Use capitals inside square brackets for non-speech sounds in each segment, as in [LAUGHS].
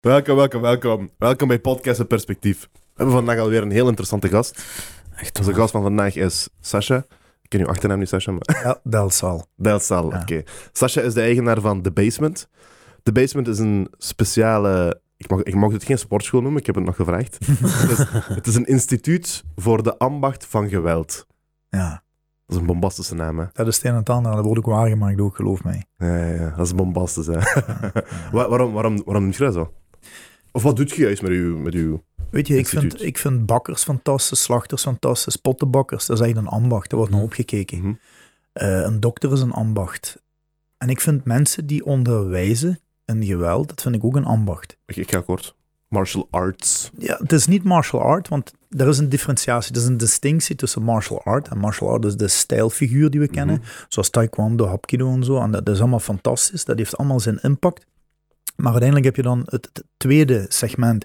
Welkom, welkom, welkom. Welkom bij Podcast Perspectief. We hebben vandaag alweer een heel interessante gast. Echt Onze gast van vandaag is Sasha. Ik ken uw achternaam niet, Sasha, maar... Ja, Delsal. Belsal, Ja. oké. Sasha is de eigenaar van The Basement. The Basement is een speciale... Ik mag, ik mag het geen sportschool noemen, ik heb het nog gevraagd. [LAUGHS] het, is, het is een instituut voor de ambacht van geweld. Ja, Dat is een bombastische naam, hè? dat is het een en ander. Dat wordt ook waargemaakt, ook, geloof mij. Ja, ja, ja, dat is bombastisch, hè? [LAUGHS] Wa- waarom, waarom, waarom dat zo? Of wat doet je juist met uw... Met uw... Weet je, ik Instituut. vind, ik vind bakkers fantastisch, slachters fantastisch, pottenbakkers, dat is echt een ambacht, daar wordt naar opgekeken. Mhm. Eh, een dokter is een ambacht. En ik vind mensen die onderwijzen in geweld, dat vind ik ook een ambacht. Ik, ik ga kort. Martial arts. Ja, het is niet martial art, want er is een differentiatie, er is een distinctie tussen martial art. En martial art is de stijlfiguur die we kennen, zoals taekwondo, hapkido en zo. En dat is allemaal fantastisch, dat heeft allemaal zijn impact. Maar uiteindelijk heb je dan het, tweede segment.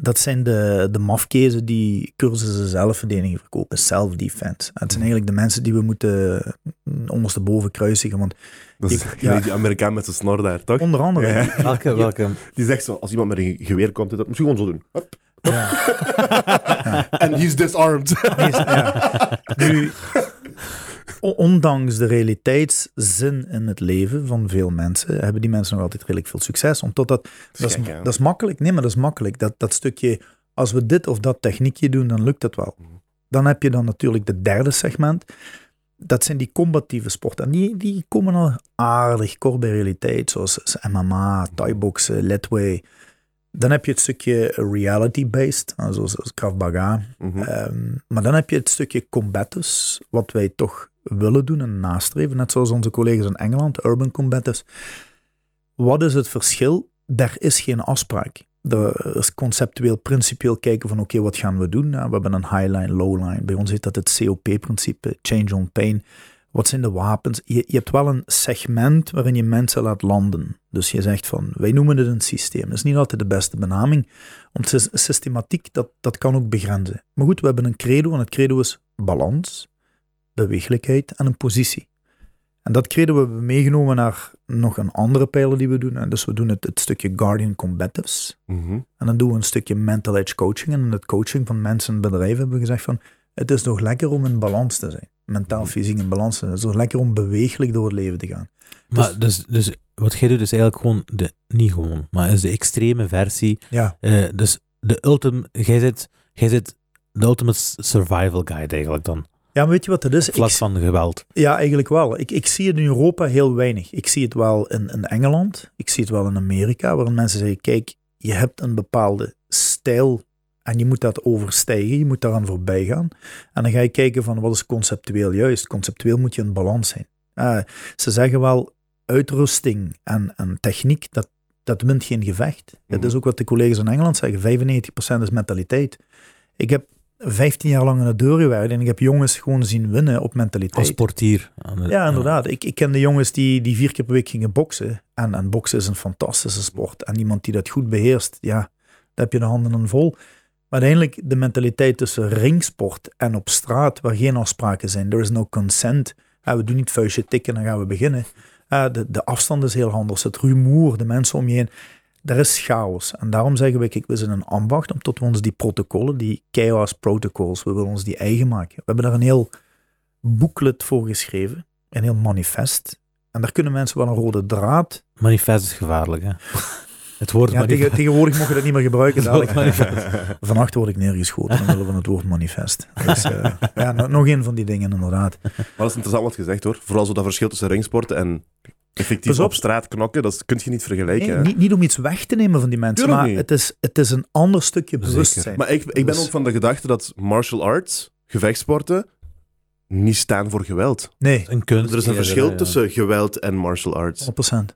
Dat zijn de, de mafkezen die cursussen zelfverdediging verkopen, self-defense. En Het zijn eigenlijk de mensen die we moeten mm, ondersteboven kruisigen. Want Dat is Ik- je ja. weet die Amerikaan met zijn snor daar, toch? onder andere, Ja. Welke, welke? Die zegt zo, als iemand met een geweer komt, dat misschien gewoon zo doen. Hup. ja, [LAUGHS] En he's disarmed. [LAUGHS] Nu, ondanks de realiteitszin in het leven van veel mensen, hebben die mensen nog altijd redelijk veel succes. Omdat dat, dat, is, gek, dat is makkelijk. Nee, maar dat is makkelijk. Dat, dat stukje, als we dit of dat techniekje doen, dan lukt dat wel. Dan heb je dan natuurlijk de derde segment. Dat zijn die combatieve sporten. En die, die komen al aardig kort bij realiteit, zoals MMA, thai-boksen, letway. Dan heb je het stukje reality-based, zoals, Krav Maga. Mhm. Ehm, maar dan heb je het stukje combatives, wat wij toch willen doen en nastreven, net zoals onze collega's in Engeland, urban combatives. Wat is het verschil? Er is geen afspraak. Er is conceptueel, principieel kijken van oké, wat gaan we doen? We hebben een highline, lowline. Bij ons heet dat het COP-principe, change on pain. Wat zijn de wapens? Je, hebt wel een segment waarin je mensen laat landen. Dus je zegt van, wij noemen het een systeem. Dat is niet altijd de beste benaming. Want sys- systematiek, dat, dat kan ook begrenzen. Maar goed, we hebben een credo en het credo is balans, bewegelijkheid en een positie. En dat hebben we meegenomen naar nog een andere pijler die we doen. En dus we doen het, het stukje Guardian Combatives. Mhm. En dan doen we een stukje mental edge coaching. En in het coaching van mensen en bedrijven hebben we gezegd van, het is toch lekker om in balans te zijn. Mentaal, fysiek in balans te zijn. Het is toch lekker om bewegelijk door het leven te gaan. Maar dus, dus wat jij doet is eigenlijk gewoon, de, niet gewoon, maar is de extreme versie. Ja, eh, dus de ultimate, jij zit, jij zit de ultimate survival guide eigenlijk dan. Ja maar weet je wat het is? Ik- van geweld. Ja, eigenlijk wel. Ik, ik zie het in Europa heel weinig. Ik zie het wel in, in Engeland. Ik zie het wel in Amerika, waarin mensen zeggen: kijk, je hebt een bepaalde stijl en je moet dat overstijgen. Je moet daaraan voorbij gaan. En dan ga je kijken van wat is conceptueel juist. Conceptueel moet je in balans zijn. Ah, ze zeggen wel, uitrusting en, en techniek, dat, dat wint geen gevecht. Dat is ook wat de collega's in Engeland zeggen. 95% is mentaliteit. Ik heb 15 jaar lang in de deur gewerkt en ik heb jongens gewoon zien winnen op mentaliteit. Als portier. De- Ja, inderdaad. Ik, ik ken de jongens die, die vier keer per week gingen boksen. En, en boksen is een fantastische sport. En iemand die dat goed beheerst, ja, daar heb je de handen aan vol. Maar uiteindelijk de mentaliteit tussen ringsport en op straat, waar geen afspraken zijn. There is no consent. Ja, we doen niet vuistje tikken, dan gaan we beginnen. Ja, de, de afstand is heel anders. Het rumoer, de mensen om je heen. Er is chaos. En daarom zeggen we, kijk, we zijn een ambacht, omdat we ons die protocollen, die chaos protocols, we willen ons die eigen maken. We hebben daar een heel booklet voor geschreven, een heel manifest. En daar kunnen mensen wel een rode draad. Manifest is gevaarlijk, hè. [LAUGHS] Het woord Ja, tegen, tegenwoordig mogen we dat niet meer gebruiken. Dadelijk. manifest. Vannacht word ik neergeschoten omwille van het woord manifest. Dus, eh, ja, no- nog een van die dingen, inderdaad. Maar dat is interessant wat je zegt, hoor. Vooral zo dat verschil tussen ringsporten en effectief Pas op. op straat knokken, dat kun je niet vergelijken. Nee, niet, niet om iets weg te nemen van die mensen, Tuurlijk maar niet. het is, het is een ander stukje Zeker. bewustzijn. Maar ik, ik ben Dus- ook van de gedachte dat martial arts, gevechtsporten, niet staan voor geweld. Nee, Een kunst. Er is een eerder, verschil ja. tussen geweld en martial arts. 100%.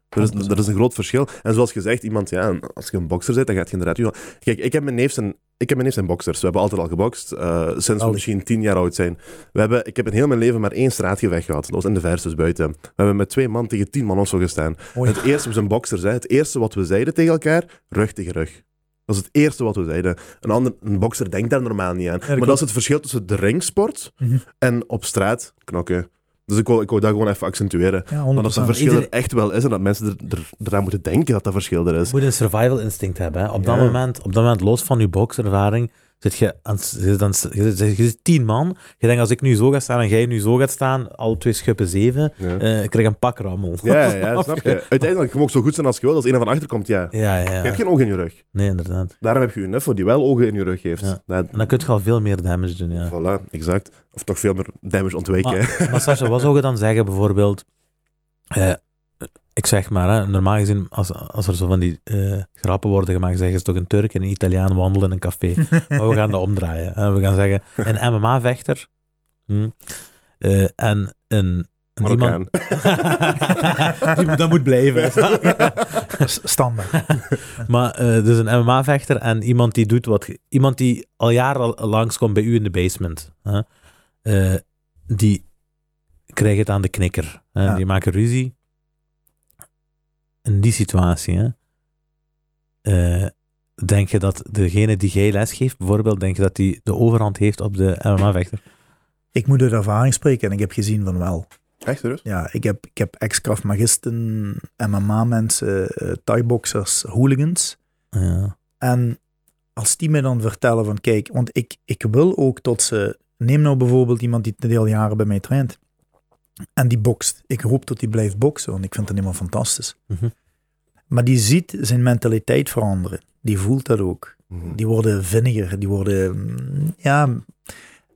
Er is, er is een groot verschil. En zoals gezegd, iemand, ja, als je een bokser bent, dan gaat je inderdaad... Kijk, ik heb mijn neef zijn, ik heb mijn neef zijn boksers. We hebben altijd al gebokst, eh, sinds we misschien tien jaar oud zijn. We hebben, ik heb in heel mijn leven maar één straatgevecht gehad. Dat was in de versus buiten. We hebben met twee man tegen tien man of zo gestaan. Het eerste, we zijn boksers, hè. Het eerste wat we zeiden tegen elkaar, rug tegen rug. Dat is het eerste wat we zeiden. Een, ander, een bokser denkt daar normaal niet aan. maar dat is het verschil tussen de ringsport Mhm. en op straat knokken. Dus ik wil, ik wil dat gewoon even accentueren. Ja, 100%. Maar dat dat verschil er echt wel is en dat mensen er, er, eraan moeten denken dat dat verschil er Je is. moet een survival instinct hebben. Hè. Op, dat Ja. moment, op dat moment, los van je bokservaring, zit je, aan, het- je, je, je zit tien man. Je denkt, als ik nu zo ga staan en jij nu zo gaat staan, al twee schuppen zeven, Ja. eh, ik krijg een pakrammel. Ja, ja, ja, [LAUGHS] snap je? Uiteindelijk, je mag zo goed zijn als je wil. Als een van achter komt, ja. Ja, ja, Je hebt geen ogen in je rug. Nee, inderdaad. Daarom heb je een nuffo die wel ogen in je rug heeft. Ja. Dat- En dan kun je al veel meer damage doen, ja. Voilà, exact. Of toch veel meer damage ontwijken. Maar Sascha, wat zou je dan zeggen bijvoorbeeld... eh, ik zeg maar, hè, normaal gezien, als, als er zo van die eh, grappen worden gemaakt, zeggen ze toch een Turk en een Italiaan wandelen in een café. [LAUGHS] Maar we gaan dat omdraaien. hè. We gaan zeggen, een [LAUGHS] MMA-vechter hm, eh, en een... een Marokkaan. [LAUGHS] Die moet- dat moet blijven. Standaard. maar eh, dus een MMA-vechter en iemand die doet wat... Iemand die al jaren al langskomt bij u in de basement. Hè? Eh, die krijgt het aan de knikker. Hè? Ja. Die maken ruzie. In die situatie, hè? Eh, denk je dat degene die jij lesgeeft, bijvoorbeeld, denk je dat die de overhand heeft op de MMA-vechter? Ik moet uit ervaring spreken en ik heb gezien van wel. Echt serieus? Ja, ik heb, ik heb ex-kraftmagisten, MMA-mensen, eh Thai-boxers, hooligans. Ja. En als die mij dan vertellen van, kijk, want ik, ik wil ook tot ze... Neem nou bijvoorbeeld iemand die een deel jaren bij mij traint. En die bokst. Ik hoop dat hij blijft boksen, want ik vind het helemaal fantastisch. Mhm. Maar die ziet zijn mentaliteit veranderen. Die voelt dat ook. Mhm. Die worden vinniger, die worden, ja,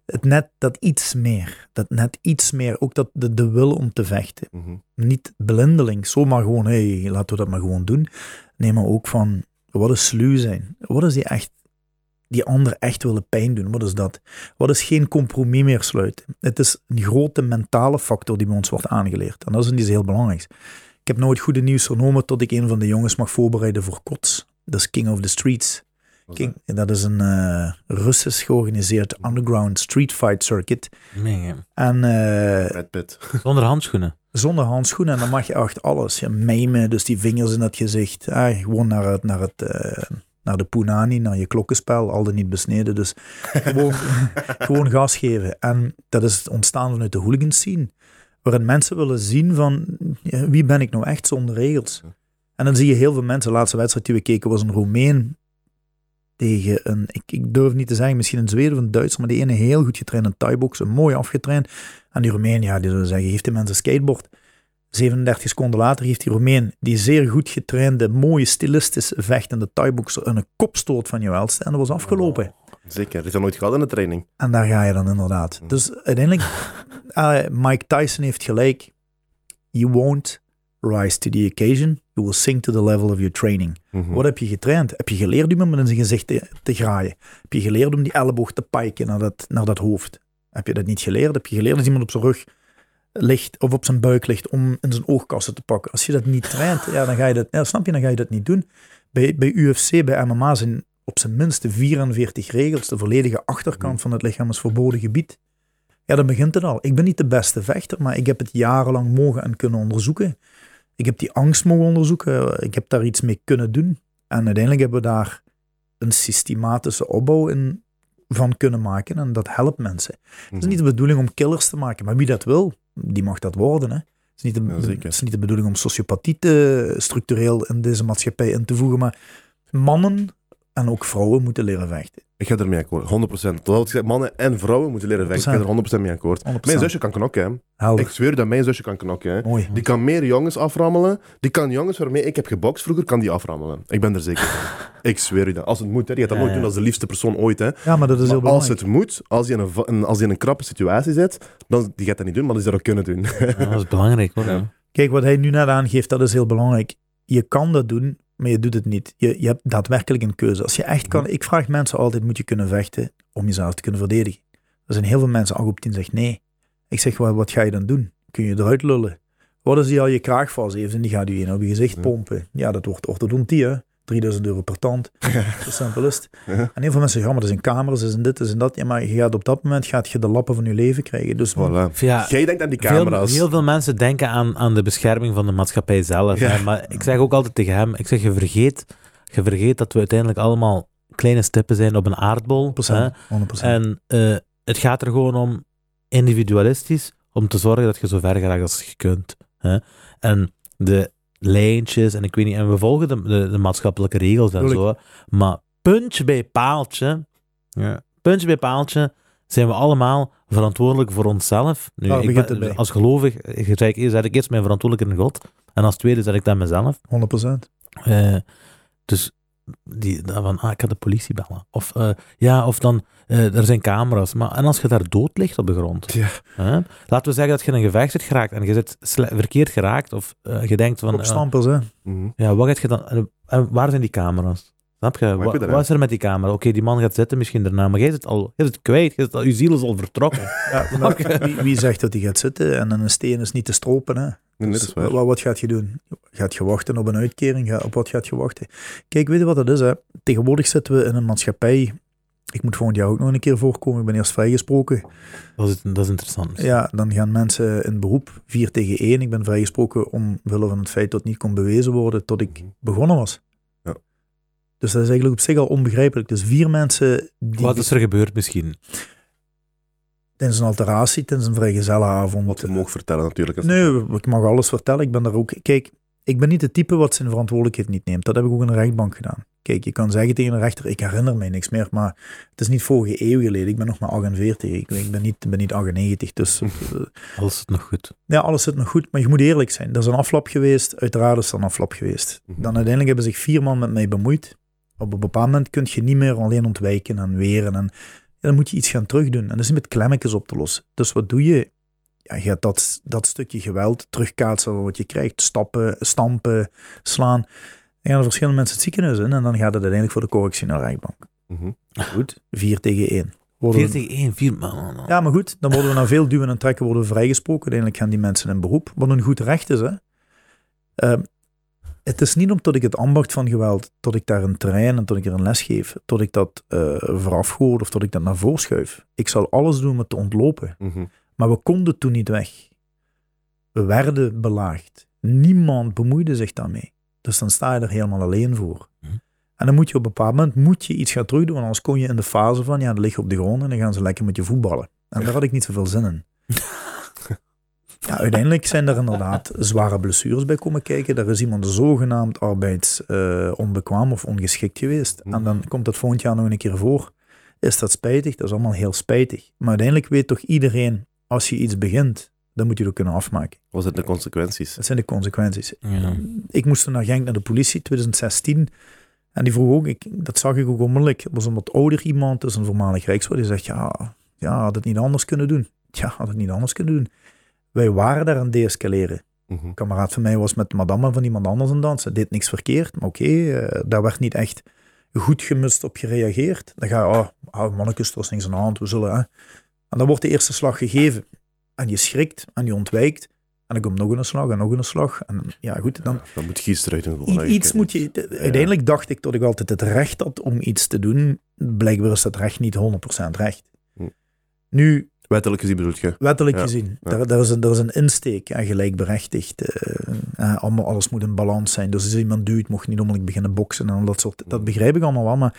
het net dat iets meer. Dat net iets meer, ook dat de, de wil om te vechten. Mhm. Niet blindelings, zomaar gewoon, hé, hey, laten we dat maar gewoon doen. Nee, maar ook van, wat is sluw zijn? Wat is die echt, die ander echt willen pijn doen? Wat is dat? Wat is geen compromis meer sluiten? Het is een grote mentale factor die bij ons wordt aangeleerd. En dat is iets heel belangrijks. Ik heb nooit goede nieuws vernomen tot ik een van de jongens mag voorbereiden voor KOTS. Dat is King of the Streets. King, dat is een eh, Russisch georganiseerd underground street fight circuit. En eh, Pitt. [LAUGHS] zonder handschoenen. zonder handschoenen en dan mag je echt alles. Ja, mijmen, dus die vingers in dat gezicht. Ah, gewoon naar, het, naar, het, eh, naar de punani, naar je klokkenspel, al dan niet besneden. Dus gewoon, [LAUGHS] gewoon gas geven. En dat is het ontstaan vanuit de hooligan scene. Waarin mensen willen zien van, wie ben ik nou echt zonder regels? En dan zie je heel veel mensen, de laatste wedstrijd die we keken was een Roemeen tegen een, ik, ik durf niet te zeggen, misschien een Zweden of een Duitser, maar die ene heel goed getraind, een Thai-boxer, mooi afgetraind. En die Roemeen, ja, die zullen zeggen, geeft die mensen een skateboard. 37 seconden later heeft die Roemeen, die zeer goed getrainde, mooie, stilistisch vechtende Thai-boxer, een kopstoot van je welste en dat was afgelopen. Zeker. Dat is dat nooit gehad in de training. En daar ga je dan inderdaad. Mm. Dus uiteindelijk, [LAUGHS] eh, Mike Tyson heeft gelijk. You won't rise to the occasion. You will sink to the level of your training. Mhm. Wat heb je getraind? Heb je geleerd om hem in zijn gezicht te, te graaien? Heb je geleerd om die elleboog te piken naar dat, naar dat hoofd? Heb je dat niet geleerd? Heb je geleerd als iemand op zijn rug ligt of op zijn buik ligt om in zijn oogkassen te pakken? Als je dat niet traint, ja, dan ga je dat, ja, snap je, dan ga je dat niet doen. Bij, bij UFC, bij MMA zijn op zijn minst 44 regels. De volledige achterkant van het lichaam is verboden gebied. Ja, dan begint het al. Ik ben niet de beste vechter, maar ik heb het jarenlang mogen en kunnen onderzoeken. Ik heb die angst mogen onderzoeken. Ik heb daar iets mee kunnen doen. En uiteindelijk hebben we daar een systematische opbouw in van kunnen maken. En dat helpt mensen. Het Mhm. is niet de bedoeling om killers te maken, maar wie dat wil, die mag dat worden. Hè. Het, is niet de, Ja, het is niet de bedoeling om sociopathie te, structureel in deze maatschappij in te voegen, maar mannen en ook vrouwen moeten leren vechten. Ik ga ermee akkoord. 100%. Terwijl ik zeg, mannen en vrouwen moeten leren vechten. Ik ga er 100% mee akkoord. 100%. Mijn zusje kan knokken, hè. Ik zweer dat mijn zusje kan knokken, hè. Mooi. Die kan meer jongens aframmelen. Die kan jongens waarmee ik heb gebokst vroeger, kan die aframmelen. Ik ben er zeker van. [LAUGHS] Ik zweer u dat. Als het moet, hè. Je gaat dat Ja, nooit ja. doen als de liefste persoon ooit, hè. Ja, maar dat is heel Maar als belangrijk. het moet, als je in een, als je in een krappe situatie zit, dan die gaat dat niet doen, maar die zou dat kunnen doen. Ja, dat is belangrijk hoor. Ja. Kijk, wat hij nu net aangeeft, dat is heel belangrijk. Je kan dat doen, maar je doet het niet. Je, je hebt daadwerkelijk een keuze. Als je echt kan, ik vraag mensen altijd, moet je kunnen vechten om jezelf te kunnen verdedigen? Er zijn heel veel mensen, 8 op 10 zegt nee. Ik zeg, wat, wat ga je dan doen? Kun je eruit lullen? Wat als die al je kraag vast heeft en die gaat je in op je gezicht pompen? Ja, dat wordt orthodontie, hè? 3000 euro per tand. [LAUGHS] Zo simpel is het. Ja. En heel veel mensen zeggen, ja, maar dat zijn camera's, dat is dit, dat is dat. Ja, maar je gaat op dat moment gaat je de lappen van je leven krijgen. Dus Voilà. Ja, Jij denkt aan die veel, camera's. heel veel mensen denken aan, aan de bescherming van de maatschappij zelf. Ja. hè. Maar ik zeg ook altijd tegen hem, ik zeg, je vergeet, je vergeet dat we uiteindelijk allemaal kleine stippen zijn op een aardbol. 100%. hè. 100%. En eh, het gaat er gewoon om, individualistisch, om te zorgen dat je zo ver geraakt als je kunt. Hè? En de lijntjes, en ik weet niet, en we volgen de, de, de maatschappelijke regels en zo, maar puntje bij paaltje, ja, puntje bij paaltje, zijn we allemaal verantwoordelijk voor onszelf. Nu, Daar ik begint ben- het bij. als gelovig, ik zei ik, zet ik eerst mijn verantwoordelijkheid in God, en als tweede zet ik dat mezelf. 100%. Eh, dus die, van, ah, ik ga de politie bellen. Of, eh, ja, of dan, eh, er zijn camera's. Maar, en als je daar dood ligt op de grond. Ja. hè? Laten we zeggen dat je in een gevecht zit geraakt en je zit verkeerd geraakt. Of eh, je denkt van, Op stampers, hè. Mhm. ja, wat gaat je dan... En, en waar zijn die camera's? Snap je? wat is er met die camera? Oké, die man gaat zitten misschien daarna, maar jij zit al jij zit kwijt. Jij zit al, je ziel is al vertrokken. Ja, [LAUGHS] maar wie, wie zegt dat hij gaat zitten en een steen is niet te stropen, hè? Nee, dat Dus wat, wat gaat je doen? Gaat je wachten op een uitkering? Ga- Op wat gaat je wachten? Kijk, weet je wat het is? Hè? Tegenwoordig zitten we in een maatschappij. Ik moet volgend jaar ook nog een keer voorkomen. Ik ben eerst vrijgesproken. Dat is, dat is interessant. Ja, dan gaan mensen in beroep. 4 tegen 1. Ik ben vrijgesproken omwille van het feit dat het niet kon bewezen worden tot ik Mhm. begonnen was. Ja. Dus dat is eigenlijk op zich al onbegrijpelijk. Dus vier mensen die Wat is er gebeurd misschien? Tijdens een alteratie, tijdens een vrijgezellenavond. Wat je mag vertellen natuurlijk. Nee, ik mag alles vertellen. Ik ben daar ook. Kijk, ik ben niet de type wat zijn verantwoordelijkheid niet neemt. Dat heb ik ook in de rechtbank gedaan. Kijk, je kan zeggen tegen een rechter: ik herinner mij niks meer, maar het is niet vorige eeuw geleden. Ik ben nog maar 48. Ik, ik ben, niet, ben niet 98. Dus [LAUGHS] eh, Alles is nog goed. ja, alles zit nog goed. Maar je moet eerlijk zijn. Er is een aflap geweest. Uiteraard is er een aflap geweest. Mhm. Dan uiteindelijk hebben zich vier man met mij bemoeid. Op een bepaald moment kun je niet meer alleen ontwijken en weren. En dan moet je iets gaan terugdoen. En dat is niet met klemmetjes op te lossen. Dus wat doe je? Ja, je gaat dat, dat stukje geweld terugkaatsen van wat je krijgt. Stappen, stampen, slaan. Dan gaan er verschillende mensen het ziekenhuis in. En dan gaat het uiteindelijk voor de correctionele rechtbank. Mhm. Goed. 4 tegen 1. Worden we- 4 tegen 1, 4 man. ja, maar goed, dan worden we na veel duwen en trekken worden vrijgesproken. Uiteindelijk gaan die mensen in beroep, wat een goed recht is. Hè? Ehm, het is niet omdat ik het ambacht van geweld, tot ik daar een terrein en tot ik er een les geef, tot ik dat eh vooraf gooi of tot ik dat naar voren schuif. Ik zal alles doen om het te ontlopen. Mhm. Maar we konden toen niet weg. We werden belaagd. Niemand bemoeide zich daarmee. Dus dan sta je er helemaal alleen voor. Mhm. En dan moet je op een bepaald moment moet je iets gaan terugdoen. Want anders kom je in de fase van, ja, dan lig je op de grond en dan gaan ze lekker met je voetballen. En daar had ik niet zoveel zin in. [LAUGHS] Ja, uiteindelijk zijn er inderdaad zware blessures bij komen kijken. Daar is iemand zogenaamd arbeidsonbekwaam of ongeschikt geweest. En dan komt dat volgend jaar nog een keer voor. Is dat spijtig? Dat is allemaal heel spijtig. Maar uiteindelijk weet toch iedereen, als je iets begint, dan moet je het ook kunnen afmaken. Wat zijn de consequenties? Dat zijn de consequenties. Ja. Ik moest toen naar Genk naar de politie, 2016. En die vroeg ook, ik, dat zag ik ook onmiddellijk. Het was een wat ouder iemand, dus een voormalig rijkswaard. Die zegt, ja, ja, had het niet anders kunnen doen. Ja, had het niet anders kunnen doen. Wij waren daar aan het deescaleren. Mhm. Een kameraad van mij was met madame van iemand anders aan het dansen. Deed niks verkeerd, maar oké, eh, daar werd niet echt goed gemust op gereageerd. Dan ga je, oh, oh mannetjes, er is niks aan de hand, we zullen... Hè. En dan wordt de eerste slag gegeven. En je schrikt en je ontwijkt. En dan komt nog een slag en nog een slag. En ja, goed, dan, Dan moet gies eruit doen. I- iets moet je... de- Uiteindelijk dacht ik dat ik altijd het recht had om iets te doen. Blijkbaar is dat recht niet 100% recht. Hm. Nu, Wettelijk gezien bedoel je? wettelijk Ja, gezien, ja. Daar, daar, is een, daar is een insteek, ja, gelijkberechtigd. eh, allemaal, alles moet in balans zijn. Dus als iemand duwt, mocht niet onmiddellijk beginnen boksen en al dat soort... Dat Hm. begrijp ik allemaal wel, maar...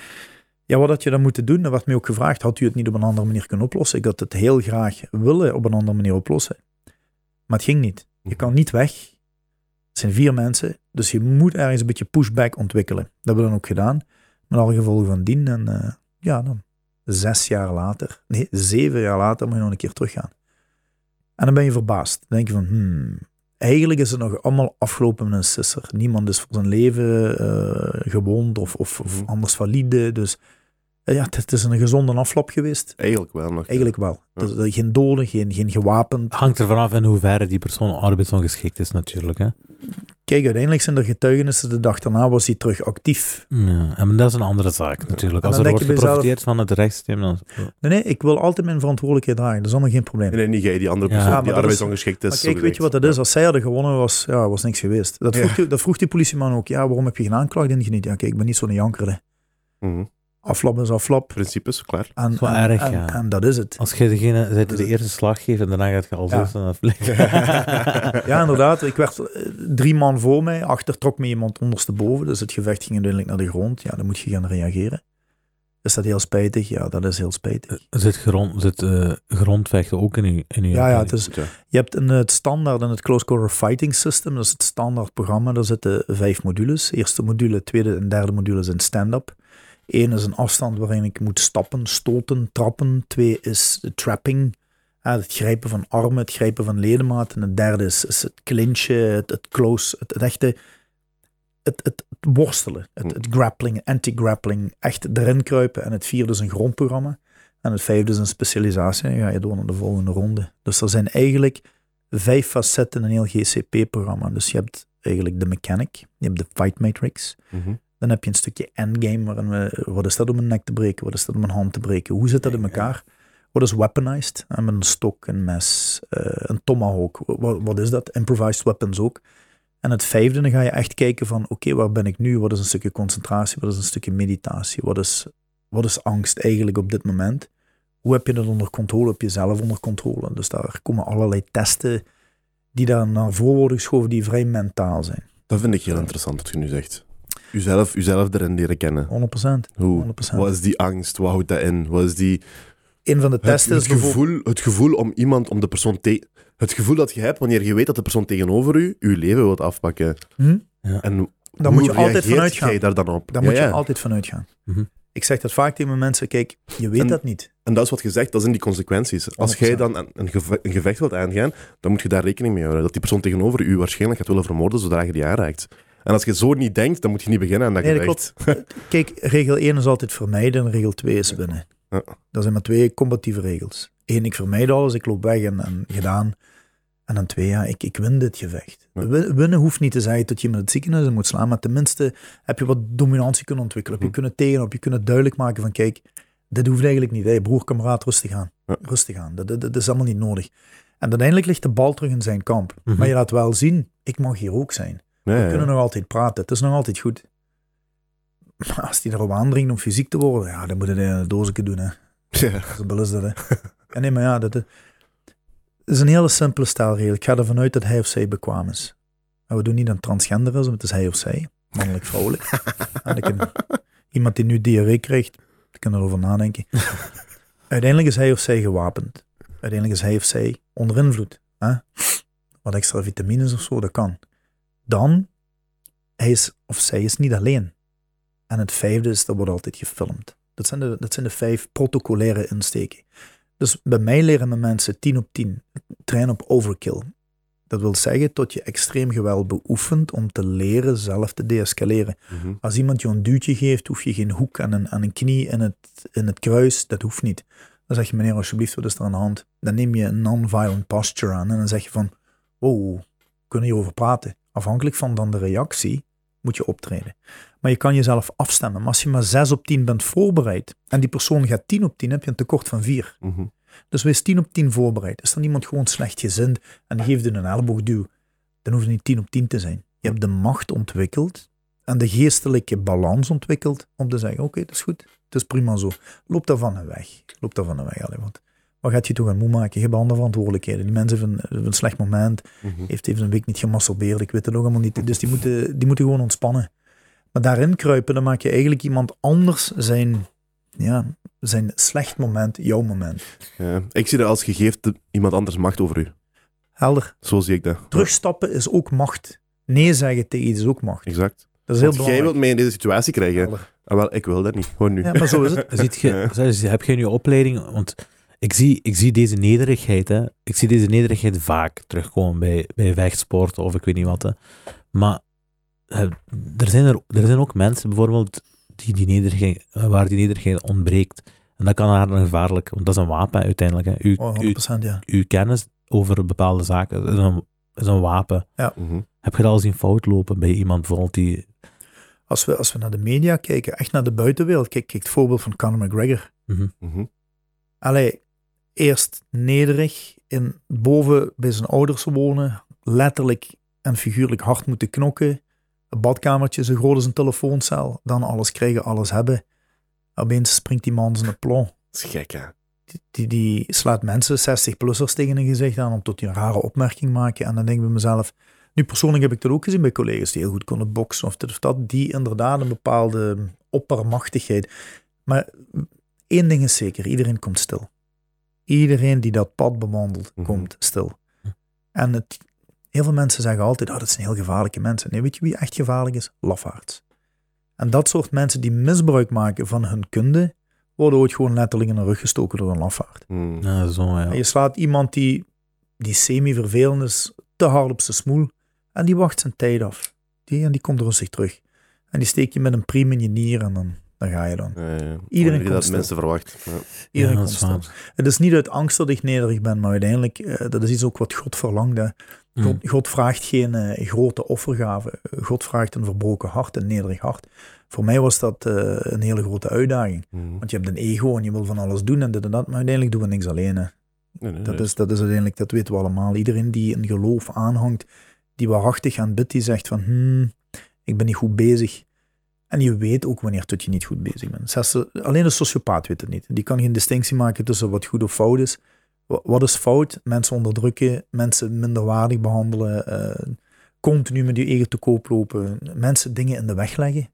Ja, wat had je dan moeten doen? Er werd mij ook gevraagd, had u het niet op een andere manier kunnen oplossen? Ik had het heel graag willen op een andere manier oplossen. Maar het ging niet. Je kan niet weg. Het zijn vier mensen, dus je moet ergens een beetje pushback ontwikkelen. Dat hebben we dan ook gedaan, met alle gevolgen van dien. En eh, ja, dan zes jaar later, nee, zeven jaar later moet je nog een keer teruggaan. En dan ben je verbaasd. Dan denk je van, hmm, eigenlijk is het nog allemaal afgelopen met een sisser. Niemand is voor zijn leven eh, gewond of, of, of anders valide. Dus ja, het is een gezonde afloop geweest. Eigenlijk wel nog. Eigenlijk wel. Dus, eh, geen doden, geen, geen gewapend. Hangt er vanaf in hoeverre die persoon arbeidsongeschikt is natuurlijk. Hè? Kijk, uiteindelijk zijn er getuigenissen. De dag daarna was hij terug actief. Ja, en dat is een andere zaak natuurlijk. Als er wordt geprofiteerd van het rechtssysteem, dan... Nee, nee, ik wil altijd mijn verantwoordelijkheid dragen. Dat is allemaal geen probleem. Nee, nee, niet jij, die andere persoon Ja, die arbeidsongeschikt is. Maar kijk, weet je wat dat is? Als zij hadden gewonnen, was, ja, was niks geweest. Dat vroeg, Ja. die, dat vroeg die politieman ook. Ja, waarom heb je geen aanklacht ingediend? Ja, kijk, ik ben niet zo'n janker. hè. Mhm. Aflap is aflap. Principes, klaar. En, is wel en, erg, en, ja. en dat is het. Als je degene bent die Dus de eerste slag geeft en daarna gaat je als Ja. vliegen. [LAUGHS] Ja, inderdaad. Ik werd eh, drie man voor mij. Achter trok me iemand ondersteboven. Dus het gevecht ging uiteindelijk naar de grond. Ja, dan moet je gaan reageren. Is dat heel spijtig? Ja, dat is heel spijtig. Zit, grond, zit eh, grondvechten ook in uw, in uw Ja, ja, het is, ja. je hebt in het standaard, in het Close Quarter Fighting System, dat is het standaard programma, daar zitten vijf modules. Eerste module, tweede en derde module zijn stand-up. Eén is een afstand waarin ik moet stappen, stoten, trappen. Twee is de trapping, het grijpen van armen, het grijpen van ledematen. En het derde is, het clinchen, het, close, het, echte, het, het, worstelen, het, het grappling, anti-grappling, echt erin kruipen. En het vierde is een grondprogramma. En het vijfde is een specialisatie. En dan ga je door naar de volgende ronde. Dus er zijn eigenlijk vijf facetten in een heel GCP-programma. Dus je hebt eigenlijk de mechanic, je hebt de fight matrix. Mhm. Dan heb je een stukje endgame, waarin we, wat is dat om een nek te breken, wat is dat om een hand te breken, hoe zit dat in elkaar? Wat is weaponized? En met een stok, een mes, eh, een tomahawk, wat, wat is dat? Improvised weapons ook. En het vijfde, dan ga je echt kijken van, oké, waar ben ik nu? Wat is een stukje concentratie? Wat is een stukje meditatie? Wat is, wat is angst eigenlijk op dit moment? Hoe heb je dat onder controle? Heb je zelf onder controle? Dus daar komen allerlei testen die daar naar voren worden geschoven, die vrij mentaal zijn. Dat vind ik heel interessant wat je nu zegt. Uzelf, uzelf erin leren kennen. 100%. Hoe, 100%. wat is die angst? Wat houdt dat in? Wat is die, Een van de het, testen het, is bijvoorbeeld... gevoel, het gevoel om iemand, om de persoon te, Het gevoel dat je hebt wanneer je weet dat de persoon tegenover u je leven wilt afpakken. Hm? En Daar hoe moet je altijd vanuit gaan. jij daar dan op? Daar Ja, moet je ja. altijd van uitgaan. Mhm. Ik zeg dat vaak tegen mijn mensen, kijk, je weet En- dat niet. En dat is wat je zegt, dat zijn die consequenties. Als jij 100%. dan een, een, geve- een gevecht wilt aangaan, dan moet je daar rekening mee houden. Dat die persoon tegenover u waarschijnlijk gaat willen vermoorden zodra je die aanraakt. En als je zo niet denkt, dan moet je niet beginnen aan dat Nee, dat gevecht. Kijk, regel 1 is altijd vermijden en regel 2 is winnen. Ja. Dat zijn maar twee combatieve regels. Eén, ik vermijd alles, ik loop weg en, en gedaan. En dan twee, ja, ik, ik win dit gevecht. Ja. Winnen hoeft niet te zeggen dat je met het ziekenhuis moet slaan, maar tenminste heb je wat dominantie kunnen ontwikkelen. Heb je Mhm. kunnen tegen, heb je kunnen duidelijk maken van, kijk, dit hoeft eigenlijk niet. Hé, broer, kameraad, rustig aan. Ja. Rustig aan. Dat, dat, dat is allemaal niet nodig. En uiteindelijk ligt de bal terug in zijn kamp. Mhm. Maar je laat wel zien, ik mag hier ook zijn. We kunnen nog altijd praten. Het is nog altijd goed. Maar als die erop aandringt om fysiek te worden, ja, dan moet het in een doosje doen. Hè. Ja. [LAUGHS] Zo is dat. Hè. Ja, nee, maar ja, dat, dat is een hele simpele stelregel. Ik ga ervan uit dat hij of zij bekwaam is. En we doen niet aan transgenderisme, het is hij of zij. Mannelijk, vrouwelijk. [LAUGHS] En kan- iemand die nu diarree krijgt, kan erover nadenken. Uiteindelijk is hij of zij gewapend. Uiteindelijk is hij of zij onder invloed. Hè? Wat extra vitamines of zo, dat kan. Dan, hij is of zij is niet alleen. En het vijfde is, dat wordt altijd gefilmd. Dat zijn de, dat zijn de vijf protocolaire insteken. Dus bij mij leren mijn mensen 10 op 10. Train op overkill. Dat wil zeggen tot je extreem geweld beoefent om te leren zelf te deescaleren. Mhm. Als iemand je een duwtje geeft, hoef je geen hoek aan een, aan een knie in het, in het kruis. Dat hoeft niet. Dan zeg je, meneer, alsjeblieft, wat is er aan de hand? Dan neem je een non-violent posture aan en dan zeg je van, oh, we kunnen hierover praten. Afhankelijk van dan de reactie moet je optreden. Maar je kan jezelf afstemmen. Maar als je maar 6 op 10 bent voorbereid en die persoon gaat 10 op 10, heb je een tekort van 4. Mhm. Dus wees 10 op 10 voorbereid. Is dan iemand gewoon slecht gezind en geeft je een elleboogduw, dan hoeft het niet 10 op 10 te zijn. Je hebt de macht ontwikkeld en de geestelijke balans ontwikkeld om te zeggen, oké, dat is goed, het is prima zo. Loop daarvan een weg. Loop daarvan weg. Allee, want wat gaat je toch aan moe maken? Je hebt andere verantwoordelijkheden. Die mensen hebben, hebben een slecht moment, Mhm. heeft even een week niet gemasturbeerd, ik weet het ook allemaal niet. Dus die moeten, die moeten gewoon ontspannen. Maar daarin kruipen, dan maak je eigenlijk iemand anders zijn, ja, zijn slecht moment, jouw moment. Ja. Ik zie dat als je geeft de- iemand anders macht over u. Helder. Zo zie ik dat. Terugstappen is ook macht. Nee zeggen tegen iets is ook macht. Exact. Dat is heel Want jij wilt mij in deze situatie krijgen. Helder. Ah, wel, ik wil dat niet. Gewoon nu. Ja, maar zo is het. [LAUGHS] Ziet je, zeg, heb je in je opleiding, want ik zie, ik zie deze nederigheid, hè, ik zie deze nederigheid vaak terugkomen bij, bij vechtsport of ik weet niet wat. Hè. Maar eh, er, zijn er, er zijn ook mensen bijvoorbeeld die die nederigheid, eh, waar die nederigheid ontbreekt. En dat kan haar gevaarlijk, want dat is een wapen uiteindelijk. Hè. Uw, Oh, uw, 100% ja. uw kennis over bepaalde zaken is een, is een wapen. Mhm. Heb je dat al zien fout lopen bij iemand bijvoorbeeld die... Als we, als we naar de media kijken, echt naar de buitenwereld, kijk, kijk het voorbeeld van Conor McGregor. Mhm. Mhm. Allee, eerst nederig, in, boven bij zijn ouders wonen, letterlijk en figuurlijk hard moeten knokken. Een badkamertje zo groot als een telefooncel. Dan alles krijgen, alles hebben. Opeens springt die man zijn plon. Dat is gek, hè? Die, die, die slaat mensen, 60-plussers, tegen een gezicht aan om tot die een rare opmerking maken. En dan denk ik bij mezelf, nu persoonlijk heb ik dat ook gezien bij collega's die heel goed konden boksen of dit of dat, die inderdaad een bepaalde oppermachtigheid. Maar één ding is zeker, iedereen komt stil. Iedereen die dat pad bewandelt, Mhm. komt stil. En het, heel veel mensen zeggen altijd, oh, dat zijn heel gevaarlijke mensen. Nee, weet je wie echt gevaarlijk is? Lafaards. En dat soort mensen die misbruik maken van hun kunde, worden ooit gewoon letterlijk in de rug gestoken door een lafaard. Hmm. Ja, zo, ja. En je slaat iemand die, die semi-vervelend is, te hard op zijn smoel, en die wacht zijn tijd af. Die, en die komt rustig terug. En die steek je met een priem in je nier en dan, dan ga je dan. Ja, ja. Iedereen komt dat stil. mensen verwacht. Ja. Iedereen ja, komt stil. Het is niet uit angst dat ik nederig ben, maar uiteindelijk, eh, dat is iets ook wat God verlangde. Mm. God, God vraagt geen eh, grote offergave. God vraagt een verbroken hart, een nederig hart. Voor mij was dat eh, een hele grote uitdaging. Hmm. Want je hebt een ego en je wil van alles doen en dit en dat, maar uiteindelijk doen we niks alleen. Hè. Nee, nee, Dat, nee. is, dat is uiteindelijk, dat weten we allemaal. Iedereen die een geloof aanhangt, die waarachtig aan bidt, die zegt van, hmm, ik ben niet goed bezig. En je weet ook wanneer tot je niet goed bezig bent. Zelfs, de- alleen een sociopaat weet het niet. Die kan geen distinctie maken tussen wat goed of fout is. Wa- Wat is fout? Mensen onderdrukken, mensen minderwaardig behandelen, eh, continu met je eigen te koop lopen, mensen dingen in de weg leggen.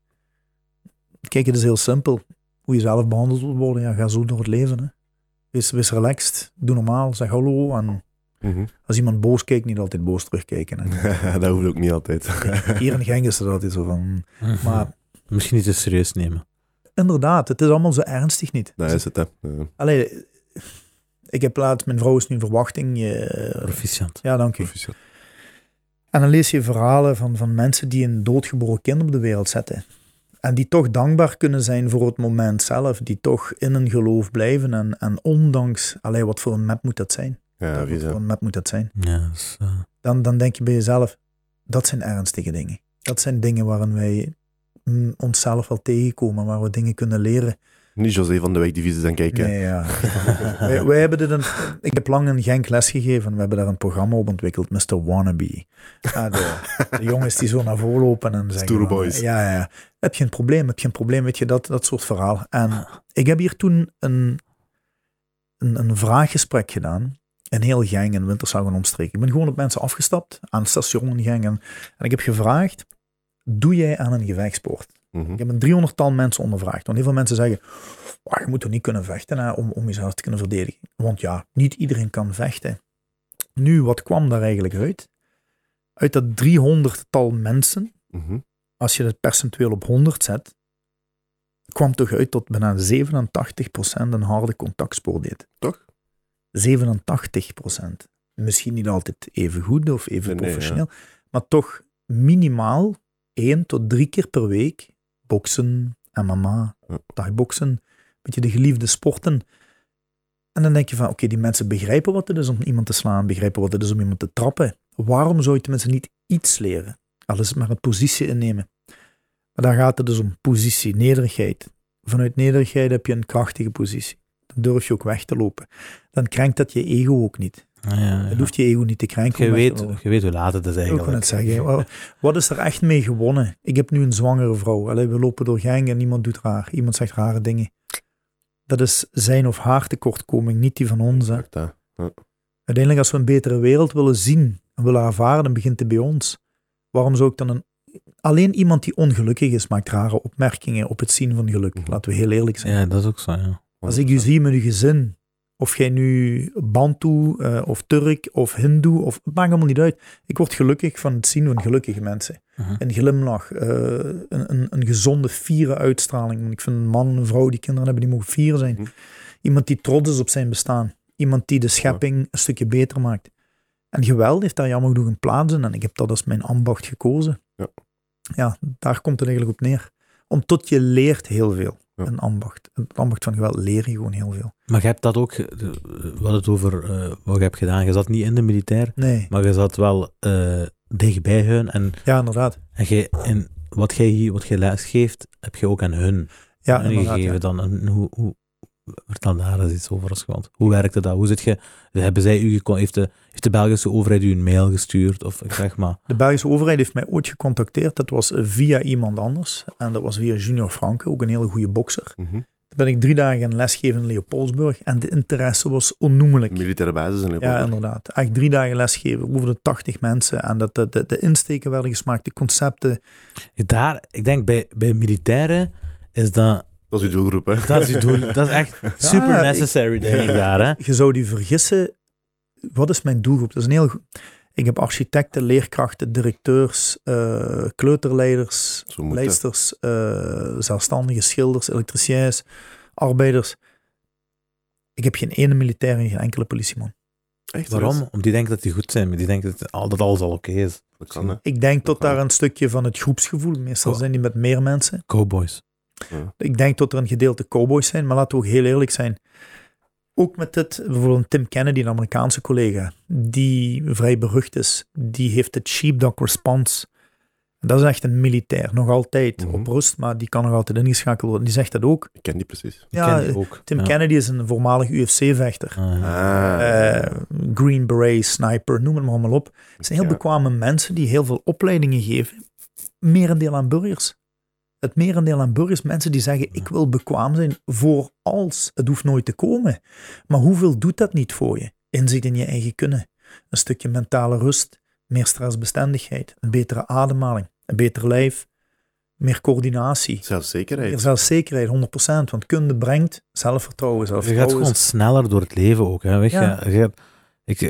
Kijk, het is heel simpel. Hoe je zelf behandeld wil worden, ja, ga zo door het leven. Hè. Wees, wees relaxed, doe normaal, zeg hallo. En Mhm. als iemand boos kijkt, niet altijd boos terugkijken. [LAUGHS] Dat hoeft ook niet altijd. Hier in Genk is het altijd zo van. Mhm. Maar Misschien niet te serieus nemen. inderdaad, het is allemaal zo ernstig niet. dat is het, hè. Ja. Allee, ik heb laatst, mijn vrouw is nu in verwachting. je- Proficiat. ja, dank u. Proficiat. En dan lees je verhalen van, van mensen die een doodgeboren kind op de wereld zetten. En die toch dankbaar kunnen zijn voor het moment zelf. Die toch in een geloof blijven. En, en ondanks, allee, wat voor een map moet dat zijn? Ja, wat voor een map moet dat zijn? Ja, dat is, eh, Dan, dan denk je bij jezelf, dat zijn ernstige dingen. Dat zijn dingen waarin wij mm, onszelf wel tegenkomen, waar we dingen kunnen leren. Niet José van de is aan kijken. Nee, ja. [LAUGHS] wij, wij hebben dit een, ik heb lang in Genk lesgegeven. We hebben daar een programma op ontwikkeld, Mr. Wannabe. Ah, de, de jongens die zo naar voren lopen en zeggen... Stoere boys. Ja, ja. Heb je een probleem? Heb je een probleem? Weet je, dat, dat soort verhaal. En ik heb hier toen een, een, een vraaggesprek gedaan. In heel Genk en Wintershagen en omstreken. Ik ben gewoon op mensen afgestapt aan het station in Genk. En, en ik heb gevraagd, doe jij aan een gevechtsport? Mhm. Ik heb een driehonderdtal mensen ondervraagd. Want heel veel mensen zeggen, "Wah, je moet toch niet kunnen vechten hè, om, om jezelf te kunnen verdedigen. Want ja, niet iedereen kan vechten. Nu, wat kwam daar eigenlijk uit? Uit dat driehonderdtal mensen, Mhm. als je het percentueel op 100 zet, kwam toch uit tot bijna 87% een harde contactsport deed. Toch? 87%. Misschien niet altijd even goed of even Nee, nee, professioneel, maar toch minimaal één tot drie keer per week boksen, MMA, thai-boksen, een beetje de geliefde sporten. En dan denk je van, oké, die mensen begrijpen wat het is om iemand te slaan, begrijpen wat het is om iemand te trappen. Waarom zou je tenminste niet iets leren? Al is het maar een positie innemen. Maar dan gaat het dus om positie, nederigheid. Vanuit nederigheid heb je een krachtige positie. Dan durf je ook weg te lopen. Dan krenkt dat je ego ook niet. Ja, ja. Het hoeft je ego niet te krenken. Je, weet, je weet hoe laat het is Ik eigenlijk. het zeggen. Wat- is er echt mee gewonnen? Ik heb nu een zwangere vrouw. Allee, we lopen door Genk en niemand doet raar. Iemand zegt rare dingen. Dat is zijn of haar tekortkoming, niet die van ons. Hè. Uiteindelijk, als we een betere wereld willen zien en willen ervaren, dan begint het bij ons. Waarom zou ik dan een... Alleen iemand die ongelukkig is, maakt rare opmerkingen op het zien van geluk. Mhm. Laten we heel eerlijk zijn. Ja, dat is ook zo, ja. Als ik u zie met uw gezin, of jij nu Bantu eh, of Turk of Hindoe, of, het maakt allemaal niet uit. Ik word gelukkig van het zien van gelukkige mensen. Mhm. Een glimlach, eh, een, een, een gezonde, fiere uitstraling. Ik vind een man, een vrouw die kinderen hebben, die mogen fier zijn. Mhm. Iemand die trots is op zijn bestaan. Iemand die de schepping een stukje beter maakt. En geweld heeft daar jammer genoeg een plaats in. En ik heb dat als mijn ambacht gekozen. Ja. Ja, daar komt het eigenlijk op neer. Om tot je leert heel veel. Een ambacht. Het ambacht van geweld leer je gewoon heel veel. Maar je hebt dat ook, eh, hadden het over eh, wat je hebt gedaan. Je zat niet in de militair, Nee, maar je zat wel eh, dichtbij hun. En, ja, inderdaad. en, jij, en wat jij hier, wat jij les geeft, heb je ook aan hun, Ja, inderdaad. gegeven. ja. Dan, en hoe, hoe, vertel daar eens iets over als gewand. Hoe werkte dat? Hoe zit je, hebben zij u, gecon- heeft de, heeft de Belgische overheid u een mail gestuurd? Of ik zeg maar, De Belgische overheid heeft mij ooit gecontacteerd. Dat was via iemand anders. En dat was via Junior Franke, ook een hele goede bokser. Toen ben ik drie dagen gaan lesgeven in Leopoldsburg. En de interesse was onnoemelijk. Militaire basis in Ja, Leopold. inderdaad. Echt drie dagen lesgeven, over de 80 mensen. En dat de, de, de insteken werden gesmaakt, de concepten. daar, ik denk bij, bij militairen is dat Dat is uw doelgroep, hè? Dat is je doel. Dat is echt [LAUGHS] super necessary, denk ik daar. Hè? Je zou die vergissen. Wat is mijn doelgroep? Dat is een heel goed. Ik heb architecten, leerkrachten, directeurs, eh, kleuterleiders, leidsters, eh, zelfstandigen, schilders, elektriciëns, arbeiders. Ik heb geen ene militair en geen enkele politieman. Echt? Waarom? serieus? Omdat die denken dat die goed zijn, maar die denken dat, al- dat alles al oké is. Dat kan, hè? Ik denk tot kan. daar een stukje van het groepsgevoel, meestal zijn die met meer mensen. Cowboys. Ik denk dat er een gedeelte cowboys zijn, maar laten we ook heel eerlijk zijn. Ook met dit, bijvoorbeeld Tim Kennedy, een Amerikaanse collega, die vrij berucht is, die heeft het sheepdog response. Dat is echt een militair, nog altijd Mhm. op rust, maar die kan nog altijd ingeschakeld worden. Die zegt dat ook. Ik ken die precies. Ik Ja, ken die ook. Tim ja. Kennedy is een voormalig UFC-vechter. Ah, Ah. Eh, Green Beret, sniper, noem het maar allemaal op. Het zijn heel Ja. bekwame mensen die heel veel opleidingen geven. Merendeel aan burgers. Het merendeel aan burgers, mensen die zeggen, ik wil bekwaam zijn voor als. Het hoeft nooit te komen. Maar hoeveel doet dat niet voor je? Inzicht in je eigen kunnen. Een stukje mentale rust, meer stressbestendigheid, een betere ademhaling, een beter lijf, meer coördinatie. Zelfzekerheid. Meer zelfzekerheid, 100%. Want kunde brengt zelfvertrouwen. Je gaat Zelfvertrouwen gewoon sneller door het leven ook. Hè? Weet je? Ja. Je gaat- ik,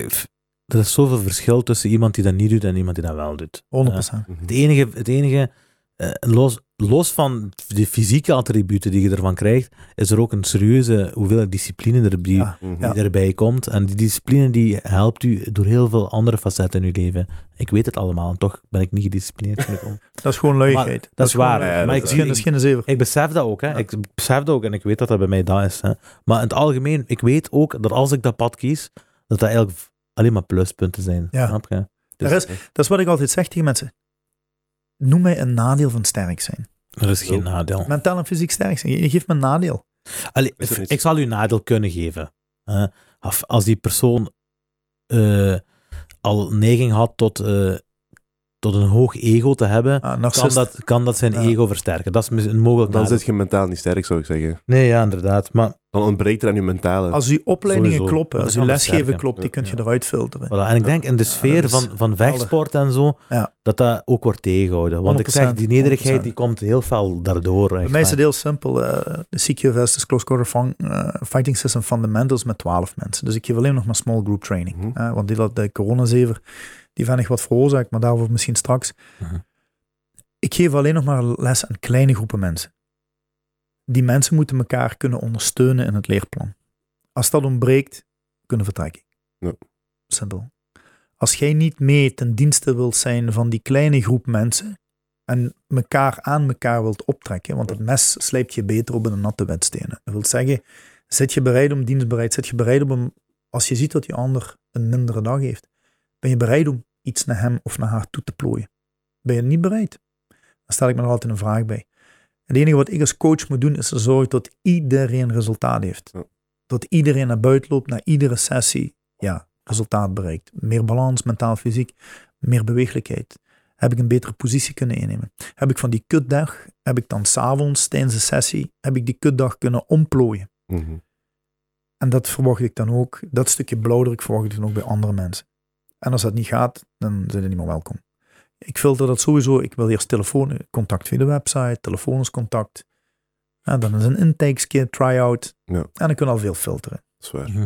er is zoveel verschil tussen iemand die dat niet doet en iemand die dat wel doet. 100%. Mhm. Het enige, het enige eh, los, los van de fysieke attributen die je ervan krijgt, is er ook een serieuze hoeveelheid discipline er, die, Ja. Die erbij komt. En die discipline die helpt u door heel veel andere facetten in uw leven. Ik weet het allemaal en toch ben ik niet gedisciplineerd. ik. [LAUGHS] Dat is gewoon luiheid. dat is waar. gewoon- Ja, maar dat ik, is- Dat geen, dat zever. ik besef dat ook. Hè. Ik besef dat ook en ik weet dat dat bij mij dat is. Hè. Maar in het algemeen, ik weet ook dat als ik dat pad kies, dat dat eigenlijk alleen maar pluspunten zijn. Ja. Snap je? Dus Er is- Dat is wat ik altijd zeg tegen mensen. Noem mij een nadeel van sterk zijn. Er is geen nadeel. Mentaal en fysiek sterk zijn. Je geeft me een nadeel. Allee, ik zal u een nadeel kunnen geven. als die persoon eh, al neiging had tot, eh, tot een hoog ego te hebben, Ah, kan dat, kan dat zijn Ja. ego versterken. Dat is een mogelijk Dan nadeel. zit je mentaal niet sterk, zou ik zeggen. Nee, ja, inderdaad. Maar, Dan ontbreekt er aan je mentale. Als uw opleidingen Sowieso. kloppen, als uw lesgeven klopt, die kun je Ja. eruit filteren. voilà. En ik denk in de sfeer van, van vechtsport en zo, Ja. dat dat ook wordt tegengehouden. Want ik zeg, 100%, die nederigheid 100%. die komt heel fel daardoor. Bij mij is het heel simpel. eh, de CQFS, dus Close Quarter Fun- eh, Fighting System Fundamentals met 12 mensen. Dus ik geef alleen nog maar small group training. Mhm. Want die dat de coronazever, die weinig wat veroorzaakt, maar daarover misschien straks. Mhm. Ik geef alleen nog maar les aan kleine groepen mensen. Die mensen moeten elkaar kunnen ondersteunen in het leerplan. Als dat ontbreekt, kunnen vertrekken. Ja. Simpel. Als jij niet mee ten dienste wilt zijn van die kleine groep mensen en elkaar aan elkaar wilt optrekken, want het mes slijpt je beter op een natte wedstenen. Dat wil zeggen, zit je bereid om dienstbereid, zit je bereid om, als je ziet dat die ander een mindere dag heeft, ben je bereid om iets naar hem of naar haar toe te plooien? Ben je niet bereid? Dan stel ik me er altijd een vraag bij. Het enige wat ik als coach moet doen, is er zorgen dat iedereen resultaat heeft. Ja. Dat iedereen naar buiten loopt, naar iedere sessie, ja, resultaat bereikt. Meer balans, mentaal, fysiek, meer beweeglijkheid. Heb ik een betere positie kunnen innemen? Heb ik van die kutdag, heb ik dan s'avonds tijdens de sessie, heb ik die kutdag kunnen omplooien? Mhm. En dat verwacht ik dan ook, dat stukje blauwdruk verwacht ik dan ook bij andere mensen. En als dat niet gaat, dan zijn ze niet meer welkom. Ik filter dat sowieso. Ik wil eerst telefoon, contact via de website, telefonisch contact. En dan is een intakeskit, try-out. Ja. En dan kun je al veel filteren. Dat is waar. Mhm.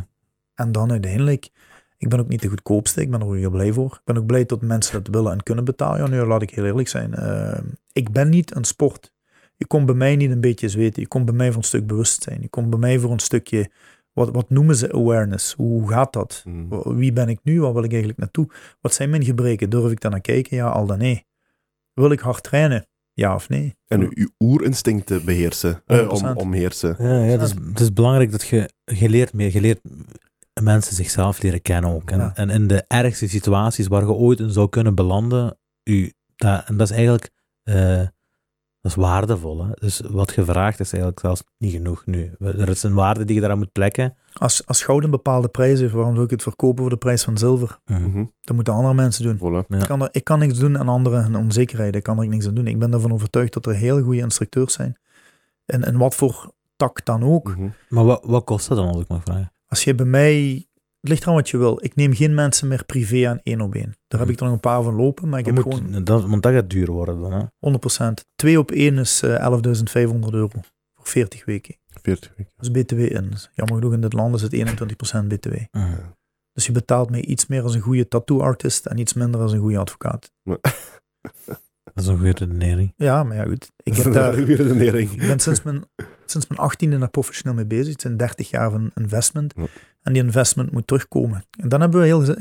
En dan uiteindelijk, ik ben ook niet de goedkoopste, ik ben er ook heel blij voor. Ik ben ook blij dat mensen dat willen en kunnen betalen. Ja, nu laat ik heel eerlijk zijn. Eh, ik ben niet een sport. Je komt bij mij niet een beetje zweten. Je komt bij mij voor een stuk bewustzijn. Je komt bij mij voor een stukje, wat, wat noemen ze awareness? Hoe gaat dat? Mhm. Wie ben ik nu? Waar wil ik eigenlijk naartoe? Wat zijn mijn gebreken? Durf ik daar naar kijken? Ja, al dan nee. Wil ik hard trainen? Ja of nee? En uw, uw oerinstincten beheersen. Eh, om, 100%. omheersen. Ja, ja het, is, het is belangrijk dat je, je leert meer, je leert mensen zichzelf leren kennen ook. En, Ja. en in de ergste situaties waar je ooit in zou kunnen belanden, u, dat, en dat is eigenlijk eh, dat is waardevol. Hè? Dus wat je vraagt is eigenlijk zelfs niet genoeg nu. Er is een waarde die je daaraan moet plekken. Als, als goud een bepaalde prijs heeft, waarom zou ik het verkopen voor de prijs van zilver? Mhm. Dat moeten andere mensen doen. Voilà. Ja. Ik, kan er, ik kan niks doen aan anderen hun onzekerheid. Ik kan er niks aan doen. Ik ben ervan overtuigd dat er heel goede instructeurs zijn. En, en wat voor tak dan ook. Mhm. Maar wat, wat kost dat dan, als ik mag vragen? Als je bij mij... Het ligt aan wat je wil. Ik neem geen mensen meer privé aan één op één. Daar heb ik er nog een paar van lopen, maar ik heb moet, gewoon dat, want dat gaat duur worden dan. Hè? 100%. Twee op één is eh 11.500 euro voor voor 40 weken. 40 weken. Dat is BTW in. Dus jammer genoeg in dit land is het 21% BTW. Mhm. Dus je betaalt mij iets meer als een goede tattoo-artist en iets minder als een goede advocaat. [LAUGHS] Dat is een goede redenering. Ja, maar ja goed. Ik, heb daar, Goede redenering. ik ben sinds mijn, sinds mijn 18e daar professioneel mee bezig. Het zijn 30 jaar van investment. Ja. En die investment moet terugkomen. En dan hebben we heel...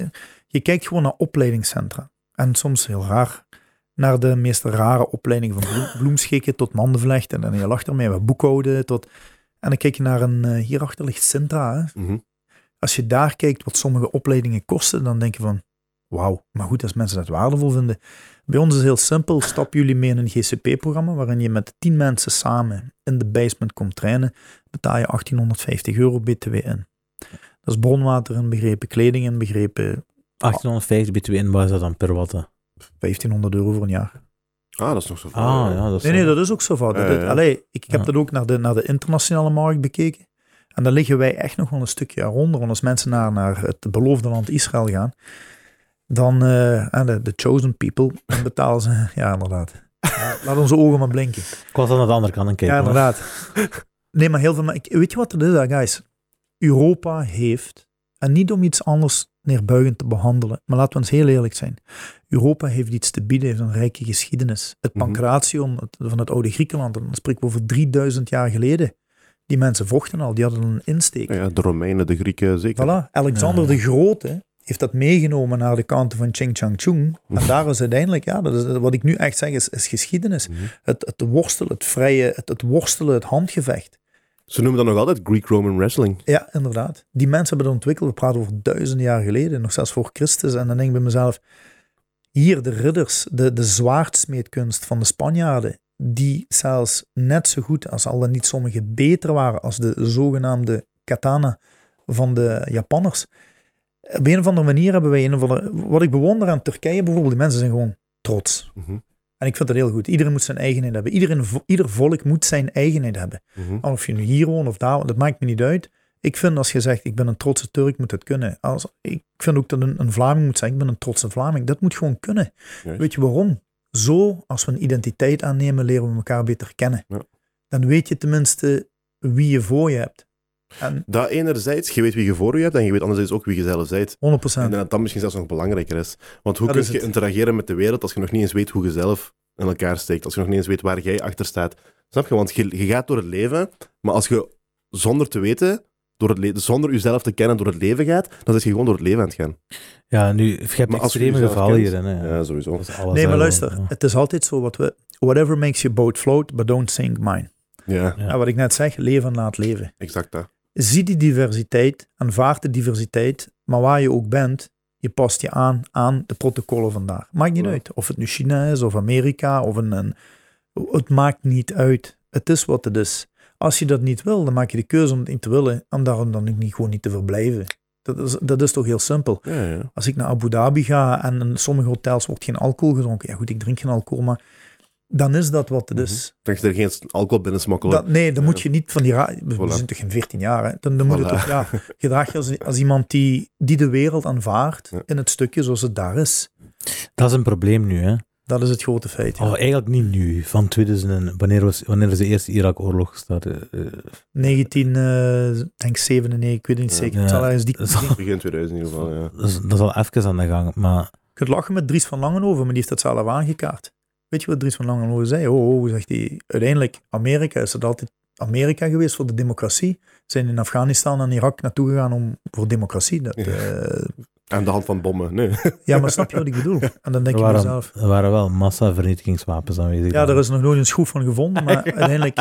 Je kijkt gewoon naar opleidingscentra. En soms heel raar naar de meest rare opleiding van bloem, [LAUGHS] bloemschikken tot mandenvlechten. En dan je lacht ermee, we boekhouden tot... En dan kijk je naar een... eh, hierachter ligt Sintra, hè. Mhm. Als je daar kijkt wat sommige opleidingen kosten, dan denk je van, wauw. Maar goed, als mensen dat waardevol vinden. Bij ons is het heel simpel. Stappen jullie mee in een GCP-programma, waarin je met tien mensen samen in de basement komt trainen, betaal je 1850 euro BTW in. Dat is bronwater inbegrepen, kleding inbegrepen, 1850 BTW in, wat is dat dan per watt? 1500 euro voor een jaar. Ah, dat is nog zo veel. Ah, ja, dat is Nee, nee, dat is ook zo fout. Ja, Dat- ja. Allee, ik, ik heb Ja. dat ook naar de, naar de internationale markt bekeken. En daar liggen wij echt nog wel een stukje eronder. Want als mensen naar, naar het beloofde land Israël gaan, dan, eh, aan de, de chosen people, dan betalen ze, [LAUGHS] ja inderdaad. Ja, laat onze ogen maar blinken. Ik was dan aan de andere kant het kijken. ja, hoor. inderdaad. Nee, maar heel veel, maar ik, weet je wat het is, hè, guys? Europa heeft, en niet om iets anders neerbuigend te behandelen, maar laten we eens heel eerlijk zijn. Europa heeft iets te bieden, heeft een rijke geschiedenis. Het Mhm. Pancration het- van het oude Griekenland, en dan spreken we over 3000 jaar geleden. Die mensen vochten al, die hadden een insteek. Ja, ja, de Romeinen, de Grieken, zeker. Voilà, Alexander Ja. de Grote heeft dat meegenomen naar de kanten van Ching Chang Chung. En daar is uiteindelijk, ja, dat is, wat ik nu echt zeg, is, is geschiedenis. Mhm. Het, het worstelen, het vrije, het, het worstelen, het handgevecht. Ze noemen dat nog altijd Greek-Roman wrestling. Ja, inderdaad. Die mensen hebben dat ontwikkeld. We praten over duizenden jaar geleden, nog zelfs voor Christus. En dan denk ik bij mezelf, hier de ridders, de, de zwaardsmeedkunst van de Spanjaarden, die zelfs net zo goed, als al dan niet sommige beter waren, als de zogenaamde katana van de Japanners. Op een of andere manier hebben wij een of andere... Wat ik bewonder aan Turkije bijvoorbeeld, die mensen zijn gewoon trots. Mhm. En ik vind dat heel goed. Iedereen moet zijn eigenheid hebben. Iedereen, ieder volk moet zijn eigenheid hebben. Mhm. Of je nu hier woont of daar, woont, dat maakt me niet uit. Ik vind als je zegt, ik ben een trotse Turk, moet het kunnen. Als, ik vind ook dat een, een Vlaming moet zeggen, ik ben een trotse Vlaming. Dat moet gewoon kunnen. Weet je waarom? Zo, als we een identiteit aannemen, leren we elkaar beter kennen. Ja. Dan weet je tenminste wie je voor je hebt. En Dat enerzijds, je weet wie je voor je hebt en je weet anderzijds ook wie je zelf bent. 100%. En dat dat misschien zelfs nog belangrijker is. Want hoe Dat kun je het. interageren met de wereld als je nog niet eens weet hoe je zelf in elkaar steekt? Als je nog niet eens weet waar jij achter staat. Snap je? Want je, je gaat door het leven, maar als je zonder te weten, door het le- zonder jezelf te kennen door het leven gaat, dan is je gewoon door het leven aan het gaan. Ja, nu, je hebt Maar extreme jezelf gevallen kent- hier. Hè, Ja, sowieso. Nee, maar luister, ja. het is altijd zo wat we... Whatever makes your boat float, but don't sink mine. Ja, Ja. En wat ik net zeg, leven en laat leven. exact dat. Zie die diversiteit, aanvaard de diversiteit, maar waar je ook bent, je past je aan aan de protocollen vandaag. Maakt niet Ja. uit of het nu China is of Amerika of een, een. Het maakt niet uit. Het is wat het is. Als je dat niet wil, dan maak je de keuze om het niet te willen en daarom dan ook niet, gewoon niet te verblijven. Dat is, dat is toch heel simpel. Ja, ja. Als ik naar Abu Dhabi ga en in sommige hotels wordt geen alcohol gedronken. Ja goed, ik drink geen alcohol, maar dan is dat wat het is. Dan je er geen alcohol binnen smokkelen. Dat, nee, dan moet je niet van die... ra- We Voilà. zijn toch geen 14 jaar, hè? Dan, dan moet je Voilà. toch... Ja, [LAUGHS] gedraag je als, als iemand die, die de wereld aanvaardt Ja. in het stukje zoals het daar is. Dat is een probleem nu, hè. Dat is het grote feit. ja. Of eigenlijk niet nu, van 2000 en wanneer, was, wanneer is de eerste Irak-oorlog gestart? Eh, eh, 19, eh, denk 97, ik weet het niet Ja. zeker. Het zal Ja. ergens die, is Begin 2000 in ieder geval, ja. dat, is, dat is al even aan de gang, maar Je kunt lachen met Dries van Langenhoven, maar die heeft dat zelf aangekaart. Weet je wat Dries van Langenhoven zei? Oh, oh zegt hij, uiteindelijk, Amerika is het altijd Amerika geweest voor de democratie. Zijn in Afghanistan en Irak naartoe gegaan om, voor democratie. Dat, Ja. eh, Aan de hand van bommen, nee. [LAUGHS] ja, maar snap je wat ik bedoel? En dan denk je mezelf... er waren wel massavernietigingswapens aanwezig. Ja, er is nog nooit een schroef van gevonden, maar [LAUGHS] uiteindelijk...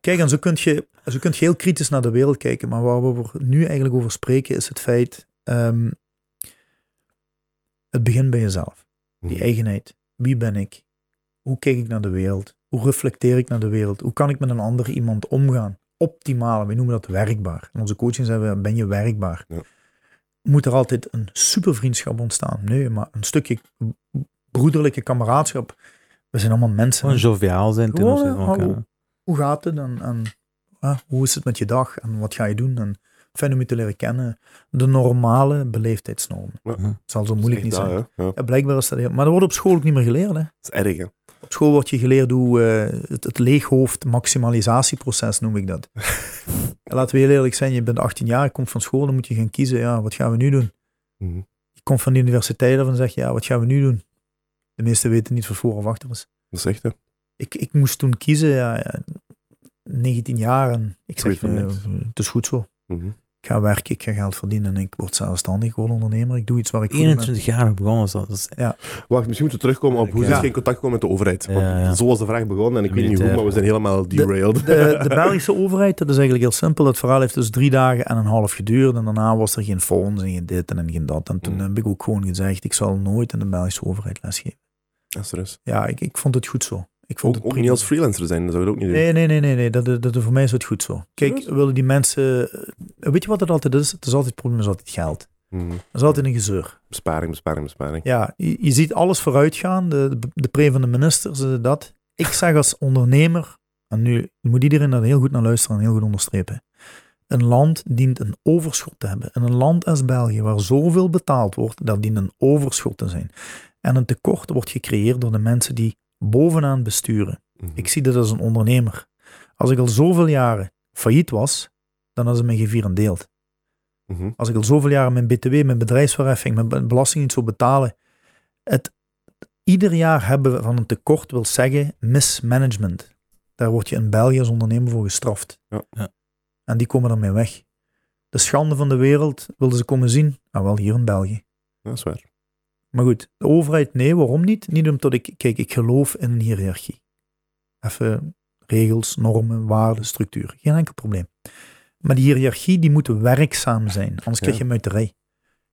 Kijk, en zo kun, je, zo kun je heel kritisch naar de wereld kijken, maar waar we nu eigenlijk over spreken is het feit... ehm, het begint bij jezelf. Die eigenheid. Wie ben ik? Hoe kijk ik naar de wereld? Hoe reflecteer ik naar de wereld? Hoe kan ik met een ander iemand omgaan? Optimaal, we noemen dat werkbaar. In onze coaching zeggen we, ben je werkbaar? Ja. Moet er altijd een supervriendschap ontstaan? Nee, maar een stukje broederlijke kameraadschap. We zijn allemaal mensen. Gewoon joviaal zijn ten opzichte van hallo. elkaar. Hoe gaat het? En, en ah, hoe is het met je dag? En wat ga je doen? En fijn om je te leren kennen. De normale beleefdheidsnormen. Ja. Mhm. Het zal zo moeilijk niet zijn. Ja. Ja, blijkbaar is dat heel... Maar dat wordt op school ook niet meer geleerd, hè? Dat is erg, hè. Op school word je geleerd hoe eh, het, het leeghoofd maximalisatieproces noem ik dat. [LAUGHS] En laten we heel eerlijk zijn, je bent 18 jaar, je komt van school, dan moet je gaan kiezen, ja, wat gaan we nu doen? Mhm. Je komt van de universiteit af en zeg je, ja, wat gaan we nu doen? De meesten weten niet wat voor of achter is. Dat is echt, hè. Ik, ik moest toen kiezen, ja, ja, 19 jaar, en ik zeg, van eh, het is goed zo. Ik ga werken, ik ga geld verdienen en ik word zelfstandig, gewoon ondernemer. Ik doe iets waar ik goed in ben. 21 jaar begonnen. Dat is, Wacht, misschien moeten we terugkomen op hoe Ja. is in contact komen met de overheid. Want Ja, ja. Zo was de vraag begonnen en ik weet niet hoe, maar we zijn helemaal derailed. De, de [LAUGHS] Belgische overheid, dat is eigenlijk heel simpel. Het verhaal heeft dus drie dagen en een half geduurd. En daarna was er geen fonds en geen dit en geen dat. En toen Mm. heb ik ook gewoon gezegd, ik zal nooit in de Belgische overheid lesgeven. Ja, serieus. Ja, ik, ik vond het goed zo. Ik vond Ook, het ook niet als freelancer zijn, dat zou ik ook niet doen. Nee, nee, nee, nee, nee. Dat, dat, dat- voor mij is het goed zo. Kijk, willen die mensen... eh, Weet je wat het altijd is? Het is altijd het probleem, is altijd geld. Mhm. Dat is altijd een gezeur. Besparing, besparing, besparing. Ja, je, je ziet alles vooruitgaan, de, de, de pre van de ministers, dat. Ik zeg als ondernemer, en nu moet iedereen daar heel goed naar luisteren en heel goed onderstrepen. Een land dient een overschot te hebben. En een land als België, waar zoveel betaald wordt, daar dient een overschot te zijn. En een tekort wordt gecreëerd door de mensen die bovenaan besturen. Mhm. Ik zie dat als een ondernemer. Als ik al zoveel jaren failliet was, dan hadden ze mij gevierendeeld. Mhm. Als ik al zoveel jaren mijn btw, mijn bedrijfsverheffing, mijn be- belasting niet zou betalen. Het, ieder jaar hebben we van een tekort wil zeggen mismanagement. Daar word je in België als ondernemer voor gestraft. Ja. Ja. En die komen ermee weg. De schande van de wereld wilden ze komen zien. Nou wel, hier in België. Ja, dat is waar. Maar goed, de overheid, nee, waarom niet? Niet omdat ik, kijk, ik geloof in een hiërarchie. Even regels, normen, waarden, structuur. Geen enkel probleem. Maar die hiërarchie, die moet werkzaam zijn. Anders krijg je muiterij.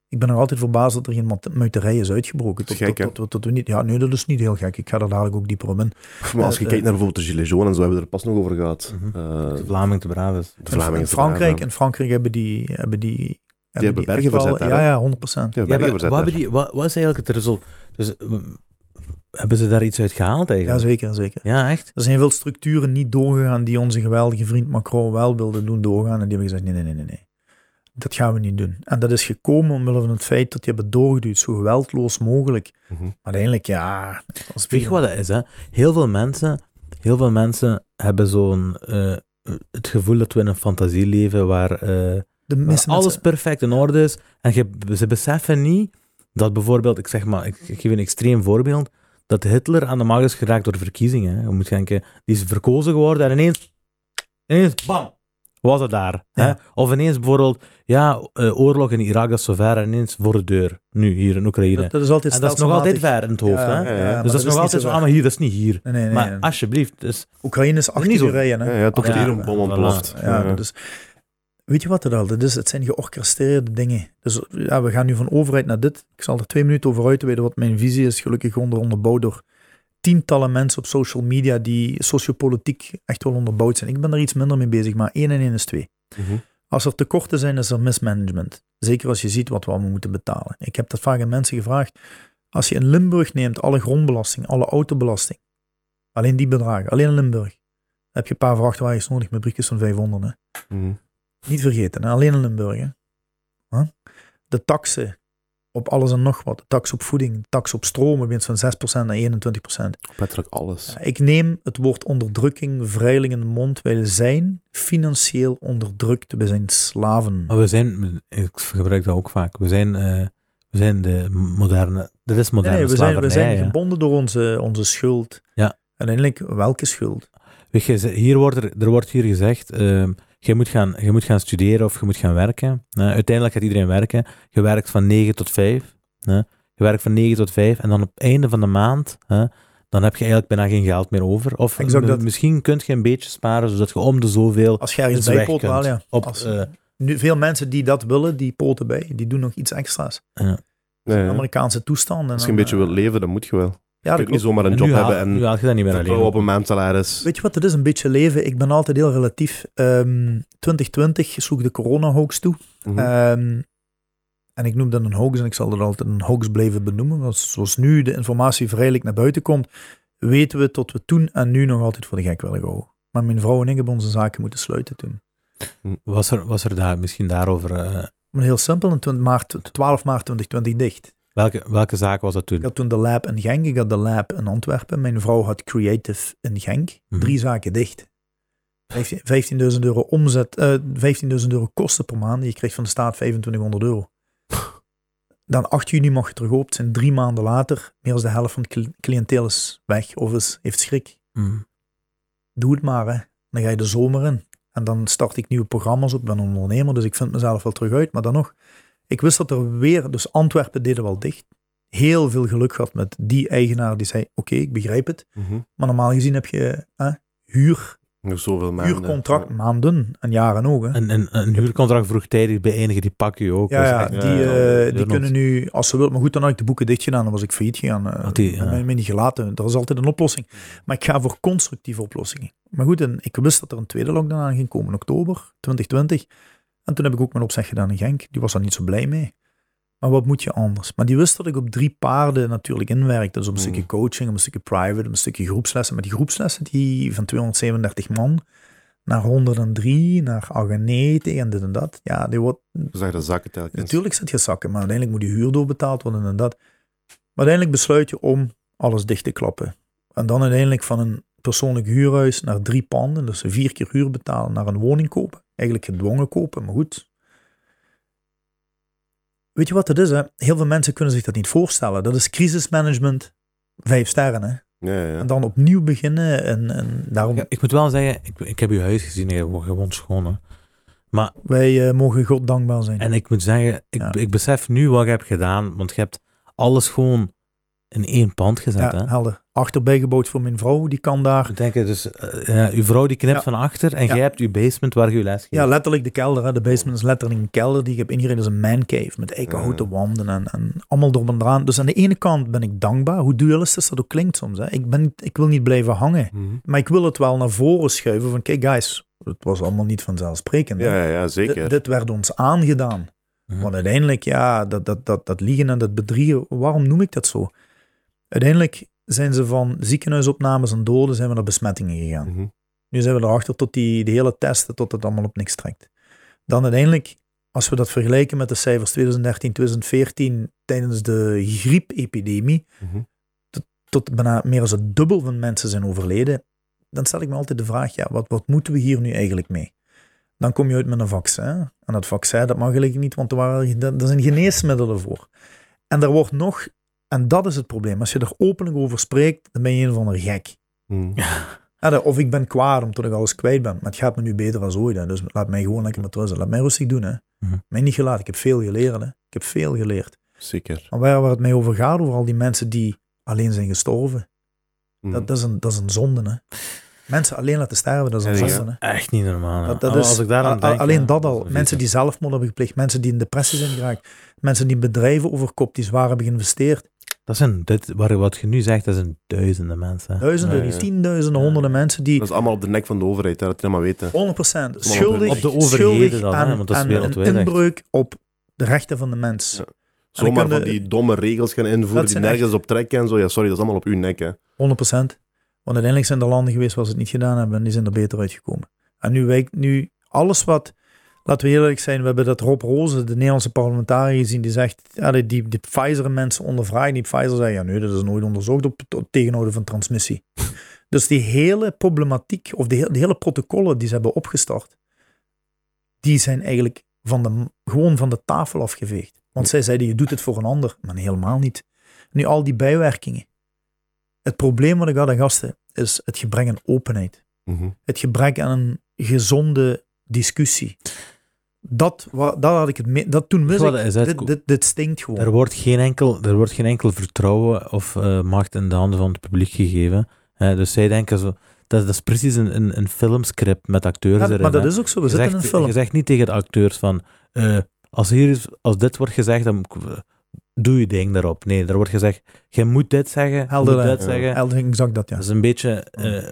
Ik ben nog altijd verbaasd dat er geen muiterij is uitgebroken. Tot, gek, tot, tot, tot we niet, ja, nee, dat is niet heel gek. Ik ga er dadelijk ook dieper op in. [LAUGHS] Maar als je Eh, kijkt naar bijvoorbeeld de Gilets jaunes en zo, hebben we er pas nog over gehad. Mhm. Eh, de Vlaming te braaf is. de Vlamingen in, Frankrijk, in Frankrijk hebben die... Hebben die hebben die verzet daar, Ja, hè? ja, 100 procent. Ja, Ja, wat, hebben die, wat, wat is eigenlijk het resultaat? Dus, eh, hebben ze daar iets uit gehaald Ja, eigenlijk? zeker, zeker. Ja, echt? Er zijn veel structuren niet doorgegaan die onze geweldige vriend Macron wel wilde doen doorgaan. En die hebben gezegd, nee, nee, nee, nee, nee. Dat gaan we niet doen. En dat is gekomen omwille van het feit dat die hebben doorgeduwd, zo geweldloos mogelijk. Mhm. Maar uiteindelijk, ja... Als Weet je wat dat is? Hè? Heel, veel mensen, heel veel mensen hebben zo'n... eh, het gevoel dat we in een fantasie leven waar, eh, De waar meeste alles mensen- perfect in orde is. En je, ze beseffen niet dat bijvoorbeeld, ik zeg maar, ik, ik geef een extreem voorbeeld, dat Hitler aan de macht is geraakt door verkiezingen. hè. Je moet denken, die is verkozen geworden en ineens, ineens, bam, was het daar. Hè? Of ineens bijvoorbeeld, ja, eh, oorlog in Irak, dat is zover, en ineens voor de deur, nu, hier in Oekraïne. Dat, dat is altijd en dat is nog altijd ver in het hoofd, Ja, hè? Ja, ja. maar dus dat is nog altijd zo zo, ver. ah, maar hier, dat is niet hier. Nee, nee, nee. maar nee. alsjeblieft, dus, Oekraïne is acht niet zo- uur rijden, hè. Ja, ja, toch Ja, hier een bom ontploft. Ja, Ja. dus... Weet je wat het altijd is? Het zijn georchestreerde dingen. Dus ja, we gaan nu van overheid naar dit. Ik zal er twee minuten over uitweiden wat mijn visie is. Gelukkig onder onderbouwd door tientallen mensen op social media die sociopolitiek echt wel onderbouwd zijn. Ik ben daar iets minder mee bezig, maar één en één is twee. Mhm. Als er tekorten zijn, is er mismanagement. Zeker als je ziet wat we allemaal moeten betalen. Ik heb dat vaak aan mensen gevraagd. Als je in Limburg neemt, alle grondbelasting, alle autobelasting, alleen die bedragen, alleen in Limburg, dan heb je een paar vrachtwagens nodig met briefjes van 500. Hè. Mhm. Niet vergeten, alleen in Limburg. Hè? De taxen op alles en nog wat. De tax op voeding, de tax op stroom, winst van 6% naar 21%. Letterlijk alles. Ik neem het woord onderdrukking vrijelijk in de mond. Wij zijn financieel onderdrukt. We zijn slaven. maar we zijn, ik gebruik dat ook vaak, we zijn, eh, we zijn de moderne, dit is moderne Nee, we zijn, we zijn gebonden door onze, onze schuld. Ja. En uiteindelijk, welke schuld? Weet je, hier wordt er, er wordt hier gezegd, ehm, je, moet gaan, je moet gaan studeren of je moet gaan werken. Eh, uiteindelijk gaat iedereen werken. Je werkt van 9 tot 5. hè. Je werkt van 9 tot 5 en dan op het einde van de maand, hè, dan heb je eigenlijk bijna geen geld meer over. Of m- dat. misschien kun je een beetje sparen, zodat je om de zoveel Als je ergens bijpoot, kunt. wel ja. Op, Als- eh, Nu, veel mensen die dat willen, die poten bij. Die doen nog iets extra's. Nee, ja. Amerikaanse toestanden. Als je een beetje wilt leven, dan moet je wel. Ja, dat kunt niet zomaar een en job haal, hebben nu en haal je dat niet meer alleen. op een maandsalaris. Weet je wat, het is een beetje leven. Ik ben altijd heel relatief. Ehm 2020 sloeg de corona-hoax toe. Mhm. Ehm, en ik noem dat een hoax en ik zal dat altijd een hoax blijven benoemen. Want zoals nu de informatie vrijelijk naar buiten komt, weten we tot we toen en nu nog altijd voor de gek willen houden. Maar mijn vrouw en ik hebben onze zaken moeten sluiten toen. Was er, was er daar misschien daarover... Maar heel simpel, en 20 maart, 12 maart 2020 dicht. Welke, welke zaak was dat Ik toen? had toen de lab in Genk, ik had de lab in Antwerpen. Mijn vrouw had creative in Genk. Mhm. Drie zaken dicht. 15 15.000 euro omzet, eh 15.000 euro kosten per maand. Je kreeg van de staat 2500 euro. Dan 8 juni mag je terug. Het zijn drie maanden later. Meer dan de helft van het cli- cliënteel is weg of is, heeft schrik. Mm. Doe het maar. Hè. Dan ga je de zomer in. En dan start ik nieuwe programma's op. Ik ben ondernemer, dus ik vind mezelf wel terug uit. Maar dan nog, ik wist dat er weer... Dus Antwerpen deden wel dicht. Heel veel geluk gehad met die eigenaar die zei, oké, ik begrijp het. Mhm. Maar normaal gezien heb je hè, huur, Nog zoveel maanden. huurcontract, Ja. maanden en jaren ook. Hè. Een, een, een huurcontract vroegtijdig beëindigen, die pak je ook. Ja, Dat is ja, echt- die, ja, eh, ja. die kunnen nu, als ze willen, maar goed, dan had ik de boeken dicht gedaan, dan was ik failliet gegaan. eh, Had die, dat ja. heb mij niet gelaten. Er is altijd een oplossing. Maar ik ga voor constructieve oplossingen. Maar goed, en ik wist dat er een tweede lockdown aan ging komen in oktober 2020. En toen heb ik ook mijn opzeg gedaan in Genk. Die was daar niet zo blij mee. Maar wat moet je anders? Maar die wist dat ik op drie paarden natuurlijk inwerkte. Dus op een Hmm. stukje coaching, op een stukje private, op een stukje groepslessen. Maar die groepslessen die van 237 man naar 103, naar 98 en dit en dat. Ja, die wordt, Je zag de zakken telkens. Natuurlijk zit je zakken, maar uiteindelijk moet die huur doorbetaald worden en dat. Maar uiteindelijk besluit je om alles dicht te klappen. En dan uiteindelijk van een persoonlijk huurhuis naar drie panden, dus vier keer huur betalen, naar een woning kopen. Eigenlijk gedwongen kopen, maar goed. Weet je wat het is? Hè? Heel veel mensen kunnen zich dat niet voorstellen. Dat is crisismanagement, vijf sterren. Hè? Ja, ja. En dan opnieuw beginnen en, en daarom... Ja, ik moet wel zeggen, ik, ik heb uw huis gezien, je woont schoon. Hè. Maar, Wij eh, mogen God dankbaar zijn. en ik moet zeggen, ik, Ja. ik besef nu wat je hebt gedaan, want je hebt alles gewoon in één pand gezet. ja, hè. helder. Achterbij gebouwd voor mijn vrouw, die kan daar Ik denk, dus, ja, uw vrouw die knipt Ja. van achter en Ja. jij hebt uw basement waar je je les geeft. Ja, letterlijk de kelder. Hè. De basement is letterlijk een kelder die ik heb ingereden als een man cave. Met eikenhouten wanden en, en allemaal door en eraan. Dus aan de ene kant ben ik dankbaar, hoe dualistisch dat ook klinkt soms. Hè. Ik, ben, ik wil niet blijven hangen. Mhm. Maar ik wil het wel naar voren schuiven van kijk guys, het was allemaal niet vanzelfsprekend. ja, ja, D- zeker. dit werd ons aangedaan. Mhm. Want uiteindelijk, ja, dat, dat, dat, dat liegen en dat bedriegen, waarom noem ik dat zo? Uiteindelijk zijn ze van ziekenhuisopnames en doden, zijn we naar besmettingen gegaan. Mhm. Nu zijn we erachter tot die, die hele testen, tot het allemaal op niks trekt. Dan uiteindelijk, als we dat vergelijken met de cijfers 2013, 2014, tijdens de griepepidemie, Mhm. tot bijna meer dan het dubbel van mensen zijn overleden, dan stel ik me altijd de vraag, ja, wat, wat moeten we hier nu eigenlijk mee? Dan kom je uit met een vaccin. En dat vaccin, dat mag eigenlijk niet, want er, waren, er zijn geneesmiddelen voor. En er wordt nog, en dat is het probleem, als je er openlijk over spreekt, dan ben je een van de gek. Ja, dat- of ik ben kwaad omdat ik alles kwijt ben. Maar het gaat me nu beter dan ooit. Hè. Dus laat mij gewoon lekker met rust. Laat mij rustig doen. Hè. Mhm. Mij niet gelaten. Ik heb veel geleerd. Hè. Ik heb veel geleerd. Zeker. Maar waar, waar het mij over gaat, over al die mensen die alleen zijn gestorven. Mhm. Dat, dat, is, een, dat is een zonde. Hè. Mensen alleen laten sterven, dat is een zonde. Hè. Echt niet normaal. hè. Dat, is, als ik denk, alleen hè, dat al. Mensen die zelfmoord hebben gepleegd. Mensen die in depressie zijn geraakt. Mensen die bedrijven overkopt, die zwaar hebben geïnvesteerd. Dat zijn, dit, waar, wat je nu zegt, dat zijn duizenden mensen. Duizenden, Ja, ja. tienduizenden, honderden mensen die Dat is allemaal op de nek van de overheid, hè, dat die allemaal weten. 100% op schuldig, de overheden schuldig dan, hè, aan, want dat is aan een inbreuk op de rechten van de mens. Ja. Zomaar van die domme regels gaan invoeren die nergens op trekken en zo. Ja, sorry, dat is allemaal op uw nek, hè. 100%. Want uiteindelijk zijn er landen geweest waar ze het niet gedaan hebben en die zijn er beter uitgekomen. En nu wijkt nu alles wat, laten we eerlijk zijn, we hebben dat Rob Roze, de Nederlandse parlementariër, gezien, die zegt, die, die, die Pfizer mensen ondervragen, die Pfizer zeggen, ja nee, dat is nooit onderzocht op het tegenhouden van transmissie. [LAUGHS] dus die hele problematiek, of de, de hele protocollen die ze hebben opgestart, die zijn eigenlijk van de, gewoon van de tafel afgeveegd. Want zij zeiden, je doet het voor een ander, maar helemaal niet. Nu al die bijwerkingen. Het probleem wat ik had aan gasten is het gebrek aan openheid. Mhm. Het gebrek aan een gezonde discussie. Dat, dat had ik het me- dat toen wist ik, dit, dit, dit stinkt gewoon. Er wordt geen enkel, er wordt geen enkel vertrouwen of eh, macht in de handen van het publiek gegeven. Hè, dus zij denken zo, dat, dat is precies een, een, een filmscript met acteurs Ja, erin. maar dat hè. is ook zo, we je zitten zegt, in een film. Je zegt niet tegen de acteurs van, eh, als, hier is, als dit wordt gezegd, dan eh, doe je ding daarop. Nee, er wordt gezegd, je moet dit zeggen, je Helder, moet dit Ja. zeggen. Helder, exact dat, ja. Dat is een beetje... eh,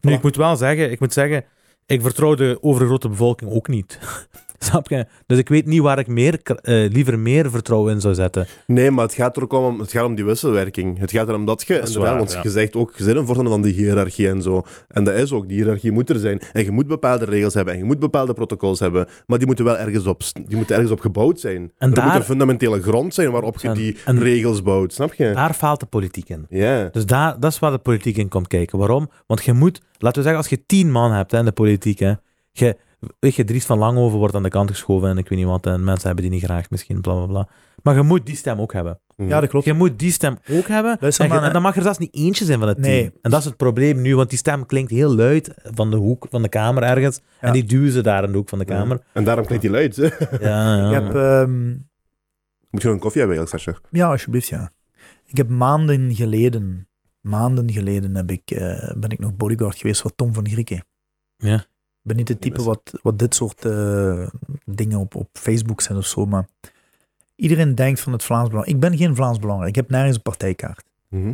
nu, ik moet wel zeggen, ik moet zeggen, ik vertrouw de overgrote bevolking ook niet. [LAUGHS] [LAUGHS] Snap je? Dus ik weet niet waar ik meer, eh, liever meer vertrouwen in zou zetten. Nee, maar het gaat er ook om, het gaat om die wisselwerking. Het gaat erom dat je, Dat is inderdaad, waar, want ja. je zegt ook gezinnen vormen van die hiërarchie en zo. En dat is ook, die hiërarchie moet er zijn. En je moet bepaalde regels hebben en je moet bepaalde protocols hebben. Maar die moeten wel ergens op, die moeten ergens op gebouwd zijn. En er daar- moet een fundamentele grond zijn waarop je En- die en- regels bouwt. Snap je? Daar faalt de politiek in. Ja. Dus daar, dat is waar de politiek in komt kijken. Waarom? Want je moet, laten we zeggen, als je tien man hebt hè, in de politiek, hè, je, weet je, Dries van Langhoven wordt aan de kant geschoven en ik weet niet wat, en mensen hebben die niet graag misschien, bla bla bla. Maar je moet die stem ook hebben. Mhm. Ja, dat klopt. Je moet die stem ook hebben. Luister En, je- maar, hè. en dan mag er zelfs niet eentje zijn van het team. En dat is het probleem nu, want die stem klinkt heel luid van de hoek van de kamer ergens. Ja. En die duwen ze daar in de hoek van de Ja. kamer. En daarom klinkt die luid. hè. [LAUGHS] Ja, ja. Ik heb, ehm, Moet je nog een koffie hebben, Sascha? ja, alsjeblieft, ja. Ik heb maanden geleden, maanden geleden heb ik, eh, ben ik nog bodyguard geweest voor Tom van Grieken. Ja. Ik ben niet het type wat, wat dit soort eh, dingen op, op Facebook zijn of zo, maar iedereen denkt van het Vlaams Belang. Ik ben geen Vlaams Belang, ik heb nergens een partijkaart. Mhm.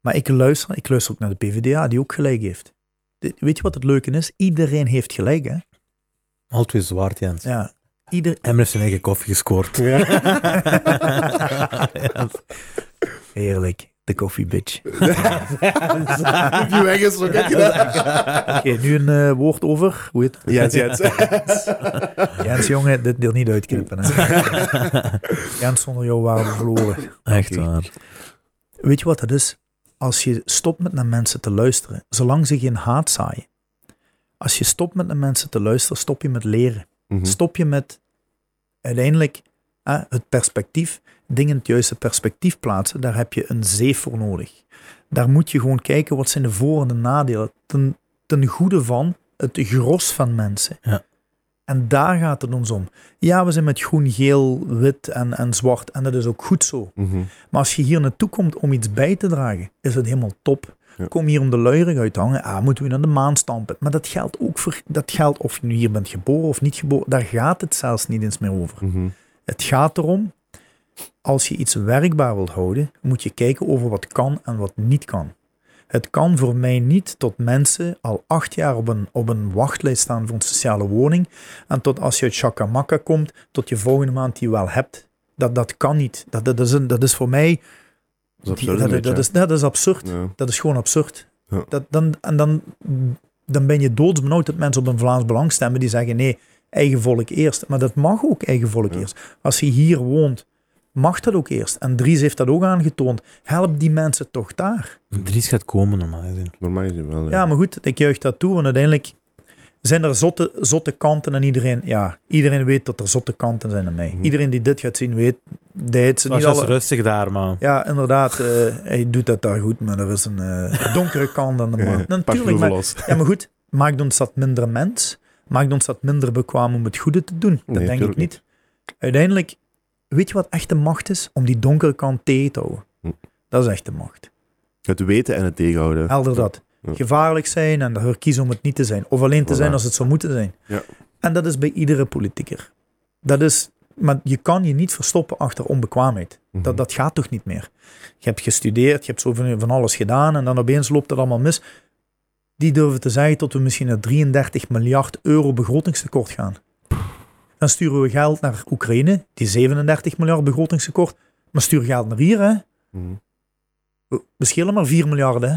Maar ik luister, ik luister ook naar de PvdA, die ook gelijk heeft. De- weet je wat het leuke is? Iedereen heeft gelijk, hè? Al twee zwart, Jens. Ja. Ieder... Heeft zijn eigen koffie gescoord. Ja. [LAUGHS] Ja. Heerlijk, de koffie bitch. [LAUGHS] [LAUGHS] Oké, nu een eh, woord over. Hoe heet Jens, Jens. [LAUGHS] Jens, jongen, dit deel niet uitknippen. Hè. Jens, zonder jou waren we verloren. Echt waar. Weet je wat dat is? Als je stopt met naar mensen te luisteren, zolang ze geen haat zaaien. Als je stopt met naar mensen te luisteren, stop je met leren. Mhm. Stop je met uiteindelijk hè, het perspectief, dingen in het juiste perspectief plaatsen. Daar heb je een zeef voor nodig. Daar moet je gewoon kijken wat zijn de voor- en de nadelen ten, ten goede van het gros van mensen. Ja. En daar gaat het ons om. Ja, we zijn met groen, geel, wit en, en zwart en dat is ook goed zo. Mhm. Maar als je hier naartoe komt om iets bij te dragen, is het helemaal top. Ja. Kom hier om de luiering uit te hangen, ah, moeten we naar de maan stampen. Maar dat geldt ook voor, dat geldt of je nu hier bent geboren of niet geboren, daar gaat het zelfs niet eens meer over. Mhm. Het gaat erom, als je iets werkbaar wilt houden, moet je kijken over wat kan en wat niet kan. Het kan voor mij niet tot mensen al acht jaar op een, op een wachtlijst staan voor een sociale woning en tot als je uit Chacamakka komt, tot je volgende maand die wel hebt. Dat, dat kan niet. Dat, dat, is, een, dat is voor mij... Dat is die- absurd. dat, is, dat is absurd. Ja. Dat is gewoon absurd. Ja. Dat, dan, en dan, dan ben je doodsbenauwd dat mensen op een Vlaams Belang stemmen die zeggen nee, eigen volk eerst. Maar dat mag ook eigen volk Ja. eerst. Als je hier woont, mag dat ook eerst. En Dries heeft dat ook aangetoond. Help die mensen toch daar. Dries gaat komen, normaal gezien. Normaal gezien wel. Ja, maar goed, ik juich dat toe. Want uiteindelijk zijn er zotte, zotte kanten en iedereen, ja, iedereen weet dat er zotte kanten zijn aan mij. Mhm. Iedereen die dit gaat zien weet, ze niet just alle... rustig daar, man. Ja, inderdaad, eh, hij doet dat daar goed, maar er is een eh, donkere kant aan de maan. Pak Natuurlijk, maar, los. ja, maar goed, maakt ons dat minder mens? Maakt ons dat minder bekwaam om het goede te doen? Dat Nee, denk ik niet. Uiteindelijk, weet je wat echte macht is? Om die donkere kant tegen te houden. Hm. Dat is echte macht. Het weten en het tegenhouden. Helder dat. Ja. Gevaarlijk zijn en ervoor kiezen om het niet te zijn. Of alleen te Voilà. zijn als het zou moeten zijn. Ja. En dat is bij iedere politicus. Dat is, maar je kan je niet verstoppen achter onbekwaamheid. Mhm. Dat, dat gaat toch niet meer. Je hebt gestudeerd, je hebt zo van, van alles gedaan en dan opeens loopt het allemaal mis. Die durven te zeggen tot we misschien naar 33 miljard euro begrotingstekort gaan. Dan sturen we geld naar Oekraïne, die 37 miljard begrotingstekort. Maar stuur geld naar hier, hè. Mhm. We we schelen maar 4 miljard, hè.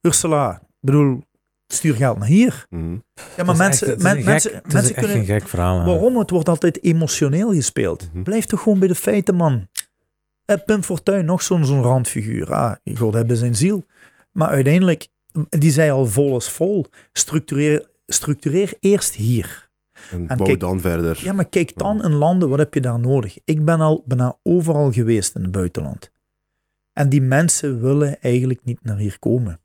Ursula, ik bedoel, stuur geld naar hier. Mhm. Ja, maar is mensen, echt- men- mensen, mensen kunnen... een gek verhaal. Waarom? Het wordt altijd emotioneel gespeeld. Mhm. Blijf toch gewoon bij de feiten, man. Eh, Pim Fortuyn, nog zo'n zo'n randfiguur. Ah, God hebben zijn ziel. Maar uiteindelijk, die zei al vol is vol. Structureer, structureer eerst hier. En En bouw kijk- dan verder. Ja, maar kijk dan in landen, wat heb je daar nodig? Ik ben al bijna overal geweest in het buitenland. En die mensen willen eigenlijk niet naar hier komen.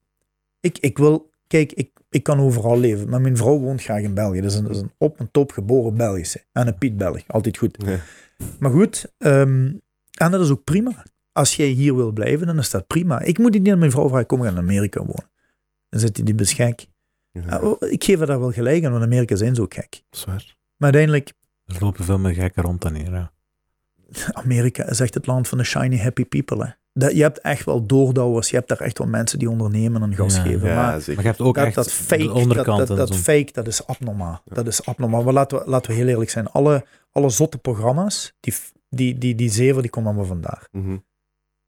Ik, ik wil, kijk, ik, ik kan overal leven, maar mijn vrouw woont graag in België. Dat is een, dat is een op en top geboren Belgische. En een Piet Belg, altijd goed. Ja. Maar goed, ehm, en dat is ook prima. Als jij hier wil blijven, dan is dat prima. Ik moet niet aan mijn vrouw vragen, kom we gaan in Amerika wonen. Dan zit hij die beschik. Ja. Oh, Ik geef haar daar wel gelijk aan, want Amerika zijn zo gek. Zwaar. Maar uiteindelijk, Er lopen veel meer gekken rond dan hier. Ja. Amerika is echt het land van de shiny happy people. Hè. dat, je hebt echt wel doordouwers, je hebt daar echt wel mensen die ondernemen en gas Ja, geven. Ja, maar zeker. Maar je hebt ook dat, echt dat fake, de dat, onderkant dat, en dat zo. fake, dat is abnormaal. Dat is abnormaal. Maar laten we, laten we heel eerlijk zijn. Alle, alle zotte programma's, die, die, die, die zeven, die komen allemaal vandaar. Mhm.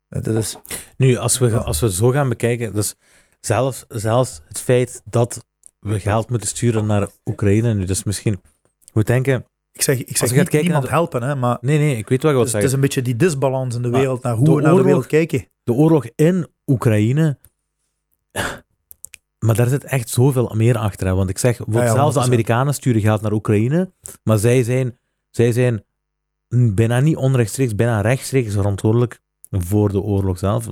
Dat is, Nu, als we, Ja. als we zo gaan bekijken, dus zelfs, zelfs het feit dat we geld moeten sturen naar Oekraïne, nu, dus misschien, moet denken, ik zeg, ik Als zeg je gaat niet, kijken niemand helpen, hè, maar nee, nee, ik weet wat wilt het is, het zeggen. is een beetje die disbalans in de Maar wereld, naar hoe we naar de oorlog- wereld kijken. de oorlog in Oekraïne. Maar daar zit echt zoveel meer achter. Hè? Want ik zeg, want Ja, ja, zelfs de 100%. Amerikanen sturen geld naar Oekraïne. Maar zij zijn, zij zijn bijna niet onrechtstreeks, bijna rechtstreeks verantwoordelijk voor de oorlog zelf.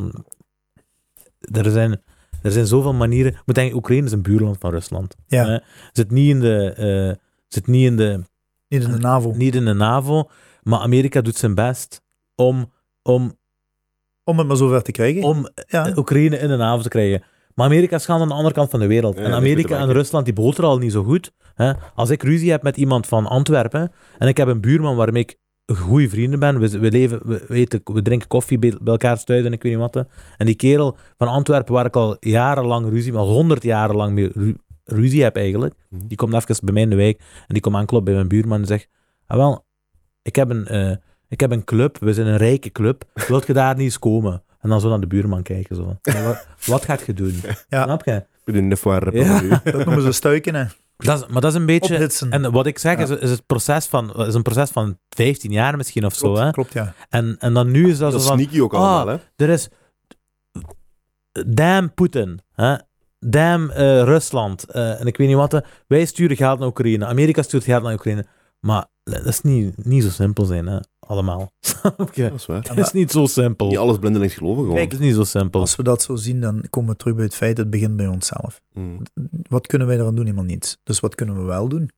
Er zijn, er zijn zoveel manieren. Moet denken, Oekraïne is een buurland van Rusland. Ja. Hè? Zit niet in de. eh, zit niet in de Niet in de NAVO. niet in de NAVO, maar Amerika doet zijn best om, om, Om het maar zover te krijgen. om ja. Oekraïne in de NAVO te krijgen. Maar Amerika is gaan aan de andere kant van de wereld. Ja, en Amerika en. Rusland die boten al niet zo goed. Hè? Als ik ruzie heb met iemand van Antwerpen en ik heb een buurman waarmee ik goede vrienden ben, we, we, leven, we, we, eten, we drinken koffie bij, bij elkaar thuis en ik weet niet wat. En die kerel van Antwerpen waar ik al jarenlang ruzie, al honderd jaren lang mee ru- ruzie heb eigenlijk, Mhm. die komt even bij mij in de wijk en die komt aankloppen bij mijn buurman en zegt, ah wel, ik heb een, eh, ik heb een club, we zijn een rijke club, wilt je daar niet eens komen? En dan zo naar de buurman kijken. Zo. Wat, wat gaat je doen? Ja. Snap je? Ik ben net waar. Ja. Dat noemen ze stuiken, hè. Dat is, maar dat is een beetje... Ophitsen. En wat ik zeg Ja. is, is, het proces van, is een proces van 15 jaar misschien of zo. Hè? klopt, ja. En, en dan nu is dat, Dat zo is van... sneaky ook ah, allemaal, hè? Er is... Damn Poetin. Hè? Damn eh, Rusland. eh, en ik weet niet wat. Wij sturen geld naar Oekraïne. Amerika stuurt geld naar Oekraïne. Maar dat is niet, niet zo simpel zijn, hè? Allemaal. [LAUGHS] Dat is waar. Het is niet zo simpel. Niet alles blindelings geloven gewoon. Het is niet zo simpel. Als we dat zo zien, dan komen we terug bij het feit, het begint bij onszelf. Mm. Wat kunnen wij eraan doen? Helemaal niets. Dus wat kunnen we wel doen?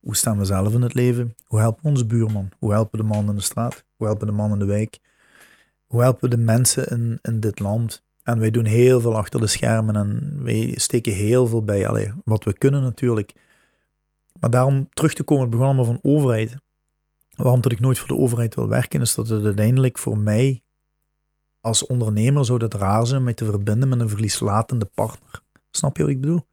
Hoe staan we zelf in het leven? Hoe helpen we onze buurman? Hoe helpen we de man in de straat? Hoe helpen we de man in de wijk? Hoe helpen we de mensen in, in dit land? En wij doen heel veel achter de schermen en wij steken heel veel bij. Allee, wat we kunnen natuurlijk. Maar daarom terug te komen, het begon allemaal van overheid. Waarom dat ik nooit voor de overheid wil werken, is dat het uiteindelijk voor mij als ondernemer zou dat raar zijn om mij te verbinden met een verlieslatende partner. Snap je wat ik bedoel?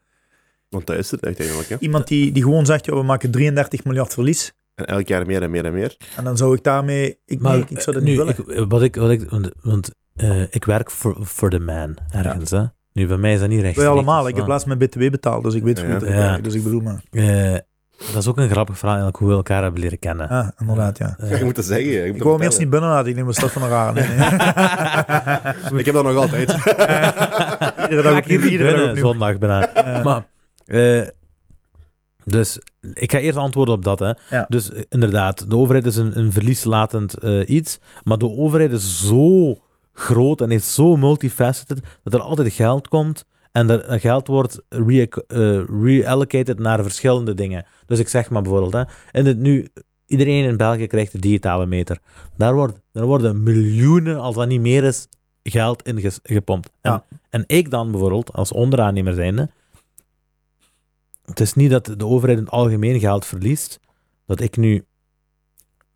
Want dat is het echt eigenlijk. Hè? Iemand die, die gewoon zegt, ja, we maken 33 miljard verlies. En elk jaar meer en meer en meer. En dan zou ik daarmee... Ik, Maar nee, ik zou dat nu, niet willen. ik, wat ik, wat ik, want want, eh, ik werk voor voor de man ergens. Hè? Nu, bij mij is dat niet recht. Wij allemaal. Ik heb laatst mijn BTW betaald, dus ik weet hoe Ja. het Ja. werkt. Dus ik bedoel maar. Eh, dat is ook een grappig verhaal, eigenlijk, hoe we elkaar hebben leren kennen. Ah, inderdaad, ja. Eh, Je moet het zeggen. Je moet Ik wou hem eerst niet binnen laten. Ik neem een stad van een raar. Nee, nee. Ik heb dat nog altijd. [LAUGHS] iedere dag opnieuw. Iedere zondag bijna. [LAUGHS] Maar, eh, dus ik ga eerst antwoorden op dat. Hè. Ja. Dus eh, inderdaad, de overheid is een, een verlieslatend eh, iets, maar de overheid is zo groot en is zo multifaceted dat er altijd geld komt en dat geld wordt eh, reallocated naar verschillende dingen. Dus ik zeg maar bijvoorbeeld, hè, en het nu, iedereen in België krijgt de digitale meter. Daar, wordt, daar worden miljoenen, als dat niet meer is, geld in ges- gepompt. En, Ja. en ik dan bijvoorbeeld, als onderaannemer zijnde, het is niet dat de overheid in het algemeen geld verliest, dat ik nu,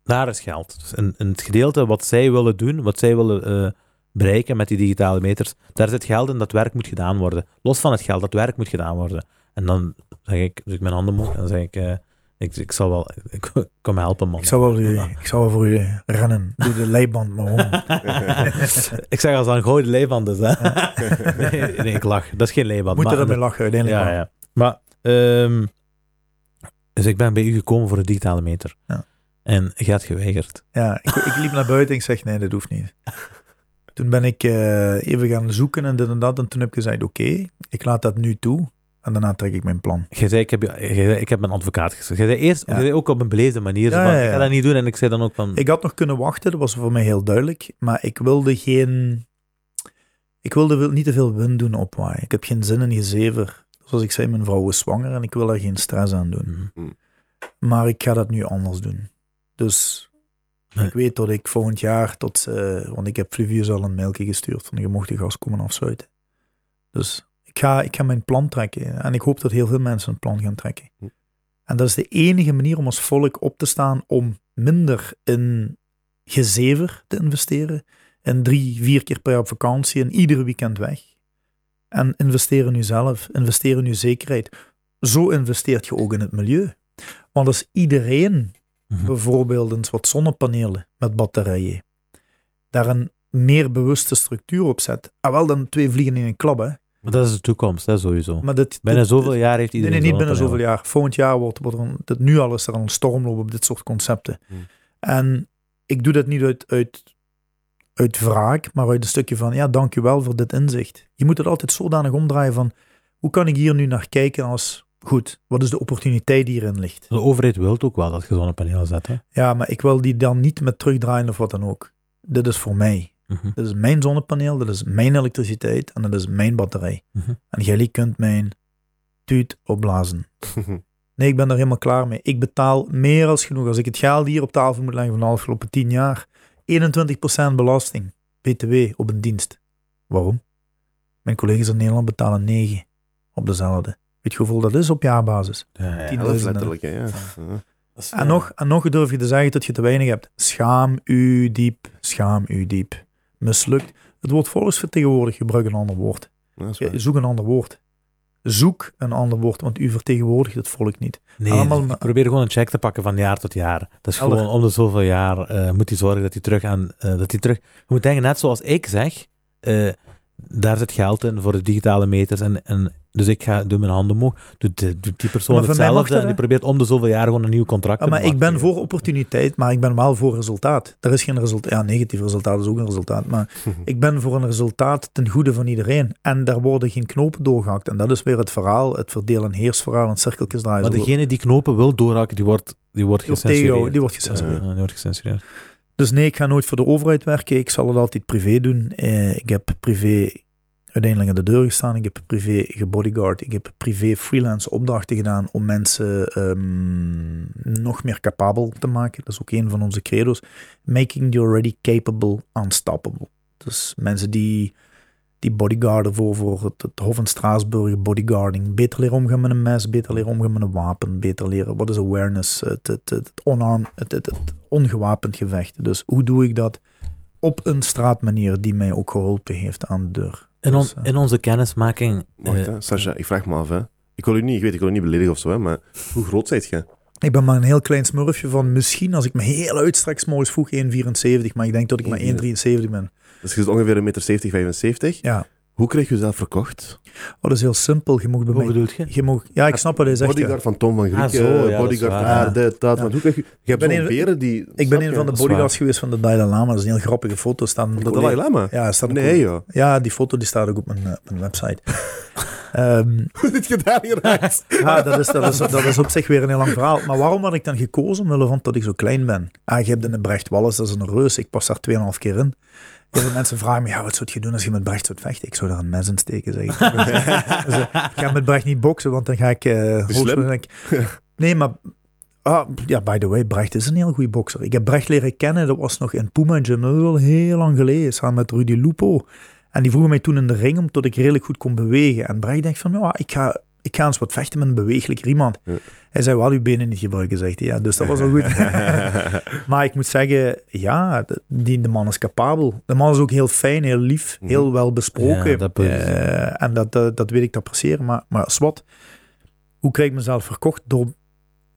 daar is geld. Dus in, in het gedeelte wat zij willen doen, wat zij willen eh, bereiken met die digitale meters, daar zit geld in, dat werk moet gedaan worden. Los van het geld, dat werk moet gedaan worden. En dan zeg ik, dus ik mijn handen omhoog, en dan zeg ik, eh, ik, ik zal wel, [LAUGHS] ik kom helpen man. Ik zou wel ik zou wel voor u rennen. Doe de leiband maar om. [LAUGHS] ik zeg als dat een gouden leiband is, hè. [LAUGHS] nee, nee, ik lach. Dat is geen leiband. Moet je maar- ermee lachen uiteindelijk. Ja, ja. Maar, ehm, dus ik ben bij u gekomen voor een digitale meter. Ja. En je had geweigerd. Ja, ik, ik liep naar buiten en ik zeg, nee, dat hoeft niet. Toen ben ik eh, even gaan zoeken en dit en dat. En toen heb ik gezegd, oké, ik laat dat nu toe. En daarna trek ik mijn plan. Je zei, ik heb, zei, ik heb mijn advocaat gezegd. Je zei eerst, Ja. je zei ook op een beleefde manier, Ja, van, ja, ja. ik ga dat niet doen. En ik zei dan ook van, Ik had nog kunnen wachten, dat was voor mij heel duidelijk. Maar ik wilde geen... Ik wilde niet te veel wind doen opwaaien. Ik heb geen zin in gezever. Zoals ik zei, mijn vrouw is zwanger en ik wil daar geen stress aan doen. Mhm. Maar ik ga dat nu anders doen. Dus Nee. ik weet dat ik volgend jaar tot... eh, want ik heb Fluvius al een mailje gestuurd van je mocht de gas komen afsluiten. Dus ik ga, ik ga mijn plan trekken. En ik hoop dat heel veel mensen een plan gaan trekken. En dat is de enige manier om als volk op te staan om minder in gezever te investeren en drie, vier keer per jaar op vakantie en iedere weekend weg. En investeer in jezelf, investeer in je zekerheid. Zo investeert je ook in het milieu. Want als iedereen Mhm. bijvoorbeeld eens wat zonnepanelen met batterijen, daar een meer bewuste structuur op zet, ah wel dan twee vliegen in een klap, hè. Maar dat is de toekomst, hè, sowieso. Maar dit, Binnen dit- zoveel jaar heeft iedereen nee, niet binnen zoveel jaar. Volgend jaar wordt, wordt er dit, nu al is er een stormloop op dit soort concepten. Hmm. En ik doe dat niet uit, uit, uit wraak, maar uit een stukje van, ja, dankjewel voor dit inzicht. Je moet het altijd zodanig omdraaien van, hoe kan ik hier nu naar kijken als, goed, wat is de opportuniteit die hierin ligt? De overheid wil ook wel dat je zonnepanelen zet. Hè? Ja, maar ik wil die dan niet met terugdraaien of wat dan ook. Dit is voor mij. Mhm. Dit is mijn zonnepaneel, dit is mijn elektriciteit en dat is mijn batterij. Mhm. En jij kunt mijn tuut opblazen. [LAUGHS] Nee, ik ben daar helemaal klaar mee. Ik betaal meer als genoeg. Als ik het geld hier op tafel moet leggen van de afgelopen 10 jaar, 21% belasting, BTW op een dienst. Waarom? Mijn collega's in Nederland betalen 9 op dezelfde. Weet je hoeveel dat is op jaarbasis? Ja, Helft 10.000, letterlijk, ja. Ja. Dat is, En nog, en nog durf je te zeggen dat je te weinig hebt. Schaam u diep, schaam u diep. Mislukt. Het woord volksvertegenwoordig, gebruik een ander woord. Ja, dat is. Zoek een ander woord. Zoek een ander woord, want u vertegenwoordigt het volk niet. Nee, allemaal- ik probeer gewoon een check te pakken van jaar tot jaar. Dat is Helder. gewoon om de zoveel jaar eh, moet hij zorgen dat hij terug aan... eh, dat hij terug... Je moet denken, net zoals ik zeg, eh, daar zit geld in voor de digitale meters. En, en, dus ik ga, doe mijn handen omhoog. Doet, die- doet die persoon Maar hetzelfde en die probeert om de zoveel jaar gewoon een nieuw contract Ja, te maar ik ben voor opportuniteit, maar ik ben wel voor resultaat. Er is geen resultaat. Ja, negatief resultaat is ook een resultaat. Maar [LAUGHS] ik ben voor een resultaat ten goede van iedereen. En daar worden geen knopen doorgehakt. En dat is weer het verhaal, het verdeel- en heersverhaal en cirkeltjes draaien. Maar degene die knopen wil doorhakken, die wordt, die wordt gecensureerd. die wordt gecensureerd. Ja, die wordt gecensureerd. Dus nee, ik ga nooit voor de overheid werken. Ik zal het altijd privé doen. Eh, ik heb privé uiteindelijk aan de deur gestaan. Ik heb privé gebodyguard. Ik heb privé freelance opdrachten gedaan om mensen ehm, nog meer capabel te maken. Dat is ook een van onze credo's. Making the already capable unstoppable. Dus mensen die, die bodyguarden voor, voor het, Hof in Straatsburg, bodyguarding. Beter leren omgaan met een mes, beter leren omgaan met een wapen, beter leren wat is awareness, het, het, onarmed, het, het, het ongewapend gevecht. Dus hoe doe ik dat op een straatmanier die mij ook geholpen heeft aan de deur. In, on- Dus, eh, in onze kennismaking... Wacht, eh, hè. Ik vraag me af, hè. Ik wil u niet, ik weet, ik wil u niet beledigen of zo, hè, maar hoe groot zijt je? Ik ben maar een heel klein smurfje van misschien, als ik me heel uitstrek, 's morgens vroeg 1,74, maar ik denk dat ik maar 1,73 ben. Dus je is ongeveer een meter 70, 75. Ja, Hoe krijg je jezelf verkocht? oh, dat is heel simpel. Je mag bij hoe mij... bedoel je? Je mag, ja, ik snap wat hij zegt. ja. Bodyguard van Tom van Grieken, Ah, zo, ja, dat is bodyguard waar, daar, ja. dit, dat. Ja. Want hoe krijg je... Je hebt zo'n een- beren die... Ik ben je? een van de Dat bodyguards geweest van de Dalai Lama. Dat is een heel grappige foto. Staat een De Dalai Lama? Ja, staat Nee, joh. Ja, die foto die staat ook op mijn, eh, op mijn website. [LAUGHS] Ehm, Hoe dit gedaan geraakt? ja, dat is, dat, is, dat is op zich weer een heel lang verhaal. Maar waarom had ik dan gekozen? Omwille van dat ik zo klein ben. Ah, je hebt een Brecht Wallis, dat is een reus. Ik pas daar 2,5 keer in. Heel veel mensen vragen me, ja, wat zou je doen als je met Brecht zou vechten? Ik zou daar een mes in steken, zeg ik. [LAUGHS] Dus, eh, ik ga met Brecht niet boksen, want dan ga ik... eh, slim. hoogstwaarschijnlijk- [LAUGHS] nee, maar... Ah, ja, by the way, Brecht is een heel goede bokser. Ik heb Brecht leren kennen, dat was nog in Puma Gym, dat is al heel lang geleden, samen met Rudy Lupo. En die vroegen mij toen in de ring, omdat ik redelijk goed kon bewegen. En Brecht denkt van, ja, ik ga, ik ga eens wat vechten met een bewegelijker iemand. Ja. Hij zei, wel uw benen niet gebruiken, zegt hij. Ja, dus dat was al goed. [LAUGHS] maar ik moet zeggen, ja, de, die, de man is capabel. De man is ook heel fijn, heel lief, Mhm. heel wel besproken. Ja, dat Eh, en dat, dat, dat weet ik te appreciëren. Maar, maar swat, hoe krijg ik mezelf verkocht? Door,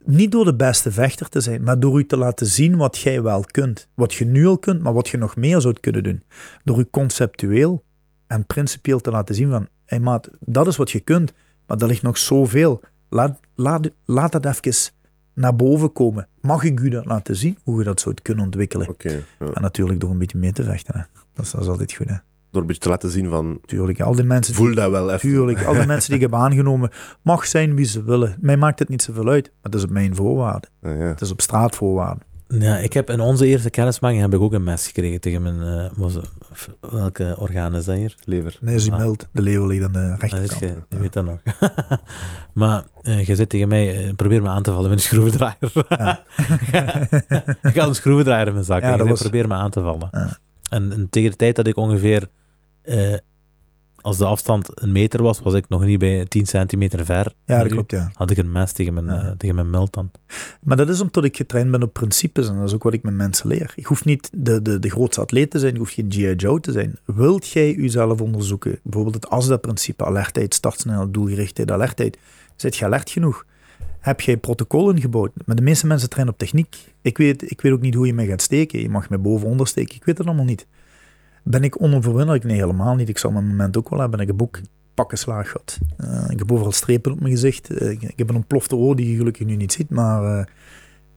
niet door de beste vechter te zijn, maar door u te laten zien wat jij wel kunt. Wat je nu al kunt, maar wat je nog meer zou kunnen doen. Door u conceptueel en principieel te laten zien van, hé maat, dat is wat je kunt, maar er ligt nog zoveel. Laat, laat, laat dat even naar boven komen. Mag ik u dat laten zien, hoe je dat zou kunnen ontwikkelen? Ja. En natuurlijk door een beetje mee te vechten. Hè. Dat, is, dat is altijd goed. Hè. Door een beetje te laten zien van... Tuurlijk, al die mensen... die- Voel dat wel even. Tuurlijk, al die [LAUGHS] mensen die ik heb aangenomen, mag zijn wie ze willen. Mij maakt het niet zoveel uit, maar het is op mijn voorwaarden. Ah, ja. Het is op straatvoorwaarden. Ja, ik heb in onze eerste kennismaking heb ik ook een mes gekregen tegen mijn... eh, was, welke orgaan is dat hier? Lever. Nee, is Ah. mild. De leeuw ligt aan de Ah, rechterkant. je, je weet dat nog. [LAUGHS] maar eh, je zit tegen mij, eh, probeer me aan te vallen met een schroevendraaier. Ja. [LAUGHS] ik had een schroevendraaier in mijn zak Ja, en je dat zei, was- probeer me aan te vallen. Ja. En, en tegen de tijd dat ik ongeveer als de afstand een meter was, was ik nog niet bij 10 centimeter ver. Ja, dat klopt, ja. Had ik een mes tegen mijn, Ja. eh, tegen mijn milt dan. Maar dat is omdat ik getraind ben op principes en dat is ook wat ik met mensen leer. Je hoeft niet de, de, de grootste atleet te zijn, je hoeft geen G.I. Joe te zijn. Wilt jij jezelf onderzoeken, bijvoorbeeld het ASDA-principe, alertheid, startsnelheid, doelgerichtheid, alertheid, zit je alert genoeg? Heb jij protocollen gebouwd? Maar de meeste mensen trainen op techniek. Ik weet, ik weet ook niet hoe je mij gaat steken. Je mag mij boven onder steken. Ik weet het allemaal niet. Ben ik onoverwinnelijk? Nee, helemaal niet. Ik zal mijn moment ook wel hebben. Ik heb ook pakken slaag gehad. Eh, ik heb overal strepen op mijn gezicht. Eh, ik, ik heb een ontplofte oor die je gelukkig nu niet ziet, maar... eh,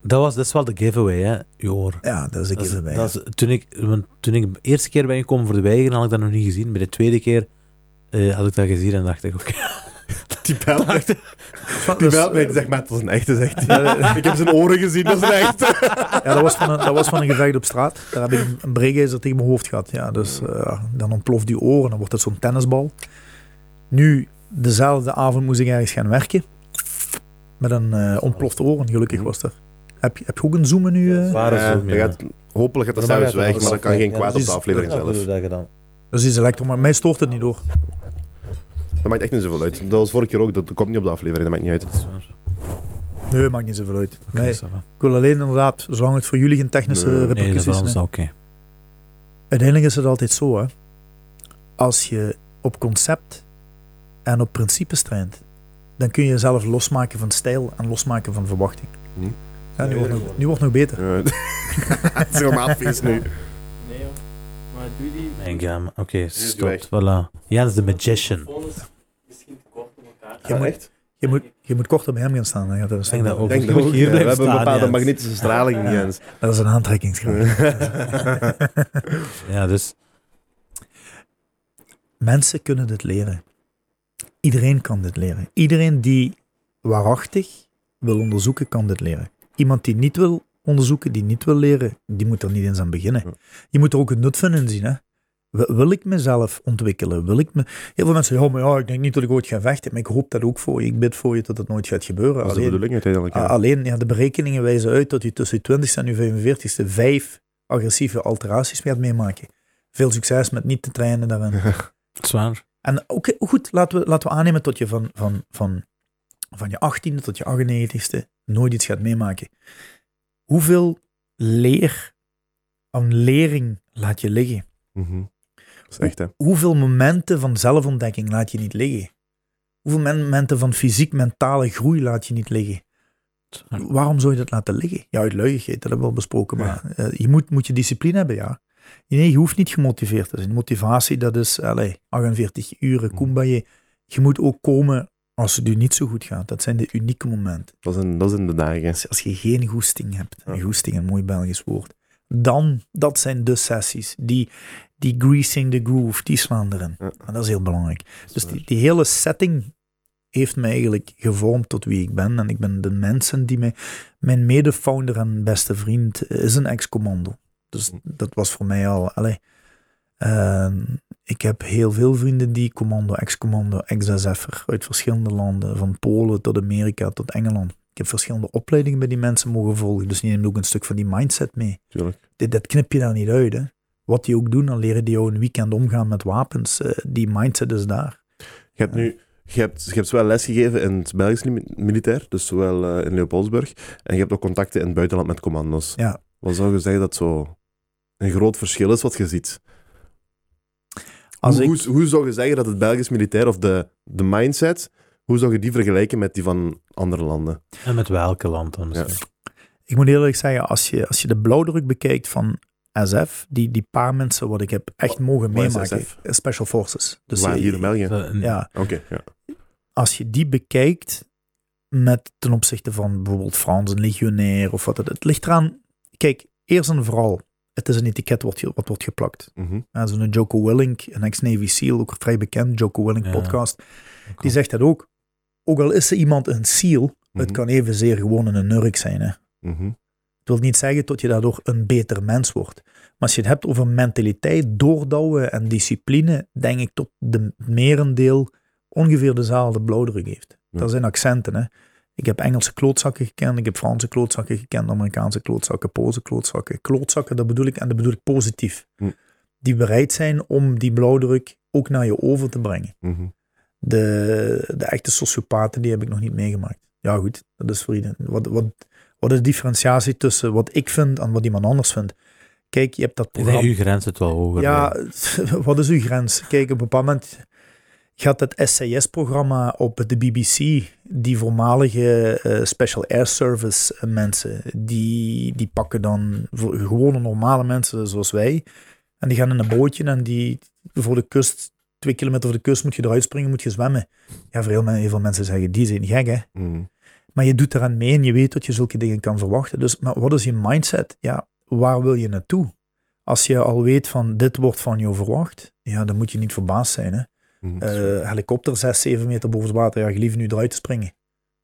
Dat, was, dat is wel de giveaway, hè, je oor. ja, dat is Dat is, erbij. dat is- toen, ik, want toen ik de eerste keer ben gekomen voor de weiger, had ik dat nog niet gezien. Bij de tweede keer had ik dat gezien en dacht ik, oké. [LAUGHS] Die belt mij. Die Dus, belt mij en zegt, "Maat, dat is een echte, zegt. [LAUGHS] Ik heb zijn oren gezien, dat is een echte. [LAUGHS] ja, dat was, van een, dat was van een gevecht op straat. Daar heb ik een, een breekijzer tegen mijn hoofd gehad. Ja, dus eh, dan ontploft die oren, dan wordt het zo'n tennisbal. Nu, dezelfde avond moest ik ergens gaan werken. Met een eh ontplofte oren, gelukkig was dat. Heb je, heb je ook een zoomen nu? Zware Ja, zoom, dat ja. gaat, hopelijk gaat dat Maar zelfs weg, maar dat kan geen kwaad ja. op de aflevering zelf. Dat is iets elektro, maar mij stoort het niet door. Dat maakt echt niet zoveel uit. Dat was vorige keer ook, dat komt niet op de aflevering, dat maakt niet uit. Dat is waar. Nee, maakt niet zoveel uit. Oké, Nee, ça va. ik wil alleen inderdaad, zolang het voor jullie geen technische Nee, Nee, dat is repercussies zijn. oké. Uiteindelijk is het altijd zo, hè. Als je op concept en op principes traint, dan kun je jezelf losmaken van stijl en losmaken van verwachting. Hm. Ja, nu, wordt nog, nu wordt nog beter. Ja. [LAUGHS] Het is helemaal feest nu. Oké, stop. Voilà. Jens de magician. telefoon is misschien te kort op elkaar. Je moet- echt? Je moet, je moet korter bij hem gaan staan. Dan gaat dat, denk dat ook. Ik denk [LAUGHS] Je dat moet ook. hier ja. We hebben een bepaalde Jens. magnetische straling, Ja. Jens. dat is een aantrekkingskracht. Ja, dus Mensen kunnen dit leren. Iedereen kan dit leren. Iedereen die waarachtig wil onderzoeken, kan dit leren. Iemand die niet wil onderzoeken, die niet wil leren, die moet er niet eens aan beginnen. Ja. Je moet er ook het nut van inzien. Hè? Wil ik mezelf ontwikkelen? Wil ik me... Heel veel mensen zeggen, ja, maar ja, ik denk niet dat ik ooit ga vechten, maar ik hoop dat ook voor je. Ik bid voor je dat het nooit gaat gebeuren. Dat is de Alleen, bedoeling uiteindelijk. a- ja. alleen ja, de berekeningen wijzen uit dat je tussen je 20ste en je 45ste vijf agressieve alteraties gaat meemaken. Veel succes met niet te trainen daarin. [LAUGHS] zwaar. En oké, goed, laten we, laten we aannemen dat je van, van, van, van je 18e tot je 98e nooit iets gaat meemaken. Hoeveel leer aan lering laat je liggen? Dat is echt, hè. Hoeveel momenten van zelfontdekking laat je niet liggen? Hoeveel men- momenten van fysiek-mentale groei laat je niet liggen? Waarom zou je dat laten liggen? Ja, uit luiigheid, dat hebben we al besproken. Maar eh, je, moet, moet je discipline hebben, ja. Nee, je hoeft niet gemotiveerd te zijn. Motivatie, dat is allez, 48 uren, kumbaya. Je moet ook komen als het u niet zo goed gaat. Dat zijn de unieke momenten. Dat in, dat in de dagen. Als, je geen goesting hebt, Ja. een goesting, een mooi Belgisch woord, dan, dat zijn de sessies. Die, die greasing the groove, die slaan erin. Ja. En dat is heel belangrijk. Dus die, die hele setting heeft mij eigenlijk gevormd tot wie ik ben. En ik ben de mensen die mij... Mijn mede-founder en beste vriend is een ex-commando. Dus dat was voor mij al... Allee, Ehm, ik heb heel veel vrienden die commando, ex-commando, ex-SF'er uit verschillende landen, van Polen tot Amerika tot Engeland. Ik heb verschillende opleidingen bij die mensen mogen volgen, dus die nemen ook een stuk van die mindset mee. Tuurlijk. Dit, dat knip je daar niet uit. Hè. Wat die ook doen, dan leren die jou een weekend omgaan met wapens. Eh, die mindset is daar. Je hebt nu... Je hebt, je hebt zowel les gegeven in het Belgisch mi- militair, dus zowel eh, in Leopoldsburg, en je hebt ook contacten in het buitenland met commando's. Ja. Wat zou je zeggen dat zo een groot verschil is wat je ziet? Als hoe, ik, hoe, hoe zou je zeggen dat het Belgisch militair of de, de mindset, hoe zou je die vergelijken met die van andere landen? En met welke land dan ik moet eerlijk zeggen, als je, als je de blauwdruk bekijkt van SF, die, die paar mensen wat ik heb echt mogen wat meemaken, SF? eh, Special Forces. Dus Waar, hier in België? Zo een- Ja, Oké, ja. als je die bekijkt met ten opzichte van bijvoorbeeld Frans, een legionair of wat het, het ligt eraan. Kijk, eerst en vooral, het is een etiket wat, je- wat wordt geplakt. Mhm. Ja, Zo'n Joko Willink, een ex-Navy SEAL, ook vrij bekend, Joko Willink Ja. podcast, die zegt dat ook. Ook al is er iemand een SEAL, het Mhm. kan evenzeer gewoon een nurk zijn. Hè. Mhm. Het wil niet zeggen dat je daardoor een beter mens wordt. Maar als je het hebt over mentaliteit, doordouwen en discipline, denk ik dat de merendeel ongeveer dezelfde blauwdruk heeft. Ja. Dat zijn accenten. Hè. Ik heb Engelse klootzakken gekend, ik heb Franse klootzakken gekend, Amerikaanse klootzakken, Poolse klootzakken. Klootzakken, dat bedoel ik, en dat bedoel ik positief. Hm. die bereid zijn om die blauwdruk ook naar je over te brengen. Mhm. De, de echte sociopaten, die heb ik nog niet meegemaakt. Ja, goed, dat is voor iedereen. Wat, wat, wat is de differentiatie tussen wat ik vind en wat iemand anders vindt? Kijk, je hebt dat programma. uw grens zit wel hoger. Ja, [LAUGHS] wat is uw grens? Kijk, op een bepaald moment gaat het SAS-programma op de BBC, die voormalige eh, Special Air Service mensen, die, die pakken dan voor gewone normale mensen zoals wij, en die gaan in een bootje en die voor de kust, twee kilometer voor de kust moet je eruit springen, moet je zwemmen. Ja, voor heel, veel mensen zeggen, die zijn gek hè. Mhm. Maar je doet eraan mee en je weet dat je zulke dingen kan verwachten. Dus maar wat is je mindset? Ja, waar wil je naartoe? Als je al weet van dit wordt van jou verwacht, ja, dan moet je niet verbaasd zijn. Hè? Mhm. Eh, helikopter 6, 7 meter boven het water, ja, je liever nu eruit te springen.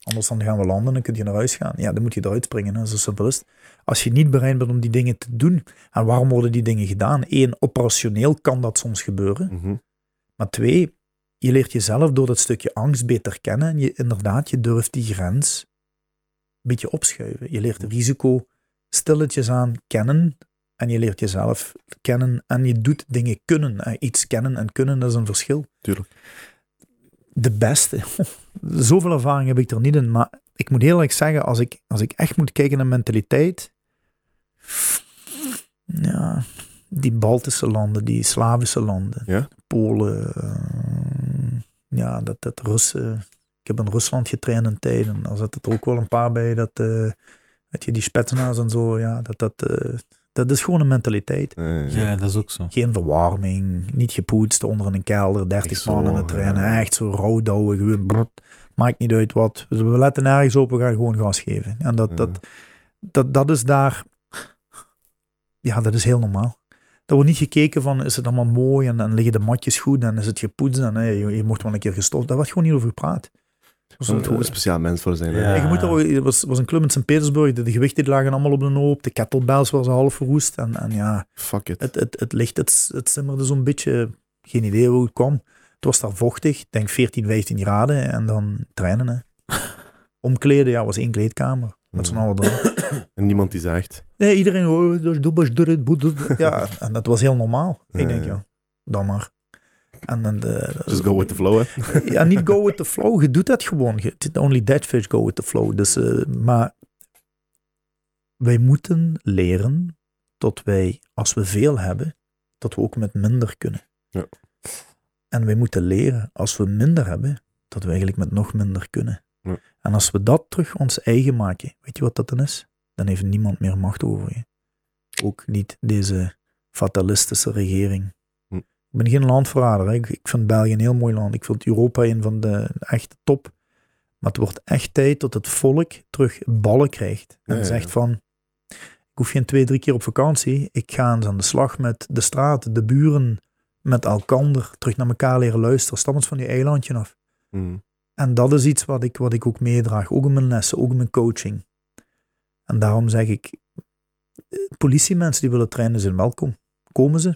Anders dan gaan we landen, dan kun je naar huis gaan. Ja, dan moet je eruit springen, hè? zo simpel is het. Als je niet bereid bent om die dingen te doen, en waarom worden die dingen gedaan? Eén, operationeel kan dat soms gebeuren. Mhm. Maar twee, je leert jezelf door dat stukje angst beter kennen. En je, inderdaad, je durft die grens een beetje opschuiven. Je leert het risico stilletjes aan kennen. En je leert jezelf kennen en je doet dingen kunnen. Eh, Iets kennen en kunnen, dat is een verschil. Tuurlijk. De beste. [LAUGHS] Zoveel ervaring heb ik er niet in. Maar ik moet heel eerlijk zeggen, als ik, als ik echt moet kijken naar mentaliteit. Ja, die Baltische landen, die Slavische landen. Ja? Polen. eh, ja, dat, dat Russen. Ik heb in Rusland getraind een tijd en daar zitten er ook wel een paar bij dat, weet je, die spetsnaars en zo, ja, dat, dat, dat is gewoon een mentaliteit. Ja, dat is ook zo. Geen verwarming, niet gepoetst onder in een kelder, 30 Echt man aan zo, het trainen, ja. echt zo rouwdouwen, gewoon brrrt, maakt niet uit wat. Dus we letten nergens op, we gaan gewoon gas geven. En dat, Ja. dat, dat, dat is daar, ja, dat is heel normaal. Er wordt niet gekeken van, is het allemaal mooi en, en liggen de matjes goed en is het gepoetst en hey, je, je mocht wel een keer gestoft. Daar wordt gewoon niet over gepraat. Daar moet ook een speciaal mens voor zijn. hè. Ja. je moet er, er was, was een club in Sint-Petersburg, de, de gewichten lagen allemaal op de hoop, de kettlebells waren half verroest en, en ja, Fuck it. het, het, het licht, het, het simmerde zo'n beetje. Geen idee hoe het kwam. Het was daar vochtig, ik denk 14, 15 graden. En dan trainen. Hè. [LAUGHS] Omkleden, ja, was één kleedkamer. Met z'n allen erin. [COUGHS] En niemand die zegt. Nee, iedereen, oh, dubbel, dubbel. Ja, en dat was heel normaal. Ik denk, ja. ja, dan maar. En dan de, Just go with the flow, hè. ja, niet go with the flow. Je doet dat gewoon. Only dead fish go with the flow. Dus, eh, maar wij moeten leren dat wij, als we veel hebben, dat we ook met minder kunnen. Ja. En wij moeten leren, als we minder hebben, dat we eigenlijk met nog minder kunnen. Ja. En als we dat terug ons eigen maken, weet je wat dat dan is? Dan heeft niemand meer macht over je. Ook niet deze fatalistische regering. Ik ben geen landverrader. Ik, ik vind België een heel mooi land. Ik vind Europa een van de echte top. Maar het wordt echt tijd dat het volk terug ballen krijgt. En Ja, zegt van, ik hoef geen twee, drie keer op vakantie. Ik ga eens aan de slag met de straat, de buren, met elkander. Terug naar elkaar leren luisteren. Stap eens van die eilandje af. Mhm. En dat is iets wat ik, wat ik ook meedraag. Ook in mijn lessen, ook in mijn coaching. En daarom zeg ik, eh, politiemensen die willen trainen zijn welkom. Komen ze?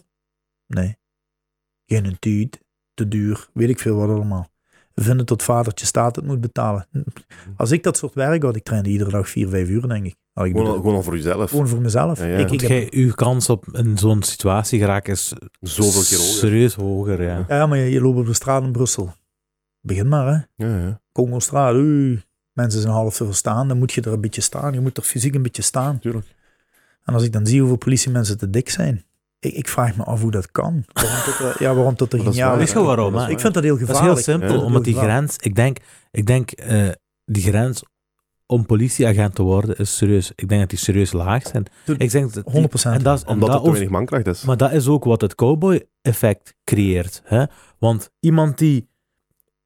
Nee. Geen tijd, te duur, weet ik veel wat allemaal. Vinden tot vadertje staat het moet betalen. Als ik dat soort werk had, ik trainde iedere dag vier, vijf uur, denk ik. Ik Gewoon, gewoon al voor jezelf. Gewoon voor mezelf. Ja, ja. Ik, ik heb- uw kans op in zo'n situatie geraken is Zoveel keer hoger. serieus hoger. Ja. ja, maar je, je loopt op de straat in Brussel. Begin maar, hè. Ja, ja. Congo-straat, oei, mensen zijn half te verstaan, dan moet je er een beetje staan. Je moet er fysiek een beetje staan. Tuurlijk. En als ik dan zie hoeveel politiemensen te dik zijn, ik, ik vraag me af hoe dat kan. Waarom dat er, ja, waarom [LAUGHS] dat er Weet je waarom, hè? Ik vind dat heel Dat is gevaarlijk. heel simpel, Ja. omdat die gevaarlijk. grens, ik denk, ik denk eh, die grens om politieagent te worden is serieus. Ik denk dat die serieus laag zijn. Ik denk dat die- 100%. En dat, en Omdat dat het te weinig mankracht is. Maar dat is ook wat het cowboy-effect creëert. Hè? Want iemand die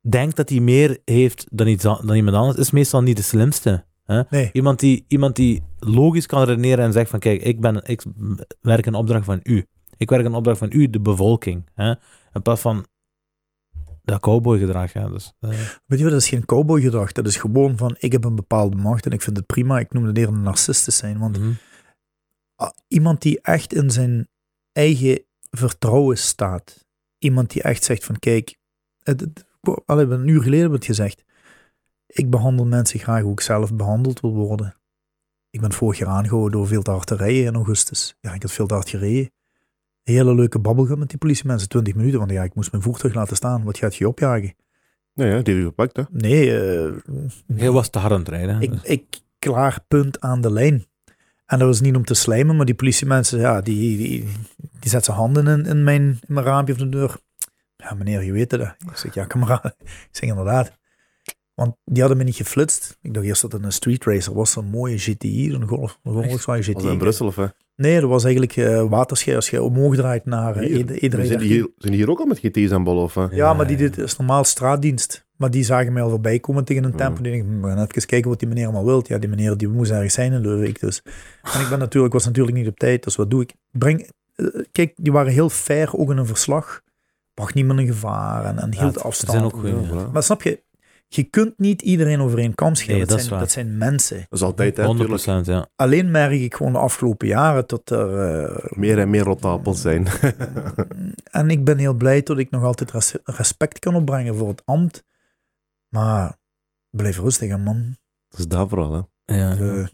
denkt dat hij meer heeft dan, iets, an- dan iemand anders, is meestal niet de slimste. Hè? Nee, Iemand, die, iemand die logisch kan redeneren en zegt van kijk, ik, ben, ik werk een opdracht van u. Ik werk een opdracht van u, de bevolking. Hè? In plaats van dat cowboy-gedrag. Ja. Dus, eh, weet je wat, dat is geen cowboygedrag. Dat is gewoon van, ik heb een bepaalde macht en ik vind het prima. Ik noem het eerder een narcist te zijn. Want mhm. iemand die echt in zijn eigen vertrouwen staat. Iemand die echt zegt van, kijk, het, het, allee, een uur geleden heb ik het gezegd. Ik behandel mensen graag hoe ik zelf behandeld wil worden. Ik ben vorig jaar aangehouden door veel te hard te rijden in augustus. Ja, ik had veel te hard gereden. Een hele leuke babbel gehad met die politiemensen, 20 minuten. Want ja, ik moest mijn voertuig laten staan. Wat gaat je opjagen? Nou ja, die heb je gepakt, hè. Nee, eh, Hij was te hard aan het rijden. ik, ik klaar punt aan de lijn. En dat was niet om te slijmen, maar die politiemensen, ja, die, die, die zetten zijn handen in, in, mijn, in mijn raampje of de deur. Ja, meneer, je weet het. hè. Ik zeg, ja, kameraad. [LAUGHS] Ik zeg, inderdaad. Want die hadden me niet geflitst. Ik dacht eerst dat het een street racer was, zo'n mooie GTI, zo'n Golf, een Volkswagen Was dat GTI. in Brussel, of hè? Nee, dat was eigenlijk eh waterschei als je omhoog draait naar uh, Hier. iedereen. Zijn die hier, zijn die hier ook al met GT's aan bollen, of hè? Ja, maar die dit is normaal straatdienst. Maar die zagen mij al voorbij komen tegen een tempo. Die denken, we gaan even kijken wat die meneer allemaal wil. Ja, die meneer die moest ergens zijn in dus. En ik ben natuurlijk, was natuurlijk niet op tijd, dus wat doe ik? Breng, eh, kijk, die waren heel fair, ook in een verslag. Bracht niemand in gevaar en, en Ja, hield het- afstand. Zijn ook Ja, ja. voilà. Maar snap je, je kunt niet iedereen over één kam scheren. Nee, dat, zijn, waar. dat zijn mensen. Dat is altijd, hè, 100 natuurlijk. ja. Alleen merk ik gewoon de afgelopen jaren dat er... eh, Meer en meer rotte appels zijn. [LAUGHS] en ik ben heel blij dat ik nog altijd res- respect kan opbrengen voor het ambt. Maar blijf rustig, hè, man. Dat is dat vooral, hè. Ja. Eh,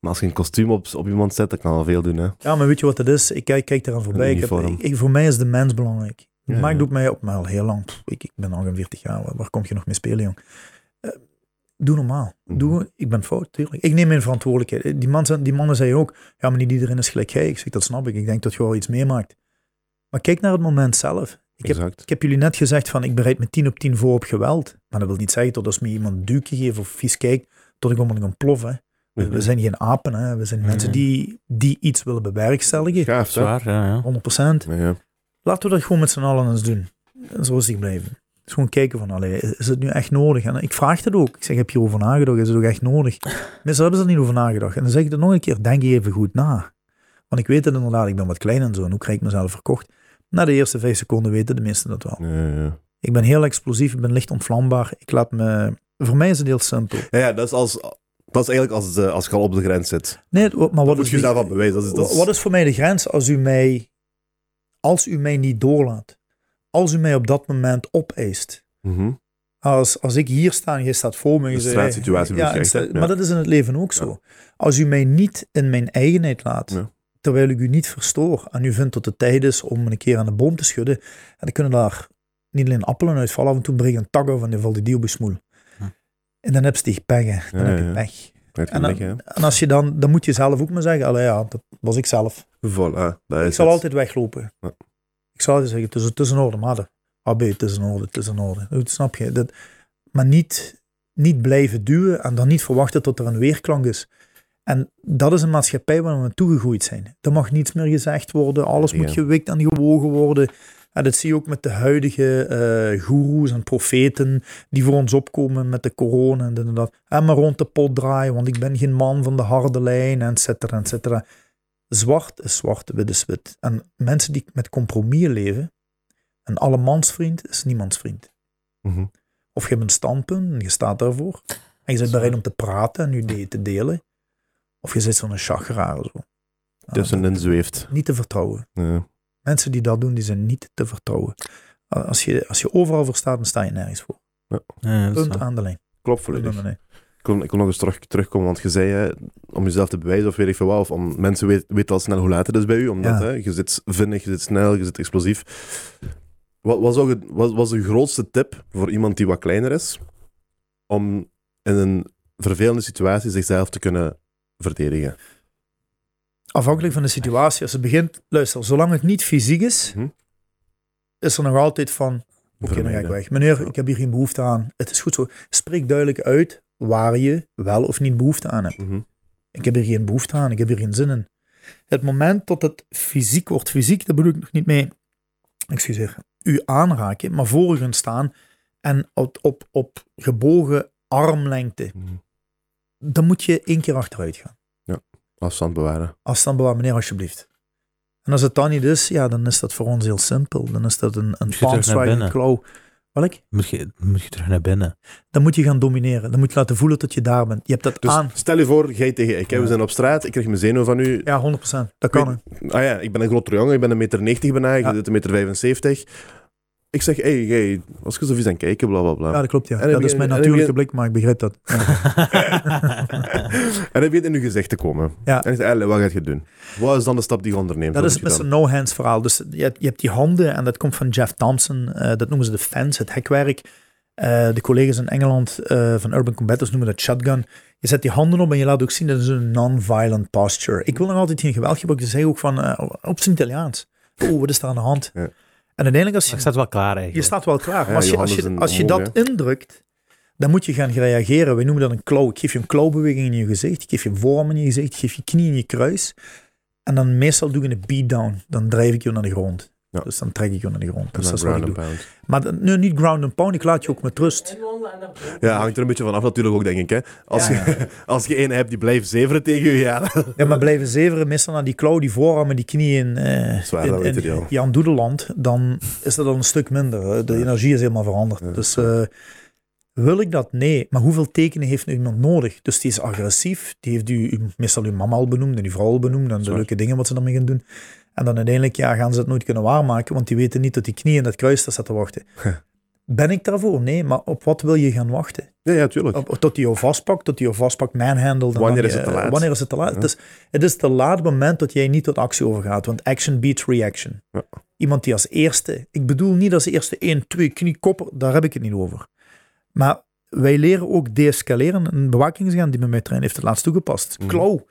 Maar als je een kostuum op, op iemand zet, dat kan al veel doen, hè. ja, maar weet je wat het is? Ik kijk, kijk eraan voorbij. Ik heb, uniform. ik, ik- voor mij is de mens belangrijk. Ja, maakt ja. ook mij op, maar al heel lang. Pff, Ik, ik ben 48 jaar, waar, waar kom je nog mee spelen, jong? Eh, doe normaal. Mhm. Doe, ik ben fout, tuurlijk. Ik neem mijn verantwoordelijkheid. Die, man, die mannen zeiden ook, ja, maar niet iedereen is gelijk jij. Ik zeg, dat snap ik. Ik denk dat je wel iets meemaakt. Maar kijk naar het moment zelf. Ik heb, ik heb jullie net gezegd van, ik bereid me 10 op 10 voor op geweld. Maar dat wil niet zeggen dat als me iemand een duwtje geeft of vies kijkt, dat ik om kan ploffen. We, we zijn geen apen, hè. we zijn Mhm. mensen die, die iets willen bewerkstelligen. Gaaf, hè. Zwaar, ja, ja. 100%. Ja, ja. Laten we dat gewoon met z'n allen eens doen. En zo rustig blijven. Dus gewoon kijken van, allee, is het nu echt nodig? En ik vraag het ook. Ik zeg, heb je hierover nagedacht? Is het ook echt nodig? Mensen hebben er niet over nagedacht. En dan zeg ik er nog een keer, denk je even goed na. Want ik weet het inderdaad, ik ben wat klein en zo. En hoe krijg ik mezelf verkocht? Na de eerste vijf seconden weten de meesten dat wel. Ja, ja. Ik ben heel explosief, ik ben licht ontvlambaar. Ik laat me... Voor mij is het heel simpel. Ja, ja, dat is, als, dat is eigenlijk als, eh, als je al op de grens zit. Nee, maar wat Wat moet is, je al bewijzen? Dat is, dat is, wat is voor mij de grens als u mij... Als u mij niet doorlaat. Als u mij op dat moment opeist. Mhm. Als, als ik hier sta en jij staat voor me. je Een straatsituatie ja, je. Maar dat is in het leven ook zo. Als u mij niet in mijn eigenheid laat, Ja. terwijl ik u niet verstoor, en u vindt dat het tijd is om een keer aan de boom te schudden, en dan kunnen daar niet alleen appelen uitvallen, af en toe breekt een tak af en dan valt die die op je smoel. Hm. En dan heb je die pech, dan Ja, heb je ja. pech. En dan, weg, hè. en als je dan, dan moet je zelf ook maar zeggen, ja, dat was ik zelf. Voilà, dat is Ik zal het. altijd weglopen. Ja. Ik zal altijd zeggen, het is, in orde, maar AB, het is in orde, het is in orde. Dat snap je? Dat, maar niet, niet blijven duwen en dan niet verwachten tot er een weerklank is. En dat is een maatschappij waar we toegegroeid zijn. Er mag niets meer gezegd worden, alles Ja. moet gewikt en gewogen worden. En dat zie je ook met de huidige eh goeroes en profeten die voor ons opkomen met de corona en dat. En maar rond de pot draaien, want ik ben geen man van de harde lijn, et cetera, et cetera. Zwart is zwart, wit is wit. En mensen die met compromis leven, een allemansvriend is niemands vriend. Mhm. Of je hebt een standpunt en je staat daarvoor. En je bent bereid om te praten en je idee te delen. Of je zit zo'n chageraar zo. Tussenin zweeft. Niet te vertrouwen. Ja. Mensen die dat doen, die zijn niet te vertrouwen. Als je, als je overal voor staat, dan sta je nergens voor. Ja, Punt aan de lijn. Klopt volledig. Lijn. Ik wil nog eens terug, terugkomen, want je zei hè, om jezelf te bewijzen of weet ik veel wat, of om mensen weten weten al snel hoe laat het is bij u, omdat Ja. hè, je zit vinnig, je zit snel, je zit explosief. Wat was, ook wat was de grootste tip voor iemand die wat kleiner is, om in een vervelende situatie zichzelf te kunnen verdedigen? Afhankelijk van de situatie. Als het begint, luister, zolang het niet fysiek is, Mhm. is er nog altijd van, oké, dan ga ik weg. Meneer, ik heb hier geen behoefte aan. Het is goed zo. Spreek duidelijk uit waar je wel of niet behoefte aan hebt. Mhm. Ik heb hier geen behoefte aan, ik heb hier geen zin in. Het moment dat het fysiek wordt, fysiek, daar bedoel ik nog niet mee, excuseer, u aanraken, maar voor u gaan staan en op, op, op gebogen armlengte, Mhm. dan moet je één keer achteruit gaan. Afstand bewaren. Afstand bewaren, meneer, alsjeblieft. En als het dan niet is, ja, dan is dat voor ons heel simpel. Dan is dat een, een binnen. klauw. Welk? Moet je, moet je terug naar binnen. Dan moet je gaan domineren. Dan moet je laten voelen dat je daar bent. Je hebt dat Dus aan. stel je voor, jij tegen ik, hè, we zijn op straat, ik krijg mijn zenuw van u. Ja, 100%. Dat kan. Weet-. Ah ja, ik ben een grotere jongen, ik ben een meter 90 bijna, je Ja. zit een meter 75. Ik zeg, hey, hey, als je zo vies aan kijken, bla bla bla. Ja, dat klopt, ja. Dat is mijn natuurlijke blik, maar ik begrijp dat. [LAUGHS] Ja. en dan begint in je gezicht te komen. Ja. En je zegt, "Allee, wat ga je doen? Wat is dan de stap die je onderneemt? Dat is doe het je Mr. dan? No Hands verhaal. Dus je hebt, je hebt die handen, en dat komt van Jeff Thompson. eh, dat noemen ze de fence, het hekwerk. Eh, de collega's in Engeland eh, van Urban Combatants noemen dat shotgun. Je zet die handen op en je laat ook zien dat is een non-violent posture. Ik wil nog altijd geen geweld gebruiken. Ze zeggen ook van, op zijn Italiaans. Oh, wat is er aan de hand? Ja. En uiteindelijk als je... staat wel klaar Je eigenlijk. staat wel klaar. Maar als je je, als je, als je dat indrukt, dan moet je gaan reageren. Wij noemen dat een klauw. Ik geef je een klauwbeweging in je gezicht. Ik geef je voorarm in je gezicht. Ik geef je knie in je kruis. En dan meestal doe ik een beatdown. Dan drijf ik je naar de grond. Ja. Dus dan trek ik je naar de grond. Dus dat is wat ik doe. Maar nu niet ground and pound. Ik laat je ook met rust. Ja, hangt er een beetje vanaf natuurlijk ook, denk ik. Hè. Als, Ja, je, [LAUGHS] als je een hebt die blijft zeveren tegen je, ja. [LAUGHS] Ja, maar blijven zeveren meestal naar die klauw, die voorarmen, die knieën eh Zwaar, in, in. Jan Doedeland, dan is dat al een stuk minder. De energie is helemaal veranderd. Ja. Dus eh, wil ik dat? Nee. Maar hoeveel tekenen heeft nu iemand nodig? Dus die is agressief, die heeft u, u- meestal uw mama al benoemd en uw vrouw al benoemd en de Zwaar. leuke dingen wat ze daarmee gaan doen. En dan uiteindelijk ja, gaan ze het nooit kunnen waarmaken, want die weten niet dat die knie in dat kruis staat te wachten. Ben ik daarvoor? Nee, maar op wat wil je gaan wachten? Ja, ja, tuurlijk. Op, tot hij jou vastpakt, tot hij jou vastpakt, manhandelt. Wanneer dan is het te laat? Wanneer is het te laat? Ja. Het, is, het is te laat moment dat jij niet tot actie overgaat, want action beats reaction. Ja. Iemand die als eerste, ik bedoel niet als eerste 1, 2 kniekoppen, daar heb ik het niet over. Maar wij leren ook deescaleren. Een bewakingsgaan die met mij traint heeft het laatst toegepast. Mhm. Klauw,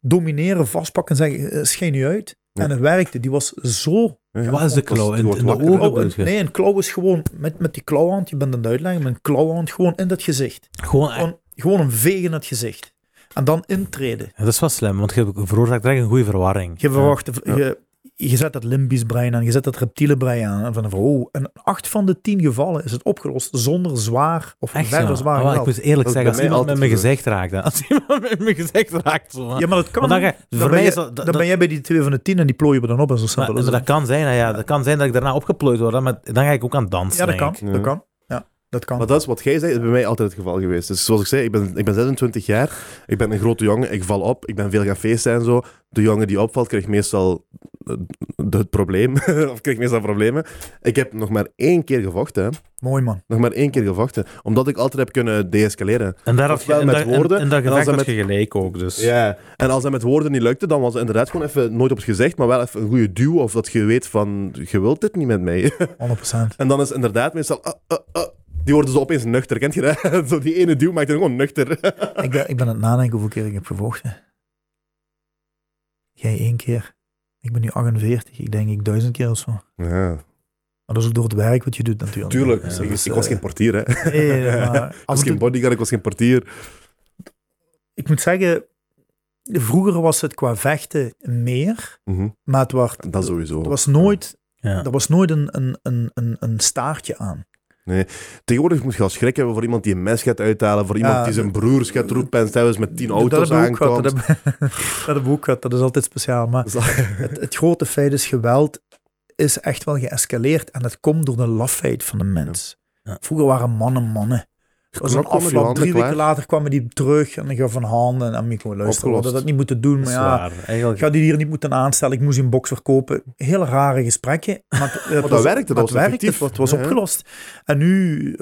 domineren, vastpakken en zeggen, eh, schijn nu uit. Ja. En het werkte. Die was zo Ja. Wat is de klauw? In, in de ogen nee, een klauw is gewoon met, met die klauwhand, je bent aan het uitleggen, met een klauwhand gewoon in dat gezicht. Gewoon, Gewoon, gewoon een veeg in het gezicht. En dan intreden. Ja, dat is wel slim, want je veroorzaakt direct een goede verwarring. Je verwacht, Ja. je, je zet dat limbisch brein aan, je zet dat reptiele brein aan. En van, oh, en acht van de tien gevallen is het opgelost zonder zwaar of Echt verder zwaar Ah, wel, ik moet eerlijk Dat zeggen, [LAUGHS] als iemand met mijn gezicht raakt, als iemand met mijn gezicht raakt, zo, Ja, maar dat kan. Dan dan, voor ben mij je, is dat, dan ben jij bij die twee van de tien en die plooien we dan op en zo maar, simpel maar dat kan zijn, hè, ja, dat kan zijn dat ik daarna opgeplooid word, maar dan ga ik ook aan het dansen. Ja, dat kan. Dat kan. Dat kan. Maar dat is wat jij zegt, is bij mij altijd het geval geweest. Dus zoals ik zei, ik ben, ik ben 26 jaar, ik ben een grote jongen, ik val op, ik ben veel gaan feesten en zo. De jongen die opvalt, krijgt meestal eh, het probleem, [LAUGHS] of krijgt meestal problemen. Ik heb nog maar één keer gevochten, hè. Mooi man. nog maar één keer gevochten, omdat ik altijd heb kunnen deescaleren. En daar had je, en met daar- woorden, en, dat en als gevecht dat had met- je gelijk ook, dus. Ja, en als dat met woorden niet lukte, dan was het inderdaad gewoon even nooit op het gezicht, maar wel even een goede duw, of dat je weet van, je wilt dit niet met mij. [LAUGHS] 100%. En dan is inderdaad meestal, ah, ah, die worden zo opeens nuchter, kent je dat? [LAUGHS] Zo die ene duw maakt er gewoon nuchter. [LAUGHS] ik, ben, ik ben aan het nadenken hoeveel keer ik heb gevochten. Jij één keer. Ik ben nu 48. Ik denk ik duizend keer of zo. Maar Ja, dat is ook door het werk wat je doet natuurlijk. tuurlijk. Ja, ik, dus, ik was eh, geen portier, hè. [LAUGHS] Nee, maar Ik was en geen bodyguard, ik was geen portier. ik moet zeggen, vroeger was het qua vechten meer, Mhm, maar het, was, Dat sowieso. het was nooit, Ja. er was nooit een, een, een, een, een staartje aan. Tegenwoordig moet je al schrik hebben voor iemand die een mes gaat uithalen, voor iemand Ja, die zijn broers gaat roepen en telkens met tien dat auto's aankomt. Dat hebben, [LAUGHS] dat we ook gehad. Dat is altijd speciaal. Maar Dat het, het grote feit is, geweld is echt wel geëscaleerd en het komt door de lafheid van de mens. Ja. Vroeger waren mannen mannen. Was een afloop, drie weken later kwamen die terug en ik gaf van handen en Mico, luister, we hadden dat niet moeten doen, maar ja. Eigenlijk, ik ga die hier niet moeten aanstellen, ik moest een box verkopen. Hele rare gesprekken. Maar, het- dat werkte, dat was werkte, het was opgelost. En nu,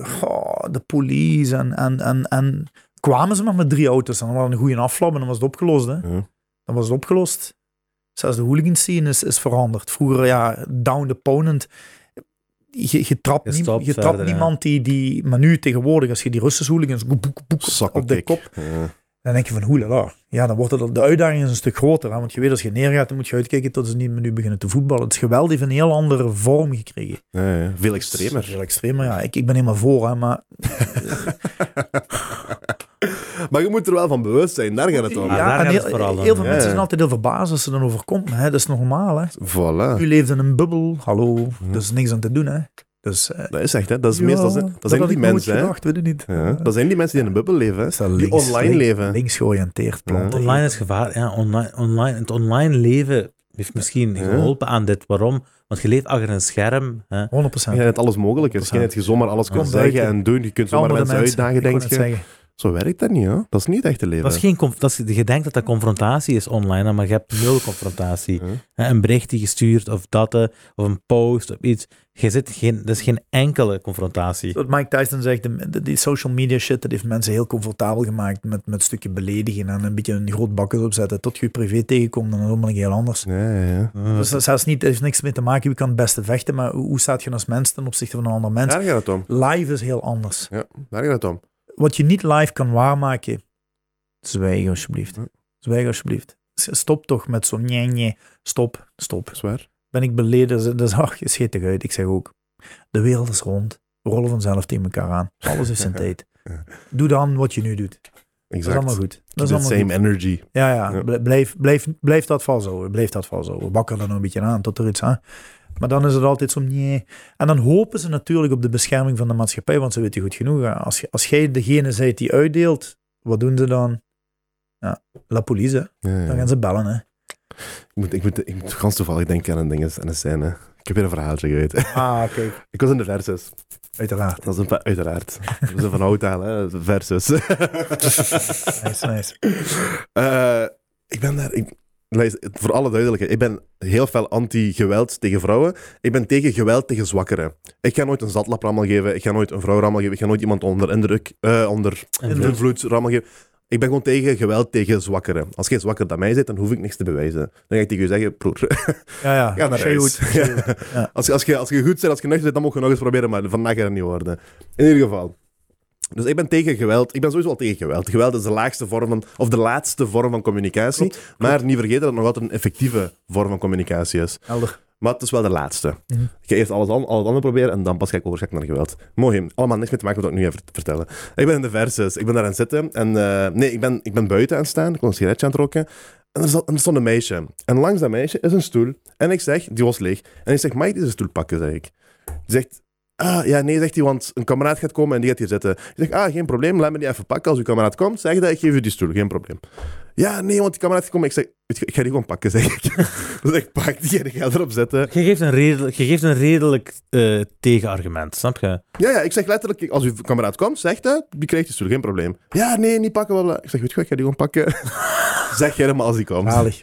de police en, en, en, en kwamen ze maar met drie auto's en dan hadden een goede afloop en dan was het opgelost. Hè. Ja. Dan was het opgelost. Zelfs de hooligan scene is, is veranderd. Vroeger, ja, down the opponent. Je, je trapt, Je nie- je trapt verder, ja. niemand die, die... Maar nu tegenwoordig, als je die Russische hooligans boek, boek, op de kop, Ja. dan denk je van hoelala. Ja, dan wordt het, de uitdaging is een stuk groter. Hè? Want je weet, als je neergaat, dan moet je uitkijken tot ze niet met nu beginnen te voetballen. Het geweld heeft een heel andere vorm gekregen. Ja, ja. Veel extremer. Heel extremer, ja. Ik, ik ben helemaal voor, hè, maar... [LAUGHS] [LAUGHS] [LAUGHS] maar je moet er wel van bewust zijn, daar gaat het om. Ah, en gaat heel, het vooral om, heel veel ja. mensen zijn altijd heel verbaasd als ze dan overkomt. Hè, dat is normaal, hè. Voilà. U leeft in een bubbel, hallo. Mhm. Er is niks aan te doen, hè. Dus, eh, Dat is echt, hè. Dat is ja, meestal, dat, dat zijn had die mensen, hè. gedacht, weet je niet. Ja, dat zijn die mensen die in een bubbel leven, hè. Dat is dat Die links, online leven. Links georiënteerd plant. Ja. online is gevaar. Ja, online, online, het online leven heeft misschien Ja. geholpen aan dit. Waarom? Want je leeft achter een scherm. Hè. 100%. Ja, dat alles mogelijk is. Je dat je zomaar alles kan Kom zeggen en doen. Je kunt zomaar Andere mensen uitdagen, denk je. Zo werkt dat niet, hoor. Dat is niet echt te leven. Dat is geen, conf- dat is, je denkt dat dat confrontatie is online, maar je hebt nul confrontatie. Huh? Een bericht die gestuurd of dat, of een post of iets. Je zit geen, dat is geen enkele confrontatie. Wat Mike Tyson zegt, de- de- die social media shit, dat heeft mensen heel comfortabel gemaakt met, met een stukje beledigen en een beetje een groot bakkes opzetten. Tot je je privé tegenkomt, dan is het allemaal heel anders. Ja, ja, ja. Eh, Dus dat zelfs niet, het heeft niks mee te maken, wie kan het beste vechten, maar hoe, hoe staat je als mens ten opzichte van een ander mens? Daar gaat het om. Live is heel anders. Ja, daar gaat het om. Wat je niet live kan waarmaken, zwijg alsjeblieft. Zwijg alsjeblieft. Stop toch met zo'n nee, nee. Stop, stop. Dat is waar. Ben ik beleden, dat is, ach, je scheet eruit. Ik zeg ook, de wereld is rond. We rollen vanzelf tegen elkaar aan. Alles heeft zijn [LAUGHS] tijd. Doe dan wat je nu doet. Dat is Exact. allemaal goed. Dat is allemaal same goed. energy. Ja, ja. Ja. bl- Blijf, blijf, blijf dat vasthouden. Blijf dat vasthouden. Bakken er nog een beetje aan tot er iets aan. Maar dan is het altijd zo, nee. En dan hopen ze natuurlijk op de bescherming van de maatschappij, want ze weten goed genoeg. Als, als jij degene bent die uitdeelt, wat doen ze dan? Ja, la police, hè. Ja, ja. Dan gaan ze bellen, hè. Ik moet, ik moet, ik moet gans toevallig denken aan een ding, aan een scène. Ik heb hier een verhaaltje geweten. Ah, kijk. [LAUGHS] Ik was in de versus. Uiteraard. Dat is een, uiteraard. We zijn van hout aan, hè. Versus. [LAUGHS] Nice, nice. Eh, ik ben daar... Ik, voor alle duidelijkheid, ik ben heel fel anti-geweld tegen vrouwen. Ik ben tegen geweld tegen zwakkeren. Ik ga nooit een zatlap rammel geven. Ik ga nooit een vrouw rammel geven. Ik ga nooit iemand onder indruk, eh, onder Invloed. rammel geven. Ik ben gewoon tegen geweld tegen zwakkeren. Als jij zwakker dan mij bent, dan hoef ik niks te bewijzen. Dan ga ik tegen je zeggen, broer, [LAUGHS] Ja, ja. ga naar huis. [LAUGHS] Ja. Als, je, als, je, als je goed bent, als je nuchter bent, dan mag je nog eens proberen, maar vandaag gaat het niet worden. In ieder geval. Dus ik ben tegen geweld. Ik ben sowieso al tegen geweld. Geweld is de laagste vorm van, of de laatste vorm van communicatie. Maar niet vergeten dat het nog altijd een effectieve vorm van communicatie is. Helder. Maar het is wel de laatste. Mhm. Ik ga eerst alles, an- alles andere proberen en dan pas ga ik overschakelen naar geweld. Mooi, allemaal niks mee te maken met wat ik nu ga vert- vertellen. Ik ben in de versus, ik ben daar aan het zitten. En eh, nee, ik ben, ik ben buiten aan het staan. Ik was een sigaretje aan het roken. En er, zat, er stond een meisje. En langs dat meisje is een stoel. En ik zeg, die was leeg. En ik zeg, mag ik deze stoel pakken, zeg ik. Die zegt, ah, ja, nee, zegt hij, want een kameraad gaat komen en die gaat hier zitten. Ik zeg, ah, geen probleem, laat me die even pakken. Als uw kameraad komt, zeg dat, ik geef u die stoel, geen probleem. Ja, nee, want die kameraad gaat komen. Ik zeg, ik ga die gewoon pakken, zeg ik. [LAUGHS] dus ik pak die en ik ga erop zetten. Je geeft een redelijk, je geeft een redelijk eh, tegenargument, snap je? Ja, ja, ik zeg letterlijk, als uw kameraad komt, zegt dat, die krijgt die stoel, geen probleem. Ja, nee, niet pakken. Bla bla. Ik zeg, weet je wat, ik ga die gewoon pakken. [LAUGHS] zeg jij hem als die komt. Zalig.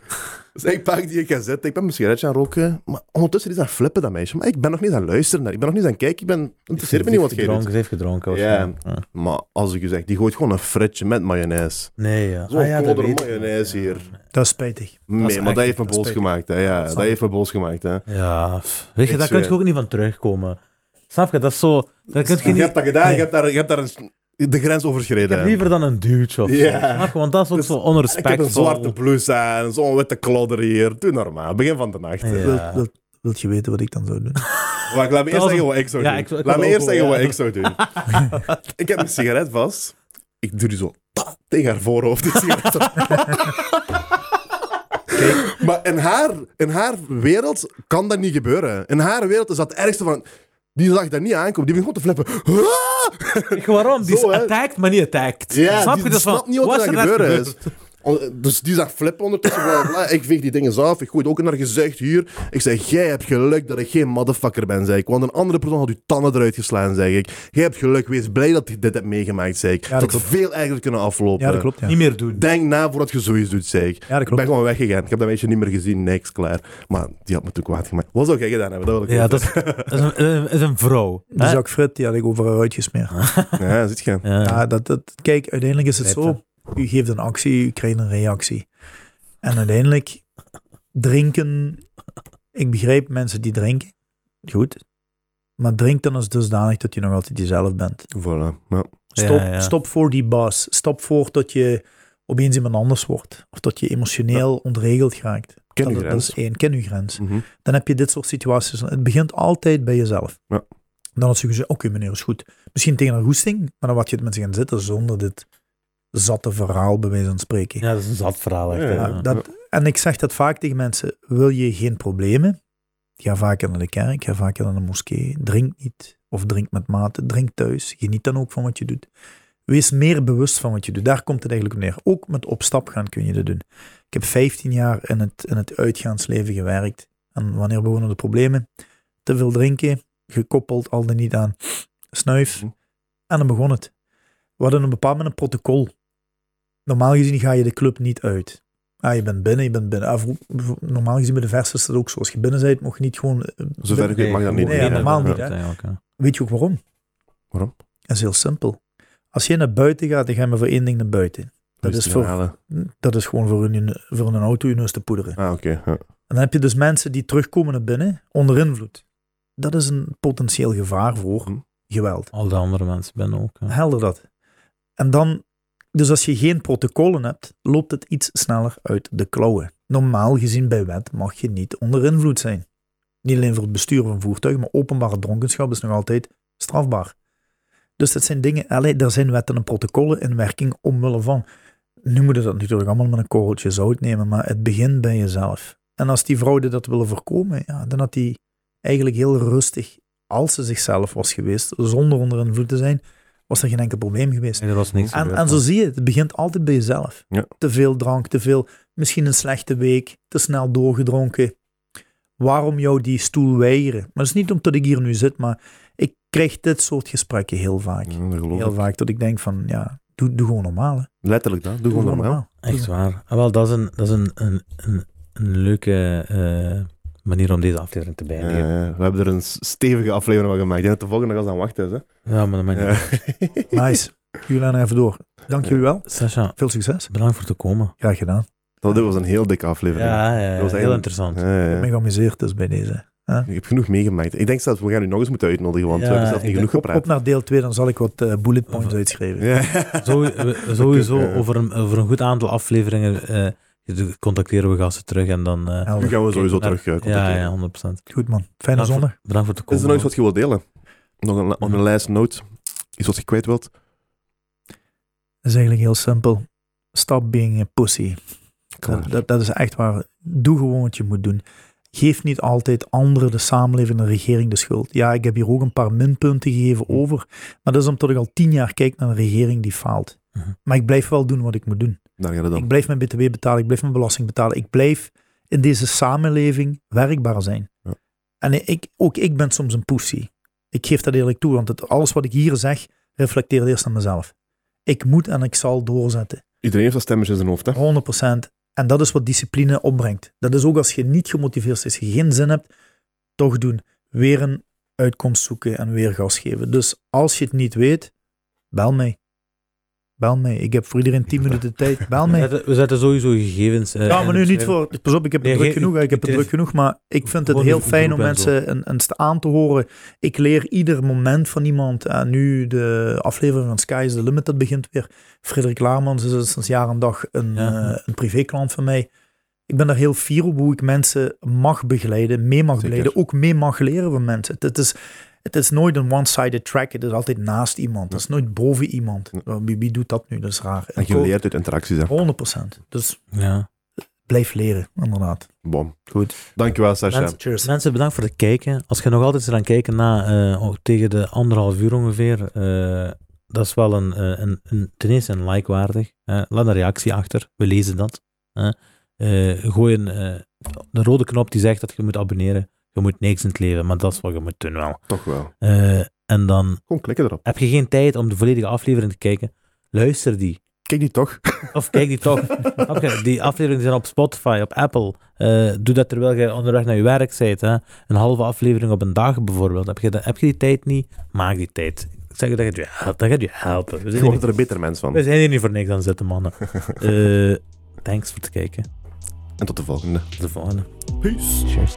Dus ik pak die, ik ga zitten, ik ben mijn sigaretje aan roken. Maar ondertussen is dat flippen, dat meisje. Maar ik ben nog niet aan het luisteren naar, ik ben nog niet aan het kijken, ik ben, interesseert me niet wat gedronken, Ze heeft gedronken. Ja. Maar als ik je zeg, die gooit gewoon een fretje met mayonaise. Nee, ja. Zo'n Ah, ja, dat mayonaise hier. Dat is spijtig. Nee, is maar echt- dat heeft me dat boos gemaakt. Hè. Ja, dat heeft me boos gemaakt. Hè. Ja, weet je, daar kun je ook niet van terugkomen. Snap je? Dat is zo... Kun je hebt dat gedaan, Nee. je hebt daar, je hebt daar een, de grens Ik overschreden. heb liever dan een duwtje of zo. Want dat is ook Dus zo Ik onrespectvol. heb een zwarte blouse aan, zo'n witte klodder hier. Doe normaal, begin van de nacht. Ja. Wilt je weten wat ik dan zou doen? [LAUGHS] Wacht, laat me eerst zeggen een- wat ik zou Ja, doen. ik- ik laat wil me eerst zeggen ja. wat ik zou doen. [LAUGHS] ik heb mijn sigaret vast. Ik doe die zo tegen haar voorhoofd. Die sigaret. Maar in haar, in haar wereld kan dat niet gebeuren. In haar wereld is dat het ergste van... Die zag dat niet aankomen. Die gewoon te flippen. Waarom? Die is Zo, hè. attacked, maar niet attacked. Ja, Snap die je? Dus van, snapt niet wat, er er net gebeuren is. On- Dus die zag flippen ondertussen. Bla, bla, bla. Ik veeg die dingen af. Ik gooi het ook in haar gezicht hier. Ik zeg, jij hebt geluk dat ik geen motherfucker ben, zeg ik. Want een andere persoon had je tanden eruit geslaan, zeg ik. Jij hebt geluk. Wees blij dat je dit hebt meegemaakt, zeg ik. dat dat had klopt. veel eigenlijk kunnen aflopen. Ja, dat klopt. Ja, Niet meer doen. Denk na voordat je zoiets doet, zeg ik. ja dat Ik ben gewoon weggegaan. Ik heb dat meisje niet meer gezien. Niks, klaar. Maar die had me toen kwaad gemaakt. Wat zou jij gedaan hebben? Dat wil ik Ja, dat is, dat is een, is een vrouw. Die zak frit, die had ik over haar uitgesmeerd. Ja, ziet je. Ja. Ja, dat, dat, kijk, uiteindelijk is het zo. U geeft een actie, u krijgt een reactie. En uiteindelijk, drinken... Ik begrijp mensen die drinken. Goed. Maar drink dan als dusdanig dat je nog altijd jezelf bent. Voilà. Ja. Stop, Ja, ja. stop voor die bas. Stop voor dat je opeens iemand anders wordt. Of dat je emotioneel ontregeld geraakt. Ken dat, je dat grens. is één. Ken je grens. Mhm. Dan heb je dit soort situaties. Het begint altijd bij jezelf. Ja. Dan had ze gezegd, oké meneer, is goed. Misschien tegen een goesting, maar dan wat je met ze gaan zitten zonder dit zatte verhaal bij wijze van spreken. Ja, dat is een zat verhaal. Echt, Ja, dat, en ik zeg dat vaak tegen mensen, wil je geen problemen? Ga vaker naar de kerk, ga vaker naar de moskee. Drink niet, of drink met mate, drink thuis. Geniet dan ook van wat je doet. Wees meer bewust van wat je doet. Daar komt het eigenlijk op neer. Ook met op stap gaan kun je dat doen. Ik heb 15 jaar in het, in het uitgaansleven gewerkt. En wanneer begonnen de problemen? Te veel drinken, gekoppeld al dan niet aan snuif. Mhm. En dan begon het. We hadden een bepaald moment een protocol. Normaal gezien ga je de club niet uit. Ah, je bent binnen, je bent binnen. Ah, normaal gezien bij de vers is dat ook zo. Als je binnen bent, mag je niet gewoon... eh, Zover ik weet mag dat niet. Nee, ja, normaal niet, hè. Weet je ook waarom? Waarom? Dat is heel simpel. Als je naar buiten gaat, dan ga je maar voor één ding naar buiten. Dat is, voor, dat is gewoon voor een, voor een auto je neus te poederen. Ah, oké. ja. En dan heb je dus mensen die terugkomen naar binnen onder invloed. Dat is een potentieel gevaar voor Hm. geweld. Al de andere mensen ben ook. hè. Helder dat. En dan, dus als je geen protocollen hebt, loopt het iets sneller uit de klauwen. Normaal gezien bij wet mag je niet onder invloed zijn. Niet alleen voor het bestuur van een voertuig, maar openbare dronkenschap is nog altijd strafbaar. Dus dat zijn dingen, allee, er zijn wetten en protocollen in werking omwille van. Nu moet je dat natuurlijk allemaal met een korreltje zout nemen, maar het begint bij jezelf. En als die vrouw dit dat willen voorkomen, ja, dan had die eigenlijk heel rustig, als ze zichzelf was geweest, zonder onder invloed te zijn, was er geen enkel probleem geweest. Nee, er was niks En, gebeurd, en zo zie je het, het begint altijd bij jezelf. Ja. Te veel drank, te veel, misschien een slechte week, te snel doorgedronken. Waarom jou die stoel weigeren? Maar dat is niet omdat ik hier nu zit, maar ik krijg dit soort gesprekken heel vaak. Ja, dat Heel ik. vaak dat ik denk van, ja, doe, doe gewoon normaal. Hè. Letterlijk dat. Doe gewoon normaal. Echt waar. Ah, wel, dat is een, dat is een, een, een, een leuke eh, manier om deze aflevering te beëindigen. ja. we hebben er een stevige aflevering van gemaakt. Ik denk dat de volgende gast aan wachten is. Hè? Ja, maar dat maakt niet Ja. [LAUGHS] Nice. Jullie gaan er even door. Dank jullie wel. Sascha, Veel succes. bedankt voor te komen. Graag gedaan. Dat was een heel dikke aflevering. Ja, ja, Dat was heel eigenlijk- interessant. Ja, ja, Ik ja. ben geamuseerd dus bij deze. Ik heb genoeg meegemaakt. Ik denk zelfs, we gaan u nog eens moeten uitnodigen, want Ja, we hebben zelf niet genoeg Op, op gepraat. naar deel 2, dan zal ik wat eh, bullet points Of- uitschrijven. Ja. Zo, [LAUGHS] we- sowieso over een, over een goed aantal afleveringen eh, contacteren we gasten terug en dan... eh. Nu gaan we sowieso naar- terug eh, ja, contacteren. ja, 100%. Goed man. Fijne Bedankt voor- zondag. Bedankt voor Is komen. er nog iets wat je wilt delen? Nog een, op een last note? Iets wat je kwijt wilt? Dat is eigenlijk heel simpel. Stop being a pussy. Dat, dat, dat is echt waar. Doe gewoon wat je moet doen. Geef niet altijd anderen, de samenleving, de regering de schuld. Ja, ik heb hier ook een paar minpunten gegeven over. Maar dat is omdat ik al tien jaar kijk naar een regering die faalt. Mhm. Maar ik blijf wel doen wat ik moet doen. Gaat het Ik blijf mijn btw betalen, ik blijf mijn belasting betalen. Ik blijf in deze samenleving werkbaar zijn. Ja. En ik, ook ik ben soms een pussy. Ik geef dat eerlijk toe, want het, alles wat ik hier zeg, reflecteert eerst naar mezelf. Ik moet en ik zal doorzetten. Iedereen heeft dat stemmetje in zijn hoofd, hè? 100%. En dat is wat discipline opbrengt. Dat is ook als je niet gemotiveerd is, je geen zin hebt, toch doen. Weer een uitkomst zoeken en weer gas geven. Dus als je het niet weet, bel mij. Bel mij. Ik heb voor iedereen 10 minuten tijd. Bel [LAUGHS] We mij. we zetten sowieso gegevens... eh, Ja, maar nu niet voor. Pas op, ik heb het Nee, druk genoeg. Ik heb het druk genoeg, maar ik vind het heel fijn om en mensen een, een aan te horen. Ik leer ieder moment van iemand. En nu de aflevering van Sky is the Limit, dat begint weer. Frederik Laarmans is sinds jaar en dag een, Ja. eh, een privéklant van mij. Ik ben daar heel fier op hoe ik mensen mag begeleiden, mee mag Zeker. begeleiden, ook mee mag leren van mensen. Het, het is, het is nooit een one-sided track. Het is altijd naast iemand. Het is nooit boven iemand. Wie, wie doet dat nu? Dat is raar. En je leert uit interacties, hè? 100%. Dus Ja. blijf leren, inderdaad. Bom. Goed. Dankjewel, Sascha. Mensen- Cheers. Mensen, bedankt voor het kijken. Als je nog altijd zit aan het kijken na eh, oh, tegen de anderhalf uur ongeveer, eh, dat is wel een, eh, een, een, ten eerste een like waardig. Eh, laat een reactie achter, we lezen dat. Gooi een, eh, de rode knop die zegt dat je moet abonneren. Je moet niks in het leven, maar dat is wat je moet doen wel. Toch wel. Eh, en dan Gewoon klikken erop. heb je geen tijd om de volledige aflevering te kijken. Luister die. Kijk die toch? Of kijk die toch. [LAUGHS] Je? die afleveringen zijn op Spotify, op Apple. Eh, doe dat terwijl je onderweg naar je werk bent. Hè. Een halve aflevering op een dag bijvoorbeeld. Heb je, dat, heb je die tijd niet? Maak die tijd. Ik zeg je, dat gaat je, hel- dat gaat je helpen. We Je zijn, hier, wordt er een beter mens van. we zijn hier niet voor niks aan zitten, mannen. [LAUGHS] Eh, thanks voor het kijken. En tot de volgende. Tot de volgende. Peace. Cheers.